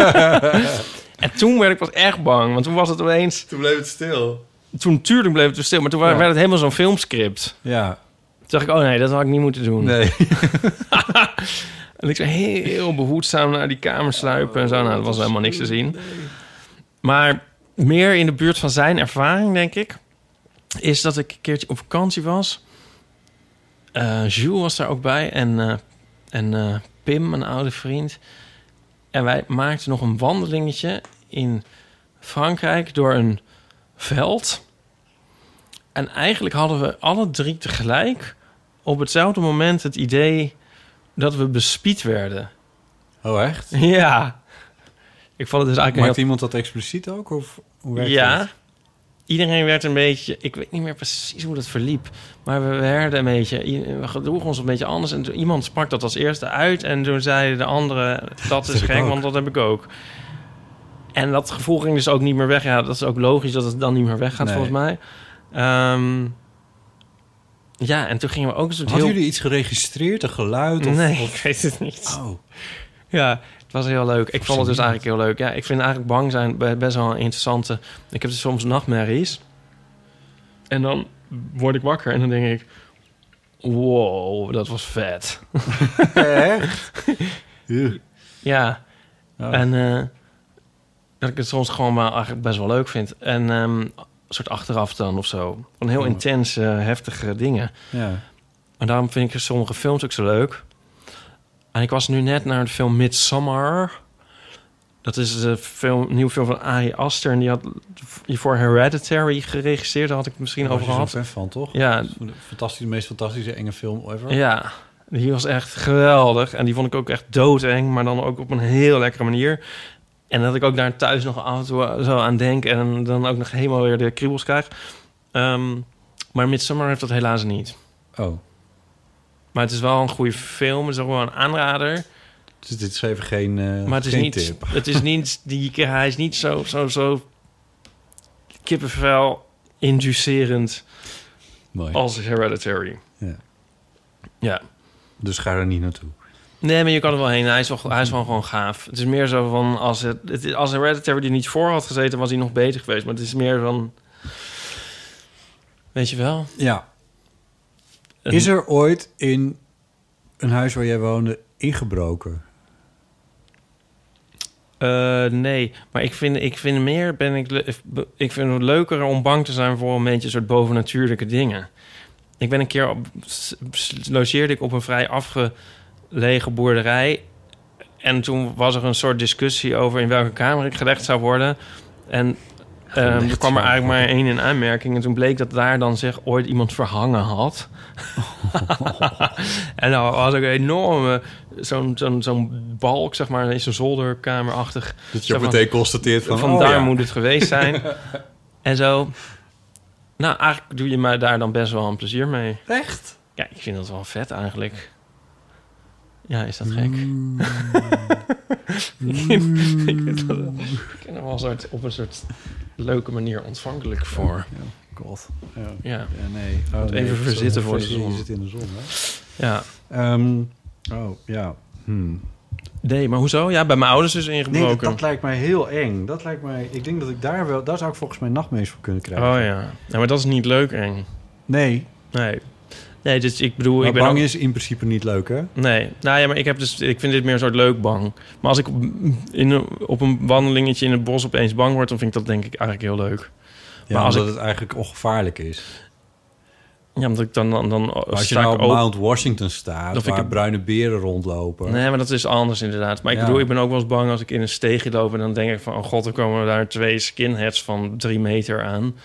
[SPEAKER 1] en toen werd ik pas echt bang, want toen was het opeens...
[SPEAKER 2] Toen bleef het stil.
[SPEAKER 1] Toen natuurlijk bleef het stil, maar toen ja. werd het helemaal zo'n filmscript.
[SPEAKER 2] Ja.
[SPEAKER 1] Toen dacht ik, oh nee, dat had ik niet moeten doen.
[SPEAKER 2] Nee.
[SPEAKER 1] en ik zei heel behoedzaam naar die kamer sluipen en zo. Nou, dat was helemaal niks te zien. Maar meer in de buurt van zijn ervaring, denk ik... is dat ik een keertje op vakantie was. Uh, Jules was daar ook bij en, uh, en uh, Pim, een oude vriend. En wij maakten nog een wandelingetje in Frankrijk door een veld. En eigenlijk hadden we alle drie tegelijk op hetzelfde moment het idee dat we bespied werden.
[SPEAKER 2] Oh, echt?
[SPEAKER 1] Ja. Ik vond het dus eigenlijk
[SPEAKER 2] Maakt
[SPEAKER 1] heel...
[SPEAKER 2] iemand dat expliciet ook? Of hoe werkt
[SPEAKER 1] Ja.
[SPEAKER 2] dat?
[SPEAKER 1] Iedereen werd een beetje... Ik weet niet meer precies hoe dat verliep. Maar we werden een beetje... We gedroegen ons een beetje anders. En toen, iemand sprak dat als eerste uit. En toen zeiden de anderen... Dat is gek, want dat heb ik ook. En dat gevoel ging dus ook niet meer weg. Ja, dat is ook logisch dat het dan niet meer weggaat,
[SPEAKER 2] Nee.
[SPEAKER 1] volgens mij. Ehm, ja, en toen gingen we ook een soort
[SPEAKER 2] Hadden
[SPEAKER 1] heel...
[SPEAKER 2] jullie iets geregistreerd, een geluid? Of,
[SPEAKER 1] Nee,
[SPEAKER 2] of-
[SPEAKER 1] ik weet het niet.
[SPEAKER 2] Oh.
[SPEAKER 1] Ja, het was heel leuk. Ik vond het dus eigenlijk heel leuk. Ja, ik vind eigenlijk bang zijn be- best wel een interessante... Ik heb dus soms nachtmerries. En dan word ik wakker en dan denk ik... Wow, dat was vet.
[SPEAKER 2] Echt?
[SPEAKER 1] ja.
[SPEAKER 2] Oh.
[SPEAKER 1] En eh, dat ik het soms gewoon maar eigenlijk best wel leuk vind. En ehm, soort achteraf dan of zo. Van heel intense, heftige dingen.
[SPEAKER 2] Ja.
[SPEAKER 1] En daarom vind ik sommige films ook zo leuk. En ik was nu net naar de film Midsommar. Dat is een film, nieuwe film van Ari Aster. En die had hiervoor Hereditary geregisseerd. Daar had ik het misschien
[SPEAKER 2] Daar
[SPEAKER 1] over gehad.
[SPEAKER 2] zo'n fan van, toch?
[SPEAKER 1] Ja,
[SPEAKER 2] Fantastisch, de meest fantastische enge film ever.
[SPEAKER 1] ja, die was echt geweldig. En die vond ik ook echt doodeng. Maar dan ook op een heel lekkere manier. En dat ik ook daar thuis nog af en toe zo aan denk. En dan ook nog helemaal weer de kriebels krijg. Ehm, maar Midsommar heeft dat helaas niet.
[SPEAKER 2] Oh.
[SPEAKER 1] Maar het is wel een goede film. Het is ook wel een aanrader.
[SPEAKER 2] Dus dit is even geen, eh
[SPEAKER 1] Maar het is niet,
[SPEAKER 2] tip.
[SPEAKER 1] het is niet die, hij is niet zo, zo, zo kippenvel inducerend
[SPEAKER 2] Mooi.
[SPEAKER 1] als Hereditary.
[SPEAKER 2] Ja.
[SPEAKER 1] Ja.
[SPEAKER 2] Dus ga er niet naartoe.
[SPEAKER 1] Nee, maar je kan er wel heen. Hij is wel, hij is wel gewoon gaaf. Het is meer zo van, als, het, het, als Hereditary er niet voor had gezeten, was hij nog beter geweest. Maar het is meer van, weet je wel?
[SPEAKER 2] Ja.
[SPEAKER 1] Een-
[SPEAKER 2] Is er ooit in een huis waar jij woonde ingebroken?
[SPEAKER 1] Eh, nee, maar ik vind, ik vind meer ben ik, ik vind het leuker om bang te zijn voor een beetje een soort bovennatuurlijke dingen. Ik ben een keer op, logeerde ik op een vrij afgelegen boerderij en toen was er een soort discussie over in welke kamer ik gelegd zou worden. En ehm, er kwam er eigenlijk maar één in aanmerking. En toen bleek dat daar dan zich ooit iemand verhangen had. en dan was ook een enorme, zo'n zo'n zo'n balk, zeg maar, in zo'n zolderkamerachtig.
[SPEAKER 2] Dat je
[SPEAKER 1] van-
[SPEAKER 2] meteen constateert van,
[SPEAKER 1] Van
[SPEAKER 2] oh
[SPEAKER 1] daar
[SPEAKER 2] ja.
[SPEAKER 1] moet het geweest zijn. en zo. Nou, eigenlijk doe je mij daar dan best wel een plezier mee.
[SPEAKER 2] Echt?
[SPEAKER 1] Ja, ik vind dat wel vet eigenlijk. Ja, is dat gek?
[SPEAKER 2] Mm.
[SPEAKER 1] ik dat- ik ben er wel soort, op een soort leuke manier ontvankelijk voor.
[SPEAKER 2] God. Ja.
[SPEAKER 1] Ja.
[SPEAKER 2] Ja, nee. Oh,
[SPEAKER 1] Moet
[SPEAKER 2] nee,
[SPEAKER 1] even verzitten voor de
[SPEAKER 2] je
[SPEAKER 1] zon.
[SPEAKER 2] zit in de zon, hè?
[SPEAKER 1] Ja.
[SPEAKER 2] Ehm, oh, ja. Hmm.
[SPEAKER 1] Nee, maar hoezo? Ja, bij mijn ouders is
[SPEAKER 2] Nee,
[SPEAKER 1] ingebroken.
[SPEAKER 2] dat, dat lijkt mij heel eng. Dat lijkt mij... Ik denk dat ik daar wel... Daar zou ik volgens mij nachtmerries voor kunnen krijgen.
[SPEAKER 1] Oh ja. ja. Maar dat is niet leuk eng.
[SPEAKER 2] Nee.
[SPEAKER 1] Nee. Nee, dus ik bedoel...
[SPEAKER 2] Maar
[SPEAKER 1] ik ben
[SPEAKER 2] bang
[SPEAKER 1] ook-
[SPEAKER 2] is in principe niet leuk, hè?
[SPEAKER 1] Nee, nou ja, maar ik heb dus, ik vind dit meer een soort leuk bang. Maar als ik op, in een, op een wandelingetje in het bos opeens bang word, dan vind ik dat denk ik eigenlijk heel leuk.
[SPEAKER 2] Ja,
[SPEAKER 1] maar als
[SPEAKER 2] omdat
[SPEAKER 1] ik,
[SPEAKER 2] het eigenlijk ongevaarlijk is.
[SPEAKER 1] ja, omdat ik dan dan, dan
[SPEAKER 2] Maar als je nou op Mount Washington staat,
[SPEAKER 1] Dan vind
[SPEAKER 2] waar
[SPEAKER 1] ik-
[SPEAKER 2] bruine beren rondlopen...
[SPEAKER 1] Nee, maar dat is anders inderdaad. Maar ik
[SPEAKER 2] Ja.
[SPEAKER 1] bedoel, ik ben ook wel eens bang als ik in een steegje loop en dan denk ik van, oh god, dan komen daar twee skinheads van drie meter aan.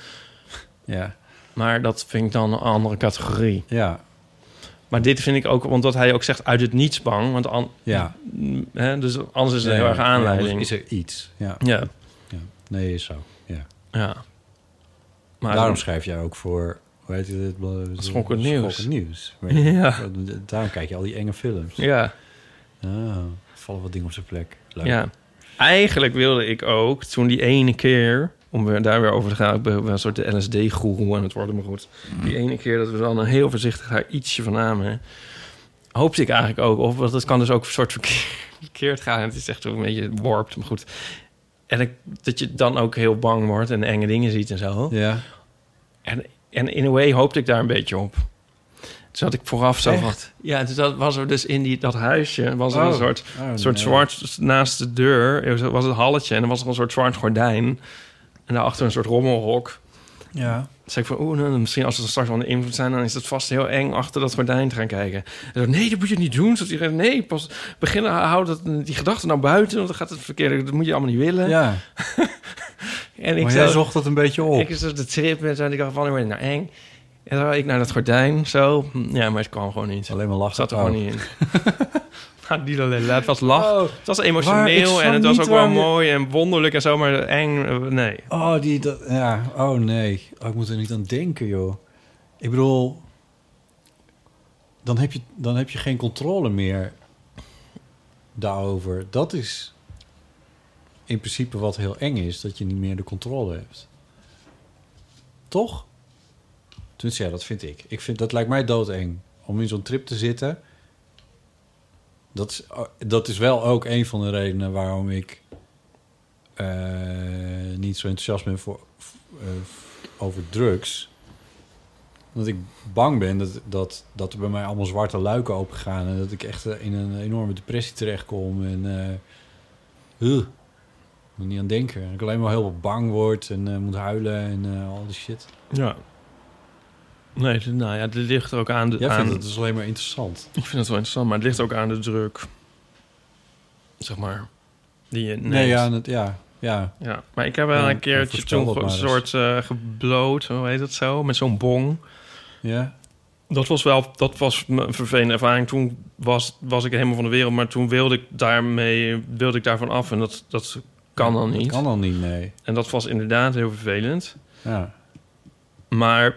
[SPEAKER 2] Ja.
[SPEAKER 1] Maar dat vind ik dan een andere categorie.
[SPEAKER 2] Ja.
[SPEAKER 1] Maar dit vind ik ook, omdat hij ook zegt uit het niets bang. Want an,
[SPEAKER 2] Ja.
[SPEAKER 1] Hè, dus anders is er
[SPEAKER 2] Nee,
[SPEAKER 1] heel erg
[SPEAKER 2] ja,
[SPEAKER 1] aanleiding.
[SPEAKER 2] is er iets. Ja.
[SPEAKER 1] Ja.
[SPEAKER 2] ja. Nee, is zo. Ja.
[SPEAKER 1] Ja. Maar
[SPEAKER 2] Daarom schrijf jij ook voor... Hoe heet het?
[SPEAKER 1] Schokkend nieuws.
[SPEAKER 2] Nieuws.
[SPEAKER 1] Ja.
[SPEAKER 2] Daarom kijk je al die enge films.
[SPEAKER 1] Ja.
[SPEAKER 2] Ah, vallen wat dingen op zijn plek. Leuk.
[SPEAKER 1] Ja. Eigenlijk wilde ik ook, toen die ene keer... om weer daar weer over te gaan... ik ben wel een soort de LSD-goeroe aan het worden, maar goed. Die ene keer dat we dan een heel voorzichtig daar ietsje van namen... hoopte ik eigenlijk ook... of want het kan dus ook een soort verkeer- verkeerd gaan. Het is echt een beetje warped, maar goed. En ik, dat je dan ook heel bang wordt en enge dingen ziet en zo.
[SPEAKER 2] Ja.
[SPEAKER 1] En, en in a way hoopte ik daar een beetje op. Dus had ik vooraf zo.
[SPEAKER 2] Echt?
[SPEAKER 1] Ja, dus dat was er dus in die, dat huisje... was er
[SPEAKER 2] Oh.
[SPEAKER 1] een soort,
[SPEAKER 2] Oh,
[SPEAKER 1] soort
[SPEAKER 2] nee.
[SPEAKER 1] zwart naast de deur. Was het halletje en er was er een soort zwart gordijn. En daarachter een soort rommelhok.
[SPEAKER 2] Ja.
[SPEAKER 1] Dus zei ik van, oeh, nou, misschien als we straks van de invloed zijn... dan is het vast heel eng achter dat gordijn te gaan kijken. En zo, nee, dat moet je niet doen. Zodat zei, nee, pas beginnen, hou dat, die gedachten nou buiten... want dan gaat het verkeerde, dat moet je allemaal niet willen.
[SPEAKER 2] Ja.
[SPEAKER 1] En ik
[SPEAKER 2] Maar jij
[SPEAKER 1] zo-
[SPEAKER 2] zocht het een beetje op.
[SPEAKER 1] Ik zat de trip en zo, en ik dacht, word ik nou eng? En dan ik naar dat gordijn, zo. Ja, maar het kwam gewoon niet.
[SPEAKER 2] Alleen maar lachen.
[SPEAKER 1] zat er gewoon niet in. Nou, niet alleen. Het was lach.
[SPEAKER 2] Oh,
[SPEAKER 1] het was emotioneel en het was ook wel
[SPEAKER 2] je-
[SPEAKER 1] mooi en wonderlijk en zo, maar eng, eh, nee.
[SPEAKER 2] Oh, die, dat, ja. Oh nee. Oh, ik moet er niet aan denken, joh. Ik bedoel, dan heb je, dan heb je geen controle meer daarover. Dat is in principe wat heel eng is, dat je niet meer de controle hebt. Toch? Dus ja, dat vind ik. ik vind, dat lijkt mij doodeng. Om in zo'n trip te zitten. Dat is, dat is wel ook een van de redenen waarom ik eh, niet zo enthousiast ben voor, eh, over drugs. Dat ik bang ben dat, dat, dat er bij mij allemaal zwarte luiken open gaan. En dat ik echt eh, in een enorme depressie terechtkom. En uh, moet niet aan denken. Dat ik alleen maar heel bang word en moet huilen en al die shit.
[SPEAKER 1] Ja. Nee, nou ja, dit ligt er ook aan... De,
[SPEAKER 2] Jij
[SPEAKER 1] aan
[SPEAKER 2] vindt het dus alleen maar interessant.
[SPEAKER 1] Ik vind het wel interessant, maar het ligt ook aan de druk. Zeg maar. Die je neemt.
[SPEAKER 2] Nee, ja, het, ja, ja.
[SPEAKER 1] Ja, maar ik heb wel
[SPEAKER 2] Ja,
[SPEAKER 1] een keertje toen
[SPEAKER 2] dat
[SPEAKER 1] een soort eh gebloot, hoe heet dat zo, met zo'n bong.
[SPEAKER 2] Ja.
[SPEAKER 1] Dat was wel, dat was een vervelende ervaring. Toen was, was ik helemaal van de wereld, maar toen wilde ik daarmee, wilde ik daarvan af en dat, dat kan dan
[SPEAKER 2] Dat
[SPEAKER 1] niet.
[SPEAKER 2] kan dan niet, nee.
[SPEAKER 1] En dat was inderdaad heel vervelend.
[SPEAKER 2] Ja.
[SPEAKER 1] Maar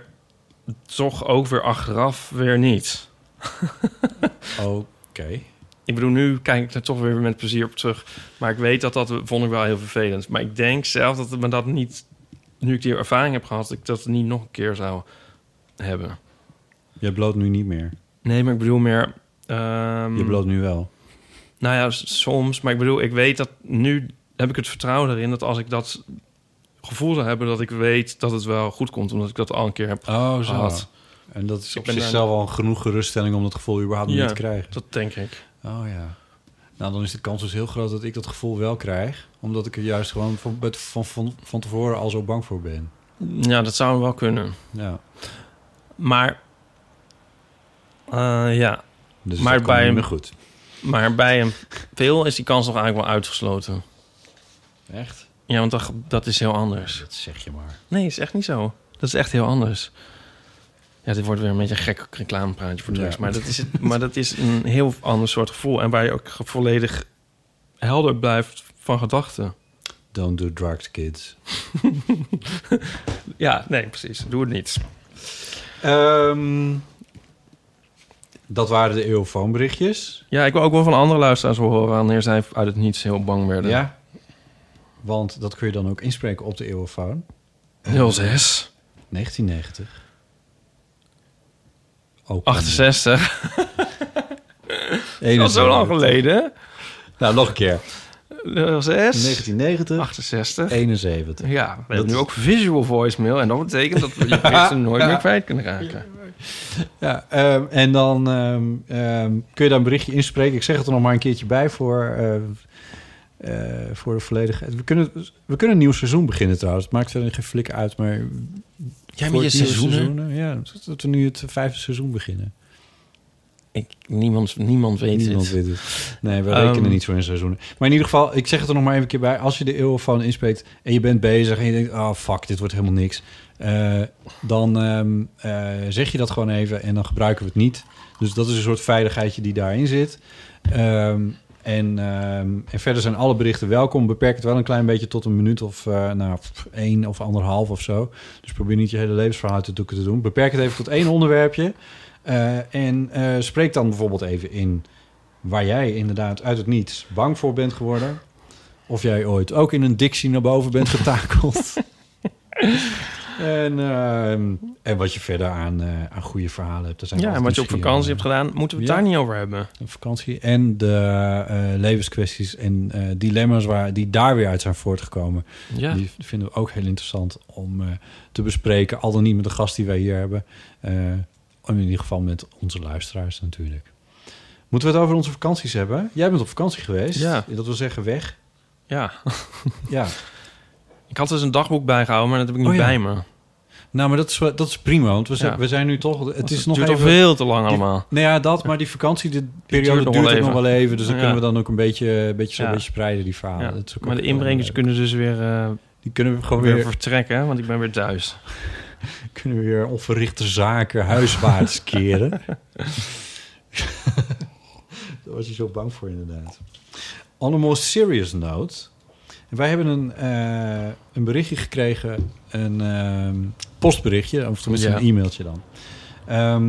[SPEAKER 1] toch ook weer achteraf weer niet.
[SPEAKER 2] Oké.
[SPEAKER 1] Ik bedoel, nu kijk ik er toch weer met plezier op terug. Maar ik weet dat dat vond ik wel heel vervelend. Maar ik denk zelf dat het me dat niet... Nu ik die ervaring heb gehad, dat ik dat niet nog een keer zou hebben.
[SPEAKER 2] Jij bloot nu niet meer.
[SPEAKER 1] Nee, maar ik bedoel meer... ehm,
[SPEAKER 2] Je bloot nu wel.
[SPEAKER 1] Nou ja, soms. Maar ik bedoel, ik weet dat nu heb ik het vertrouwen erin dat als ik dat gevoel zou hebben, dat ik weet dat het wel goed komt, omdat ik dat al een keer heb
[SPEAKER 2] Oh, zo.
[SPEAKER 1] gehad.
[SPEAKER 2] En dat is
[SPEAKER 1] Ik
[SPEAKER 2] op zichzelf al genoeg geruststelling om dat gevoel überhaupt
[SPEAKER 1] Ja,
[SPEAKER 2] niet te krijgen.
[SPEAKER 1] dat denk ik.
[SPEAKER 2] Oh ja. Nou, dan is de kans dus heel groot dat ik dat gevoel wel krijg. Omdat ik er juist gewoon van, van, van, van, van tevoren al zo bang voor ben.
[SPEAKER 1] Ja, dat zou wel kunnen.
[SPEAKER 2] Ja.
[SPEAKER 1] Maar eh, ja.
[SPEAKER 2] Dus
[SPEAKER 1] maar bij
[SPEAKER 2] meer goed.
[SPEAKER 1] Maar bij een veel is die kans nog eigenlijk wel uitgesloten.
[SPEAKER 2] Echt?
[SPEAKER 1] Ja, want dat, dat is heel anders.
[SPEAKER 2] Dat zeg je maar.
[SPEAKER 1] Nee, is echt niet zo. Dat is echt heel anders. Ja, dit wordt weer een beetje een gek reclamepraatje voor drugs.
[SPEAKER 2] Ja.
[SPEAKER 1] Maar, dat is, maar dat is een heel ander soort gevoel. En waar je ook volledig helder blijft van gedachten.
[SPEAKER 2] Don't do drugs, kids.
[SPEAKER 1] Ja, nee, precies. Doe het niet.
[SPEAKER 2] Ehm, dat waren de eeuwfoonberichtjes.
[SPEAKER 1] Ja, ik wil ook wel van andere luisteraars horen... wanneer zij uit het niets heel bang werden.
[SPEAKER 2] Ja. Want dat kun je dan ook inspreken op de eeuwfoon.
[SPEAKER 1] 06.
[SPEAKER 2] 1990. Ook
[SPEAKER 1] 68. Dat was zo
[SPEAKER 2] 71.
[SPEAKER 1] lang geleden.
[SPEAKER 2] Nou, nog een keer.
[SPEAKER 1] 06.
[SPEAKER 2] 1990.
[SPEAKER 1] 68.
[SPEAKER 2] 71.
[SPEAKER 1] Ja, we
[SPEAKER 2] Dat
[SPEAKER 1] hebben nu
[SPEAKER 2] is-
[SPEAKER 1] ook visual voicemail. En dat betekent dat we je berichten nooit
[SPEAKER 2] Ja.
[SPEAKER 1] meer kwijt kunnen raken.
[SPEAKER 2] Ja, ehm, en dan ehm, ehm, kun je daar een berichtje inspreken. Ik zeg het er nog maar een keertje bij voor, eh, voor de volledigheid. We kunnen, we kunnen een nieuw seizoen beginnen trouwens. Het maakt verder geen flik uit, maar... Voor
[SPEAKER 1] met je seizoenen?
[SPEAKER 2] seizoen, Ja, dat- we nu het vijfde seizoen beginnen.
[SPEAKER 1] Ik, niemand, niemand weet
[SPEAKER 2] Niemand
[SPEAKER 1] het.
[SPEAKER 2] weet het. Nee, we
[SPEAKER 1] Ehm,
[SPEAKER 2] rekenen niet zo in seizoenen. Maar in ieder geval, ik zeg het er nog maar even een keer bij. Als je de eeuwfoon inspreekt en je bent bezig en je denkt... oh, fuck, dit wordt helemaal niks. eh, dan ehm, eh, zeg je dat gewoon even en dan gebruiken we het niet. Dus dat is een soort veiligheidje die daarin zit. Ehm, en, ehm, en verder zijn alle berichten welkom. Beperk het wel een klein beetje tot een minuut of eh nou, één of anderhalf of zo. Dus probeer niet je hele levensverhaal te doen. Beperk het even tot één onderwerpje. Eh, en eh, spreek dan bijvoorbeeld even in waar jij inderdaad uit het niets bang voor bent geworden. Of jij ooit ook in een dictie naar boven bent getakeld. en, ehm, en wat je verder aan, eh, aan goede verhalen hebt. Zijn
[SPEAKER 1] Ja, en wat je op vakantie hebt gedaan, moeten we het
[SPEAKER 2] Ja.
[SPEAKER 1] daar niet over hebben.
[SPEAKER 2] Vakantie en de eh, levenskwesties en eh, dilemma's waar, die daar weer uit zijn voortgekomen.
[SPEAKER 1] Ja.
[SPEAKER 2] Die vinden we ook heel interessant om te bespreken. Al dan niet met de gast die wij hier hebben. In ieder geval met onze luisteraars natuurlijk. Moeten we het over onze vakanties hebben? Jij bent op vakantie geweest.
[SPEAKER 1] Ja.
[SPEAKER 2] Dat wil zeggen weg.
[SPEAKER 1] Ja.
[SPEAKER 2] Ja.
[SPEAKER 1] Ik had dus een dagboek bijgehouden, maar dat heb ik niet
[SPEAKER 2] Oh ja.
[SPEAKER 1] bij me.
[SPEAKER 2] Nou, maar dat is, dat is prima, want we zijn,
[SPEAKER 1] Ja.
[SPEAKER 2] we zijn nu toch... Het
[SPEAKER 1] Het
[SPEAKER 2] is nog
[SPEAKER 1] duurt al
[SPEAKER 2] even,
[SPEAKER 1] veel te lang
[SPEAKER 2] die-
[SPEAKER 1] allemaal.
[SPEAKER 2] Nou ja, dat, maar die vakantie, de
[SPEAKER 1] duurt
[SPEAKER 2] periode duurt ook nog wel even. Dus dan
[SPEAKER 1] Ja.
[SPEAKER 2] kunnen we dan ook een beetje, een beetje, zo
[SPEAKER 1] Ja.
[SPEAKER 2] een beetje spreiden, die verhalen. Dat is ook
[SPEAKER 1] Maar de inbrengers kunnen dus weer... eh,
[SPEAKER 2] Die kunnen we gewoon
[SPEAKER 1] weer
[SPEAKER 2] weer,
[SPEAKER 1] vertrekken, want ik ben weer thuis.
[SPEAKER 2] kunnen we weer onverrichte zaken huiswaarts keren. Daar was je zo bang voor, inderdaad. On a more serious note. Wij hebben een, eh, een berichtje gekregen, een ehm, postberichtje, of tenminste
[SPEAKER 1] Ja.
[SPEAKER 2] een e-mailtje dan. Ehm,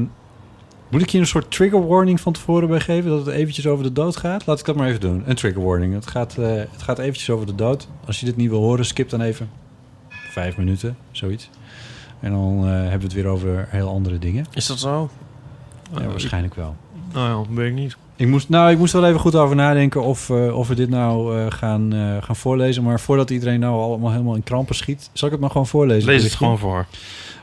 [SPEAKER 2] moet ik je een soort trigger warning van tevoren bij geven dat het eventjes over de dood gaat? Laat ik dat maar even doen. Een trigger warning. Het gaat, eh, het gaat eventjes over de dood. Als je dit niet wil horen, skip dan even vijf minuten, zoiets. En dan eh, hebben we het weer over heel andere dingen.
[SPEAKER 1] Is dat zo?
[SPEAKER 2] Ja, waarschijnlijk wel.
[SPEAKER 1] Nou ja, weet ik niet.
[SPEAKER 2] Ik moest, nou, ik moest wel even goed over nadenken of, eh, of we dit nou eh, gaan, eh, gaan voorlezen. Maar voordat iedereen nou allemaal helemaal in krampen schiet, zal ik het maar gewoon voorlezen.
[SPEAKER 1] Lees het gewoon voor.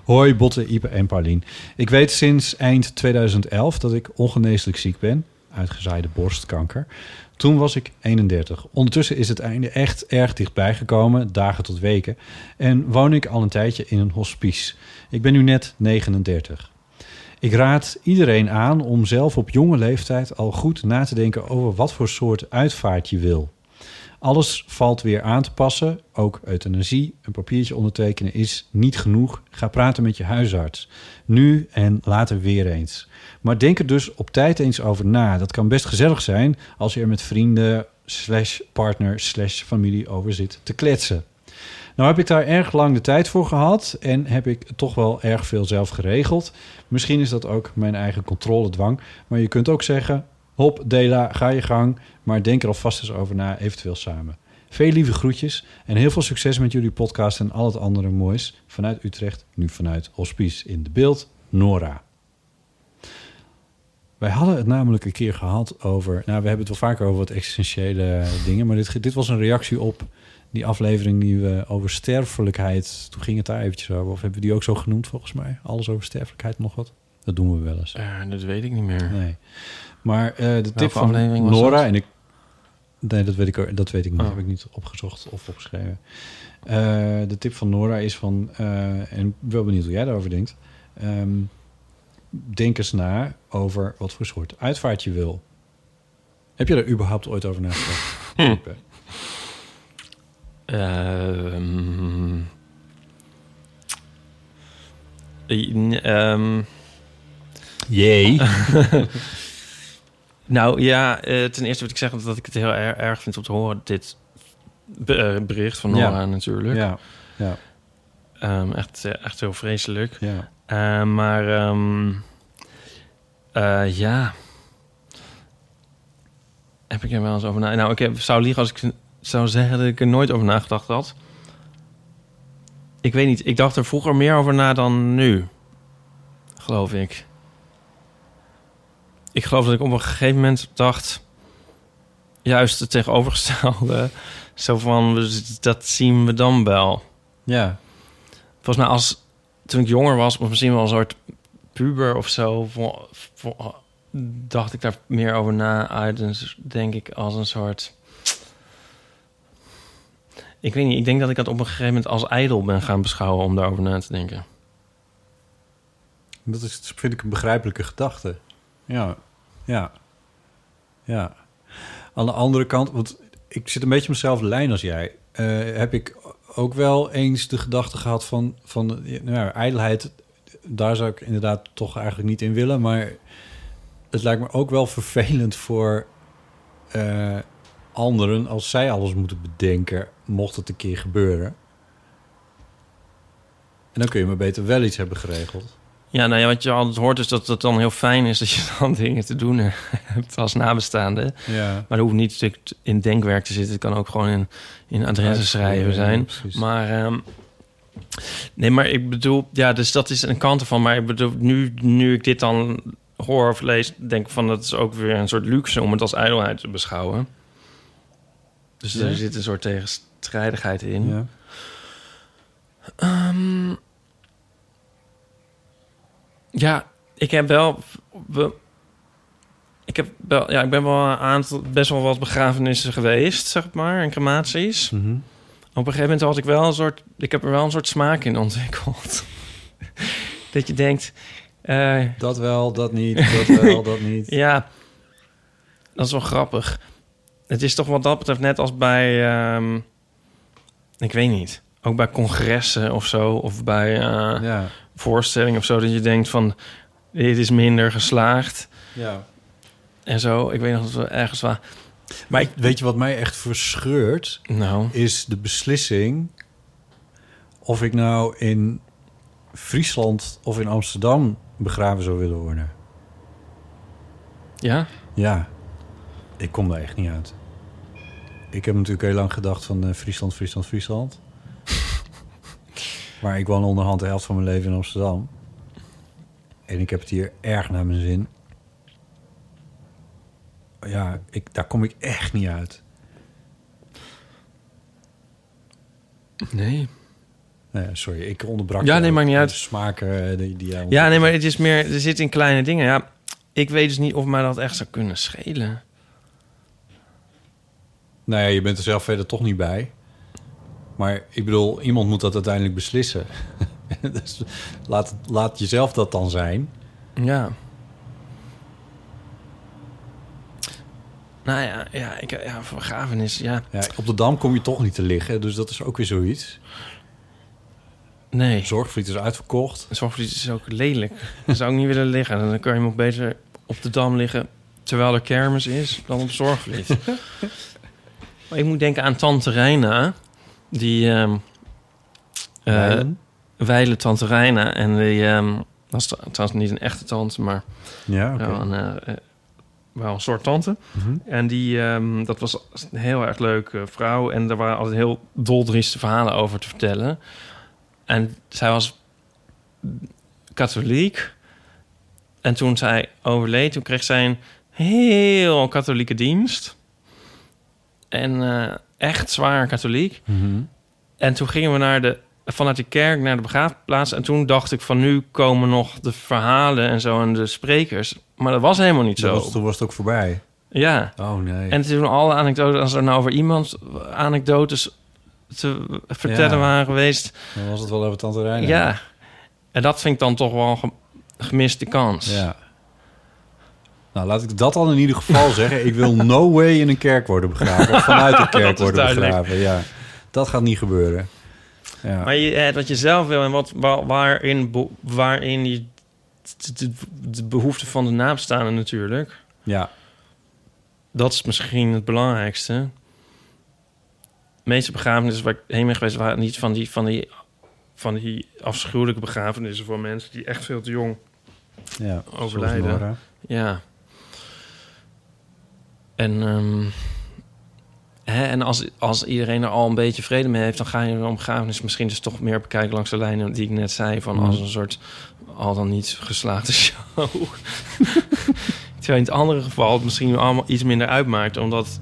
[SPEAKER 2] Hoi Botte, Ipe en Paulien. Ik weet sinds eind 2011 dat ik ongeneeslijk ziek ben. Uitgezaaide borstkanker. Toen was ik 31. Ondertussen is het einde echt erg dichtbij gekomen, dagen tot weken. En woon ik al een tijdje in een hospice. Ik ben nu net 39. Ik raad iedereen aan om zelf op jonge leeftijd al goed na te denken over wat voor soort uitvaart je wil. Alles valt weer aan te passen, ook euthanasie. Een papiertje ondertekenen is niet genoeg. Ga praten met je huisarts. Nu en later weer eens. Maar denk er dus op tijd eens over na. Dat kan best gezellig zijn als je er met vrienden, slash partner, slash familie over zit te kletsen. Nou heb ik daar erg lang de tijd voor gehad en heb ik toch wel erg veel zelf geregeld. Misschien is dat ook mijn eigen controledwang. Maar je kunt ook zeggen, hop Dela, ga je gang. Maar denk er alvast eens over na, eventueel samen. Veel lieve groetjes en heel veel succes met jullie podcast en al het andere moois. Vanuit Utrecht, nu vanuit Hospice in de beeld, Nora. Wij hadden het namelijk een keer gehad over... Nou, we hebben het wel vaker over wat existentiële dingen... maar dit, dit was een reactie op die aflevering die we over sterfelijkheid... Toen ging het daar eventjes over. Of hebben we die ook zo genoemd volgens mij? Alles over sterfelijkheid nog wat? Dat doen we wel eens.
[SPEAKER 1] Eh, dat weet ik niet meer.
[SPEAKER 2] Nee. Maar eh, de tip
[SPEAKER 1] Welke
[SPEAKER 2] van Nora... en ik Nee, dat weet ik, dat weet ik niet.
[SPEAKER 1] Oh.
[SPEAKER 2] Heb ik niet opgezocht of opgeschreven. Eh, de tip van Nora is van... eh, en wel benieuwd hoe jij daarover denkt. Ehm, denk eens na over wat voor soort uitvaart je wil. Heb je daar überhaupt ooit over nagedacht?
[SPEAKER 1] Hm. Ehm.
[SPEAKER 2] Jee.
[SPEAKER 1] nou ja, eh, ten eerste wil ik zeggen dat ik het heel erg, erg vind om te horen, dit eh, bericht van Nora
[SPEAKER 2] Ja.
[SPEAKER 1] natuurlijk.
[SPEAKER 2] Ja, ja.
[SPEAKER 1] Ehm, echt, eh, echt heel vreselijk.
[SPEAKER 2] Ja.
[SPEAKER 1] Maar ja. Heb ik er wel eens over na... Nou, ik heb, zou liegen als ik zou zeggen dat ik er nooit over nagedacht had. Ik weet niet. Ik dacht er vroeger meer over na dan nu. Geloof ik. Ik geloof dat ik op een gegeven moment dacht... Juist het tegenovergestelde. Zo van, dat zien we dan wel.
[SPEAKER 2] Ja.
[SPEAKER 1] Volgens mij als toen ik jonger was, of misschien wel een soort puber of zo, dacht ik daar meer over na uit. Dus denk ik als een soort. Ik weet niet, ik denk dat ik dat op een gegeven moment als ijdel ben gaan beschouwen om daarover na te denken.
[SPEAKER 2] Dat is, vind ik een begrijpelijke gedachte. Ja, ja, ja. Aan de andere kant, want ik zit een beetje op mezelfde lijn als jij. eh, heb ik ook wel eens de gedachte gehad van, van nou ja, ijdelheid. Daar zou ik inderdaad toch eigenlijk niet in willen. Maar het lijkt me ook wel vervelend voor eh, anderen als zij alles moeten bedenken, mocht het een keer gebeuren. En dan kun je maar beter wel iets hebben geregeld.
[SPEAKER 1] Ja, nou ja, wat je altijd hoort is dat het dan heel fijn is dat je dan dingen te doen hebt als nabestaande.
[SPEAKER 2] Ja.
[SPEAKER 1] Maar dat hoeft niet in denkwerk te zitten. Het kan ook gewoon in, in adressen schrijven zijn. Maar ehm, nee, maar ik bedoel, ja, dus dat is een kant ervan. Maar ik bedoel, nu, nu ik dit dan hoor of lees, denk ik van dat is ook weer een soort luxe om het als ijdelheid te beschouwen. Dus
[SPEAKER 2] Ja?
[SPEAKER 1] er zit een soort tegenstrijdigheid in.
[SPEAKER 2] Ja.
[SPEAKER 1] Ehm, ja, ik heb wel. We, ik heb wel, ja, ik ben wel een aantal, best wel wat begrafenissen geweest, zeg maar, en crematies.
[SPEAKER 2] Mhm.
[SPEAKER 1] Op een gegeven moment had ik wel een soort, ik heb er wel een soort smaak in ontwikkeld. dat je denkt, eh,
[SPEAKER 2] Dat wel, dat niet, dat wel, dat niet.
[SPEAKER 1] ja, dat is wel grappig. Het is toch wat dat betreft net als bij, ehm, ik weet niet, ook bij congressen of zo, of bij eh, voorstellingen of zo, dat je denkt van dit is minder geslaagd.
[SPEAKER 2] Ja.
[SPEAKER 1] En zo, ik weet nog dat we ergens waar.
[SPEAKER 2] Maar ik, weet je wat mij echt verscheurt?
[SPEAKER 1] Nou.
[SPEAKER 2] Is de beslissing of ik nou in Friesland of in Amsterdam begraven zou willen worden.
[SPEAKER 1] Ja?
[SPEAKER 2] Ja. Ik kom daar echt niet uit. Ik heb natuurlijk heel lang gedacht van eh, Friesland, Friesland, Friesland. maar ik woon onderhand de helft van mijn leven in Amsterdam. En ik heb het hier erg naar mijn zin. Ja, ik, daar kom ik echt niet uit.
[SPEAKER 1] Nee.
[SPEAKER 2] Nee, sorry, ik onderbrak.
[SPEAKER 1] Ja, nee, maakt niet uit.
[SPEAKER 2] De smaken eh, die, die
[SPEAKER 1] Ja, nee, maar het is meer, er zit in kleine dingen. Ja, ik weet dus niet of mij dat echt zou kunnen schelen.
[SPEAKER 2] Nou ja, je bent er zelf verder toch niet bij. Maar ik bedoel, iemand moet dat uiteindelijk beslissen. dus laat, laat jezelf dat dan zijn.
[SPEAKER 1] Ja. Nou ja, ja, ik, ja voor begrafenis, ja.
[SPEAKER 2] Ja, op de Dam kom je toch niet te liggen, dus dat is ook weer zoiets.
[SPEAKER 1] Nee.
[SPEAKER 2] Zorgvliet is uitverkocht.
[SPEAKER 1] Zorgvliet is ook lelijk. Daar zou ik niet willen liggen. Dan kan je nog beter op de Dam liggen terwijl er kermis is dan op Zorgvliet. maar ik moet denken aan Tante Reina. Die... ehm eh?
[SPEAKER 2] Weilen
[SPEAKER 1] Tante Reina. En die... ehm dat is trouwens niet een echte tante, maar...
[SPEAKER 2] Ja,
[SPEAKER 1] een, eh, eh, wel een soort tante.
[SPEAKER 2] Mhm.
[SPEAKER 1] En die, ehm, dat was een heel erg leuke vrouw. En er waren altijd heel doldrieste verhalen over te vertellen. En zij was katholiek. En toen zij overleed, toen kreeg zij een heel katholieke dienst. En eh, echt zwaar katholiek.
[SPEAKER 2] Mhm.
[SPEAKER 1] En toen gingen we naar de, vanuit de kerk naar de begraafplaats. En toen dacht ik van nu komen nog de verhalen en zo en de sprekers. Maar dat was helemaal niet zo.
[SPEAKER 2] was, toen was het ook voorbij.
[SPEAKER 1] Ja.
[SPEAKER 2] Oh nee.
[SPEAKER 1] En toen alle anekdotes, als er nou over iemand anekdotes te vertellen
[SPEAKER 2] Ja.
[SPEAKER 1] waren geweest.
[SPEAKER 2] Dan was het wel over Tante Reina.
[SPEAKER 1] Ja. En dat vind ik dan toch wel een gemiste kans.
[SPEAKER 2] Ja. Nou, laat ik dat dan in ieder geval zeggen. Ik wil no way in een kerk worden begraven. Of vanuit de kerk worden
[SPEAKER 1] duidelijk.
[SPEAKER 2] begraven. Ja. Dat gaat niet gebeuren. Ja.
[SPEAKER 1] Maar je, eh, wat je zelf wil en wat, wa- waarin, waarin je de, behoefte van de nabestaanden natuurlijk.
[SPEAKER 2] Ja.
[SPEAKER 1] Dat is misschien het belangrijkste. De meeste begrafenissen waar ik heen ben geweest... waren niet van die, van die, van die afschuwelijke begrafenissen... voor mensen die echt veel te jong
[SPEAKER 2] Ja,
[SPEAKER 1] overlijden. Ja. En, ehm, hè, en als, als iedereen er al een beetje vrede mee heeft... dan ga je een begrafenis misschien dus toch meer bekijken... langs de lijnen die ik net zei... van
[SPEAKER 2] Mhm.
[SPEAKER 1] als een soort al dan niet geslaagde show. Terwijl in het andere geval het misschien allemaal iets minder uitmaakt... omdat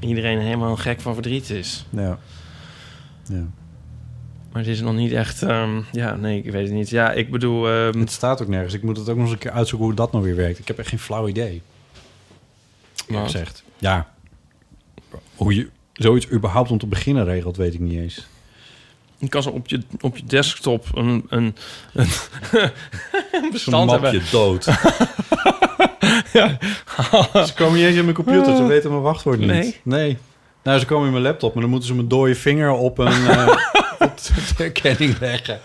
[SPEAKER 1] iedereen helemaal gek van verdriet is.
[SPEAKER 2] Ja. Ja.
[SPEAKER 1] Maar het is nog niet echt... ehm, ja, nee, ik weet het niet. Ja, ik bedoel... ehm,
[SPEAKER 2] Het staat ook nergens. Ik moet het ook nog eens een keer uitzoeken hoe dat nou weer werkt. Ik heb echt geen flauw idee.
[SPEAKER 1] Wat
[SPEAKER 2] zegt. Ja. Hoe je zoiets überhaupt om te beginnen regelt, weet ik niet eens.
[SPEAKER 1] Je kan zo op je, op je desktop een, een, een, een bestand
[SPEAKER 2] mapje dood.
[SPEAKER 1] ja.
[SPEAKER 2] Ze komen niet eens in mijn computer. Ze weten mijn wachtwoord niet.
[SPEAKER 1] Nee?
[SPEAKER 2] Nee. Nou, ze komen in mijn laptop, maar dan moeten ze mijn dode vinger op een op de herkenning leggen.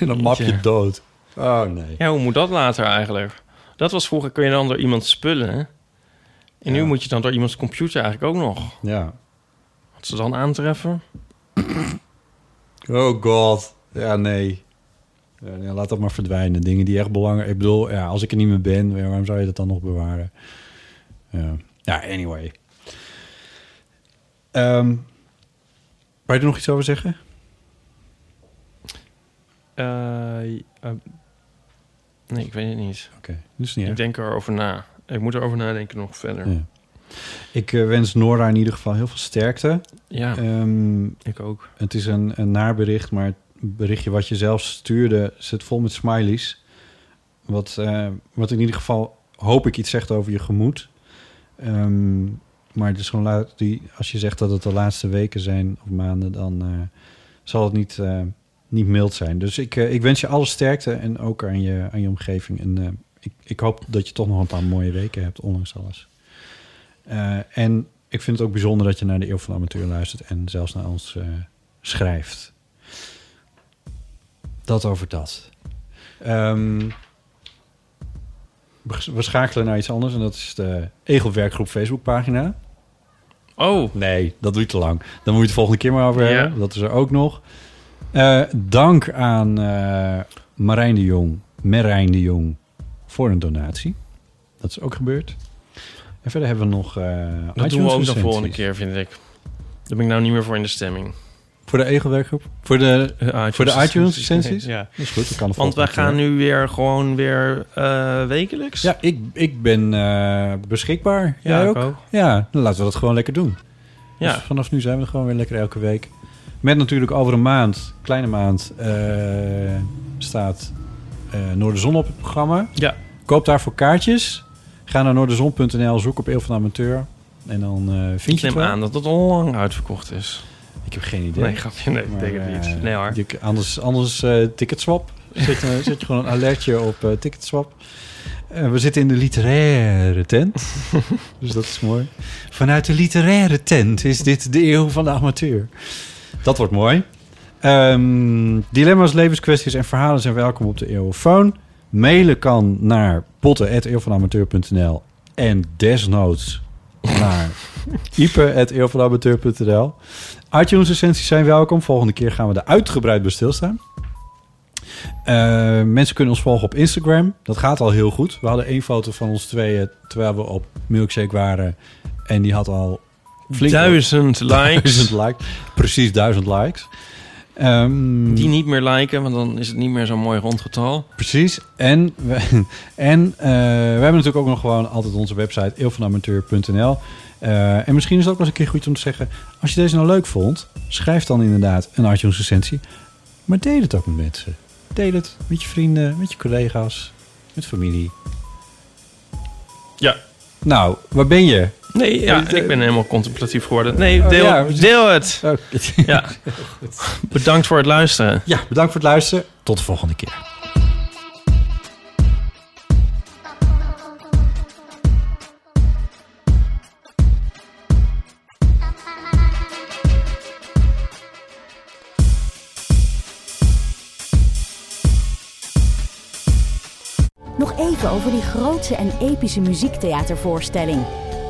[SPEAKER 2] en dan mapje dood. Oh, nee.
[SPEAKER 1] Ja, hoe moet dat later eigenlijk? Dat was vroeger, kun je dan door iemand spullen. hè? En nu moet je dan door iemands computer eigenlijk ook nog.
[SPEAKER 2] Ja.
[SPEAKER 1] Wat ze dan aantreffen.
[SPEAKER 2] Oh god. Ja, nee. Ja, laat dat maar verdwijnen. Dingen die echt belangrijk... Ik bedoel, ja, als ik er niet meer ben, waarom zou je dat dan nog bewaren? Ja, ja anyway. Wou je er nog iets over zeggen?
[SPEAKER 1] Eh, eh, nee, ik weet het niet.
[SPEAKER 2] Oké, dus niet
[SPEAKER 1] Ik denk erover na. Ik moet erover nadenken nog verder.
[SPEAKER 2] Ja. Ik eh, wens Nora in ieder geval heel veel sterkte.
[SPEAKER 1] Ja,
[SPEAKER 2] Ehm,
[SPEAKER 1] ik ook.
[SPEAKER 2] het is een, een naarbericht, maar het berichtje wat je zelf stuurde zit vol met smileys. Wat, eh, wat in ieder geval, hoop ik, iets zegt over je gemoed. Ehm, maar het is gewoon la- die, als je zegt dat het de laatste weken zijn of maanden, dan eh, zal het niet, niet mild zijn. Dus ik, eh, ik wens je alle sterkte en ook aan je, aan je omgeving. En eh, ik, ik hoop dat je toch nog een paar mooie weken hebt, ondanks alles. Eh, en ik vind het ook bijzonder dat je naar de Eeuw van de Amateur luistert... en zelfs naar ons schrijft. Dat over dat. Ehm, we- schakelen naar iets anders en dat is de Egelwerkgroep Facebookpagina.
[SPEAKER 1] Oh.
[SPEAKER 2] Nee, dat doe je te lang. Dan moet je het volgende keer maar over
[SPEAKER 1] Ja.
[SPEAKER 2] hebben. Dat is er ook nog. Eh, dank aan eh, Marijn de Jong, Merijn de Jong, voor een donatie. Dat is ook gebeurd. En verder hebben we nog... eh
[SPEAKER 1] Dat doen we ook de volgende keer, vind ik. Daar ben ik nou niet meer voor in de stemming.
[SPEAKER 2] Voor de Egelwerkgroep? Voor de, voor de iTunes
[SPEAKER 1] recensies.
[SPEAKER 2] recensies?
[SPEAKER 1] Ja.
[SPEAKER 2] Dat is goed, dat kan
[SPEAKER 1] Want wij gaan nu weer gewoon weer wekelijks.
[SPEAKER 2] Ja, ik, ik ben beschikbaar.
[SPEAKER 1] Ja,
[SPEAKER 2] Jij ook?
[SPEAKER 1] ook.
[SPEAKER 2] Ja, dan laten we dat gewoon lekker doen.
[SPEAKER 1] Ja.
[SPEAKER 2] Dus vanaf nu zijn we er gewoon weer lekker elke week. Met natuurlijk over een maand, kleine maand, eh, staat eh Noorderzon op het programma.
[SPEAKER 1] Ja.
[SPEAKER 2] Koop daarvoor kaartjes. Ga naar noorderzon.nl, zoek op Eeuw van de Amateur. En dan eh vind
[SPEAKER 1] Ik
[SPEAKER 2] je het
[SPEAKER 1] neem
[SPEAKER 2] wel.
[SPEAKER 1] aan dat het al lang uitverkocht is.
[SPEAKER 2] Ik heb geen idee.
[SPEAKER 1] Nee, grapje. Nee, ik denk het niet. Nee hoor.
[SPEAKER 2] je- anders anders ticketswap. Zet, je- zet je gewoon een alertje op ticketswap. We zitten in de literaire tent. dus dat is mooi. Vanuit de literaire tent is dit de eeuw van de amateur. Dat wordt mooi. Ehm, dilemma's, levenskwesties en verhalen zijn welkom op de Eeuwofoon. Mailen kan naar potten.eeuwvanamateur.nl en desnoods naar ipe.eeuwvanamateur.nl. iTunes recensies zijn welkom. Volgende keer gaan we er uitgebreid bij stilstaan. Eh, mensen kunnen ons volgen op Instagram. Dat gaat al heel goed. We hadden één foto van ons tweeën terwijl we op Milkshake waren. En die had al flink
[SPEAKER 1] Duizend likes.
[SPEAKER 2] Duizend likes. Precies duizend likes. Ehm,
[SPEAKER 1] Die niet meer liken, want dan is het niet meer zo'n mooi rond getal.
[SPEAKER 2] Precies. En, we, en eh, we hebben natuurlijk ook nog gewoon altijd onze website eeuwvanamateur.nl. Eh, en misschien is het ook wel eens een keer goed om te zeggen... als je deze nou leuk vond, schrijf dan inderdaad een iTunes recensie. Maar deel het ook met mensen. Deel het met je vrienden, met je collega's, met familie.
[SPEAKER 1] Ja.
[SPEAKER 2] Nou, waar ben je?
[SPEAKER 1] Nee, ja, ik ben helemaal contemplatief geworden. Nee,
[SPEAKER 2] Oh,
[SPEAKER 1] deel,
[SPEAKER 2] ja.
[SPEAKER 1] deel het.
[SPEAKER 2] Oh,
[SPEAKER 1] Ja. Bedankt voor het luisteren.
[SPEAKER 2] Ja, bedankt voor het luisteren. Tot de volgende keer.
[SPEAKER 8] Nog even over die grootse en epische muziektheatervoorstelling.